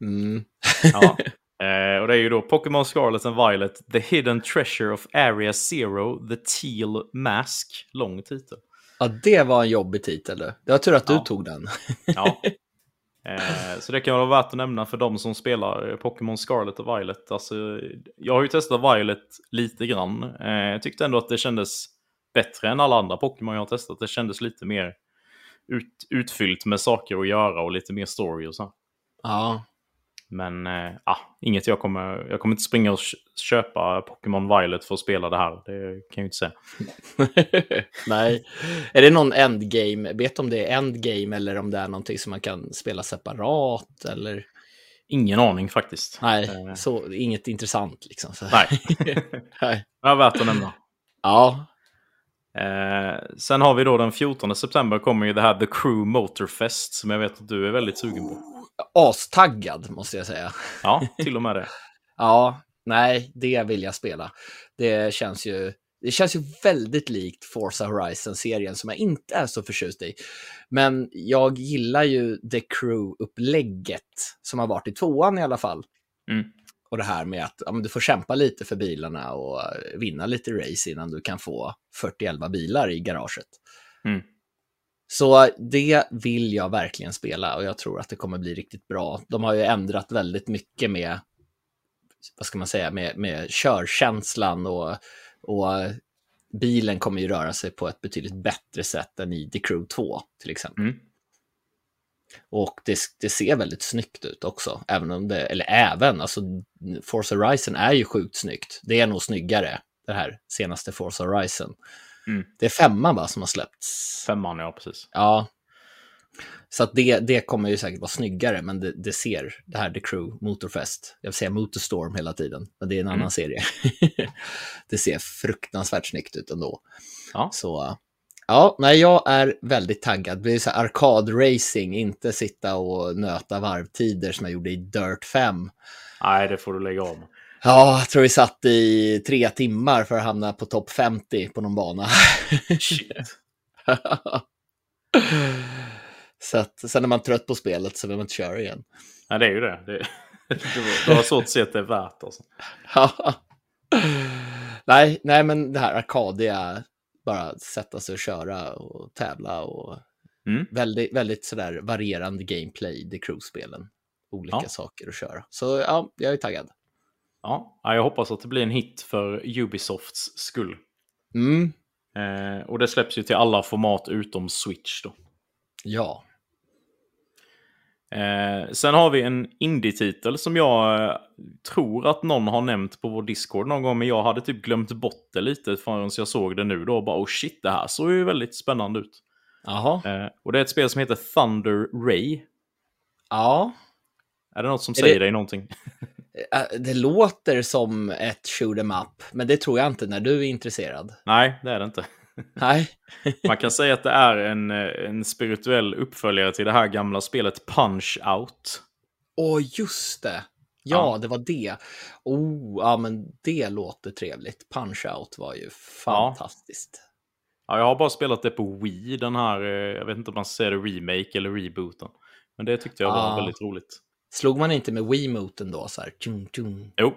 S1: mm.
S2: Ja. Eh, och det är ju då Pokémon Scarlet and Violet, The Hidden Treasure of Area Zero, The Teal Mask. Lång titel.
S1: Ja, det var en jobbig titel. Det var tur att du
S2: Ja.
S1: tog den.
S2: Ja. Eh, så det kan vara värt att nämna för de som spelar eh, Pokémon Scarlet och Violet. Alltså, jag har ju testat Violet lite grann. Eh, jag tyckte ändå att det kändes bättre än alla andra Pokémon jag har testat. Det kändes lite mer ut, utfyllt med saker att göra och lite mer story och så.
S1: Ja,
S2: Men eh, ah, inget jag kommer... Jag kommer inte springa och kö- köpa Pokémon Violet för att spela det här. Det kan jag ju inte säga.
S1: nej. Är det någon endgame? Vet om det är endgame eller om det är någonting som man kan spela separat eller?
S2: Ingen aning faktiskt.
S1: Nej,
S2: Eh,
S1: så inget intressant liksom. Så.
S2: nej.
S1: Nej.
S2: Det är värt att nämna.
S1: Ja,
S2: Eh, sen har vi då den 14 september kommer ju det här The Crew Motorfest som jag vet att du är väldigt sugen på.
S1: Astaggad måste jag säga.
S2: Ja, till och med det.
S1: ja, nej, det vill jag spela. Det känns ju, det känns ju väldigt likt Forza Horizon-serien som jag inte är så förtjust i. Men jag gillar ju The Crew-upplägget som har varit i tvåan i alla fall.
S2: Mm.
S1: Och det här med att ja, du får kämpa lite för bilarna och vinna lite race innan du kan få 41 bilar i garaget.
S2: Mm.
S1: Så det vill jag verkligen spela och jag tror att det kommer bli riktigt bra. De har ju ändrat väldigt mycket med, vad ska man säga, med, med körkänslan och, och bilen kommer ju röra sig på ett betydligt bättre sätt än i The Crew 2 till exempel.
S2: Mm.
S1: Och det, det, ser väldigt snyggt ut också, även om det, eller även, alltså Forza Horizon är ju sjukt snyggt. Det är nog snyggare, det här senaste Forza Horizon.
S2: Mm.
S1: Det är femman va, som har släppts?
S2: Femman, ja precis.
S1: Ja. Så att det, det kommer ju säkert vara snyggare, men det, det ser, det här The Crew Motorfest, jag vill säga Motorstorm hela tiden, men det är en mm. annan serie. det ser fruktansvärt snyggt ut ändå.
S2: Ja.
S1: Så Ja, nej, jag är väldigt taggad. Det blir så arkadracing, inte sitta och nöta varvtider som jag gjorde i Dirt 5.
S2: Nej, det får du lägga om.
S1: Ja, jag tror vi satt i tre timmar för att hamna på topp 50 på någon bana.
S2: Shit.
S1: så att sen är man trött på spelet så vill man inte köra igen.
S2: Nej, det är ju det. det, det var svårt att se att det är värt alltså.
S1: nej, nej, men det här arkadiga bara sätta sig och köra och tävla och
S2: mm.
S1: väldigt, väldigt sådär varierande gameplay i Crew-spelen. Olika
S2: ja.
S1: saker att köra. Så ja, jag är taggad.
S2: Ja, jag hoppas att det blir en hit för Ubisofts skull.
S1: Mm.
S2: Eh, och det släpps ju till alla format utom Switch då.
S1: Ja.
S2: Eh, sen har vi en indie-titel som jag eh, tror att någon har nämnt på vår Discord någon gång, men jag hade typ glömt bort det lite förrän jag såg det nu då. Bara oh shit, det här såg ju väldigt spännande ut.
S1: Jaha.
S2: Eh, och det är ett spel som heter Thunder Ray.
S1: Ja.
S2: Är det något som är säger det... dig någonting?
S1: Eh, det låter som ett shoot em up, men det tror jag inte när du är intresserad.
S2: Nej, det är det inte.
S1: Nej.
S2: Man kan säga att det är en, en spirituell uppföljare till det här gamla spelet Punch Out.
S1: Åh, just det. Ja, ja, det var det. Oh, ja, men det låter trevligt. Punch Out var ju fantastiskt.
S2: Ja. ja. jag har bara spelat det på Wii, den här, eh, jag vet inte om man säger det remake eller rebooten. Men det tyckte jag var ah. väldigt roligt.
S1: Slog man inte med Wii-moten då? Så här, tjum, tjum.
S2: Jo.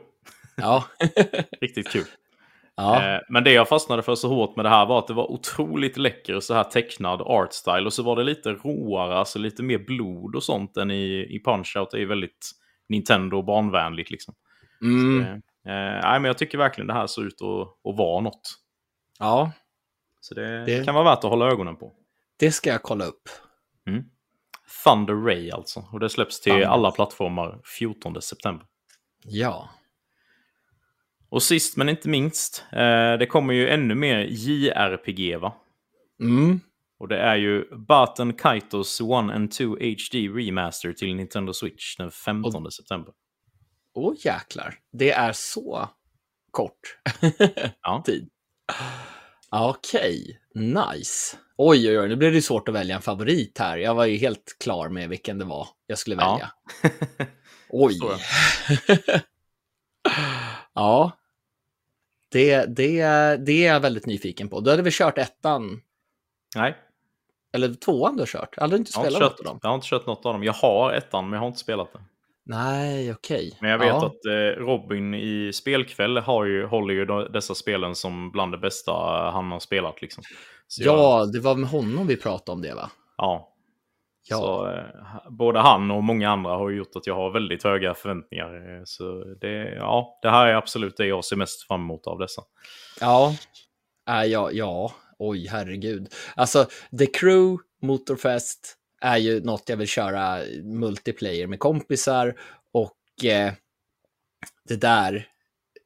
S1: Ja.
S2: Riktigt kul.
S1: Ja.
S2: Eh, men det jag fastnade för så hårt med det här var att det var otroligt läcker så här tecknad artstyle och så var det lite råare, alltså lite mer blod och sånt än i, i Punch-Out. Det är väldigt Nintendo barnvänligt liksom.
S1: Mm.
S2: Så, eh, nej, men jag tycker verkligen det här ser ut att, att vara något.
S1: Ja.
S2: Så det, det, kan vara värt att hålla ögonen på.
S1: Det ska jag kolla upp.
S2: Mm. Thunder Ray alltså. Och det släpps till Thunder. alla plattformar 14 september.
S1: Ja.
S2: Och sist men inte minst, eh, det kommer ju ännu mer JRPG va?
S1: Mm.
S2: Och det är ju Baten Kaitos 1 and 2 HD Remaster till Nintendo Switch den 15 och... september.
S1: Åh oh, jäklar, det är så kort
S2: ja.
S1: tid. Okej, okay. nice. Oj, oj, oj, nu blev det svårt att välja en favorit här. Jag var ju helt klar med vilken det var jag skulle välja.
S2: Ja.
S1: oj. ja, det, det, det är jag väldigt nyfiken på. Du hade väl kört ettan?
S2: Nej.
S1: Eller tvåan du har kört? Aldrig inte spelat
S2: något
S1: av dem?
S2: Jag har inte kört något av dem. Jag har ettan, men jag har inte spelat den.
S1: Nej, okej. Okay.
S2: Men jag vet ja. att eh, Robin i spelkväll har ju, håller ju dessa spelen som bland det bästa han har spelat. Liksom.
S1: Så ja, jag... det var med honom vi pratade om det va?
S2: Ja.
S1: Ja.
S2: Så, eh, både han och många andra har gjort att jag har väldigt höga förväntningar. Eh, så det, ja, det här är absolut det jag ser mest fram emot av dessa.
S1: Ja, äh, ja, ja. oj herregud. Alltså, The Crew, Motorfest är ju något jag vill köra multiplayer med kompisar och eh, det där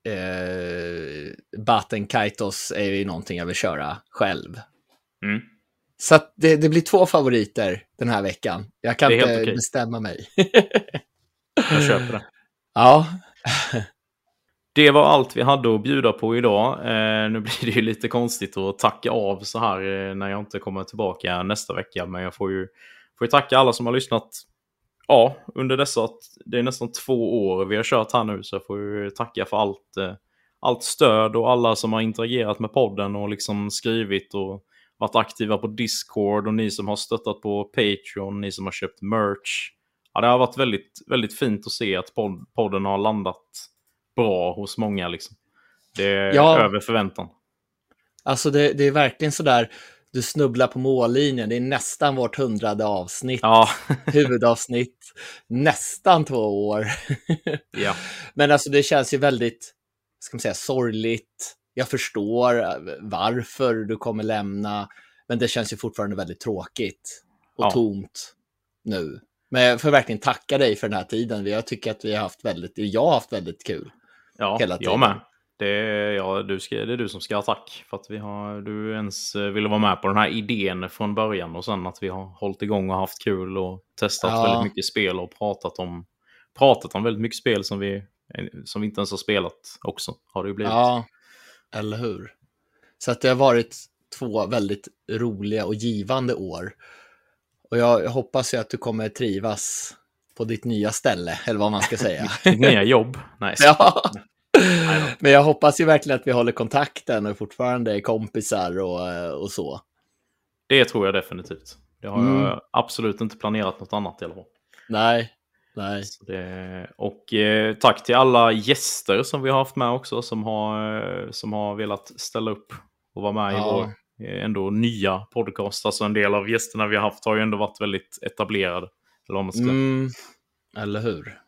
S1: eh, Baten Kaitos är ju någonting jag vill köra själv.
S2: Mm.
S1: Så det, det, blir två favoriter den här veckan. Jag kan inte
S2: okay.
S1: bestämma mig.
S2: jag köper det.
S1: Ja.
S2: det var allt vi hade att bjuda på idag. Eh, nu blir det ju lite konstigt att tacka av så här eh, när jag inte kommer tillbaka nästa vecka. Men jag får ju, får ju tacka alla som har lyssnat ja, under dessa, det är nästan två år vi har kört här nu. Så jag får ju tacka för allt, eh, allt stöd och alla som har interagerat med podden och liksom skrivit och varit aktiva på Discord och ni som har stöttat på Patreon, ni som har köpt merch. Ja, det har varit väldigt, väldigt fint att se att podden har landat bra hos många. Liksom. Det är ja. över förväntan.
S1: Alltså det, det är verkligen sådär, du snubblar på mållinjen. Det är nästan vårt hundrade avsnitt. Ja. huvudavsnitt. Nästan två år. ja. Men alltså det känns ju väldigt, ska man säga, sorgligt. Jag förstår eh, varför du kommer lämna. Men det känns ju fortfarande väldigt tråkigt och ja. tomt nu. Men jag får verkligen tacka dig för den här tiden. Jag tycker att vi har haft väldigt, jag har haft väldigt kul.
S2: Ja, hela tiden. jag med. Det är, ja, du ska, det är du som ska ha tack för att vi har, du ens eh, ville vara med på den här idén från början och sen att vi har hållit igång och haft kul och testat ja. väldigt mycket spel och pratat om, pratat om väldigt mycket spel som vi, som vi inte ens har spelat också. Har det ju blivit.
S1: Ja, eller hur. Så att det har varit två väldigt roliga och givande år. Och jag, hoppas ju att du kommer trivas på ditt nya ställe, eller vad man ska säga.
S2: Ditt nya jobb. Nice.
S1: Ja. Men jag hoppas ju verkligen att vi håller kontakten och fortfarande är kompisar och, och så.
S2: Det tror jag definitivt. Det har mm. jag absolut inte planerat något annat i alla fall.
S1: Nej, nej.
S2: Det, och eh, tack till alla gäster som vi har haft med också som har, som har velat ställa upp och vara med ja. i vår eh, ändå nya podcast. Alltså en del av gästerna vi har haft har ju ändå varit väldigt etablerade. Eller, om man ska.
S1: Mm, eller hur?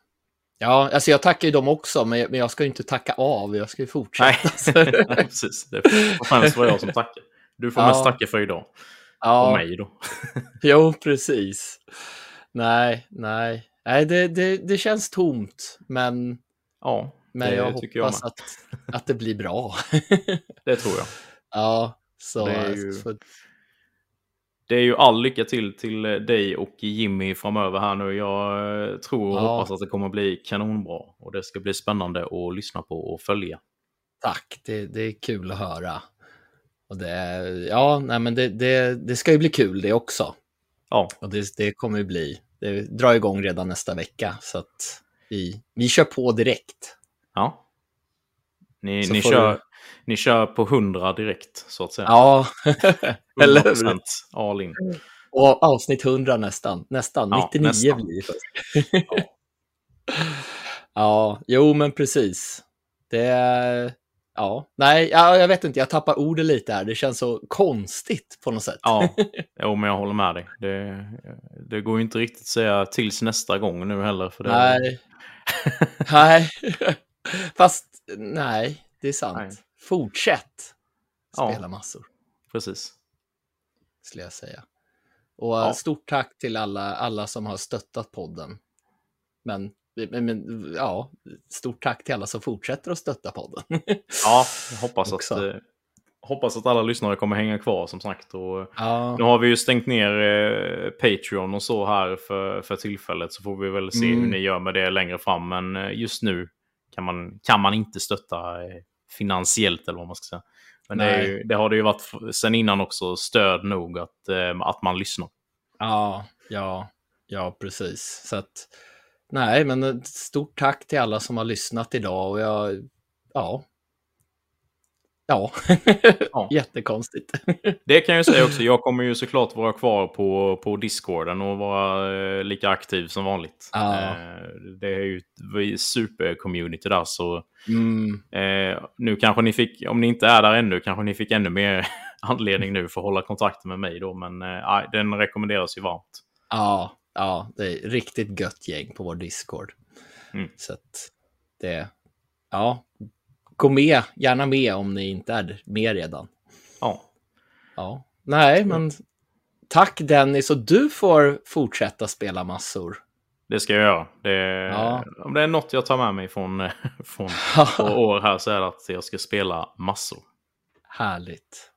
S1: Ja, alltså jag tackar ju dem också, men jag ska ju inte tacka av, jag ska ju fortsätta.
S2: Nej, Nej precis. Det får främst vara jag som tackar. Du får ja. mest tacka för idag. Ja. Och mig då.
S1: jo, precis. Nej, nej. Nej, det, det, det känns tomt, men,
S2: ja,
S1: men jag hoppas jag att, att det blir bra.
S2: det tror jag.
S1: Ja, så...
S2: Ju... För det är ju all lycka till till dig och Jimmy framöver här nu. Jag eh, tror och ja. hoppas att det kommer bli kanonbra och det ska bli spännande att lyssna på och följa.
S1: Tack, det, det är kul att höra. Och det, ja, nej, men det, det, det ska ju bli kul det också. Ja. Och det, det kommer ju bli. Det drar igång redan nästa vecka så att vi, vi kör på direkt.
S2: Ja. Ni, ni kör. Ni kör på 100 direkt så att säga.
S1: Ja, eller hur?
S2: all in.
S1: Och avsnitt 100 nästan. Nästan, ja, 99 nästan. blir det. ja. ja, jo men precis. Det är... Ja, nej, jag vet inte, jag tappar ordet lite här. Det känns så konstigt på något sätt.
S2: Ja, jo, men jag håller med dig. Det, det går ju inte riktigt att säga tills nästa gång nu heller. För det...
S1: Nej. nej, fast nej, det är sant. Nej. Fortsätt spela ja. massor.
S2: Precis
S1: skulle jag säga. Och ja. stort tack till alla, alla som har stöttat podden. Men, men, men, ja, stort tack till alla som fortsätter att stötta podden.
S2: ja, jag hoppas att, eh, hoppas att alla lyssnare kommer hänga kvar som sagt. Och ja. Nu har vi ju stängt ner eh, Patreon och så här för, för tillfället så får vi väl se mm. hur ni gör med det längre fram. Men eh, just nu kan man, kan man inte stötta eh, finansiellt eller vad man ska säga. Men det, ju, det, har det ju varit sen innan också stöd nog att, eh, att man lyssnar.
S1: Ja, ja, ja, precis. Så att, nej, men stort tack till alla som har lyssnat idag och jag, ja, Ja, ja. jättekonstigt.
S2: det kan jag säga också. Jag kommer ju såklart vara kvar på, på Discorden och vara eh, lika aktiv som vanligt. Ja. Eh, det är ju ett super-community där. Så mm. eh, nu kanske ni fick, om ni inte är där ännu, kanske ni fick ännu mer anledning nu för att hålla kontakten med mig då. Men den rekommenderas ju varmt.
S1: Ja, ja, det är riktigt gött gäng på vår Discord. Mm. Så att det, ja, gå med, gärna med om ni inte är med redan.
S2: Ja.
S1: Ja, nej, men tack Dennis och du får fortsätta spela massor.
S2: Det ska jag göra. Det, ja. Om det är något jag tar med mig från, från år här så är det att jag ska spela massor.
S1: Härligt.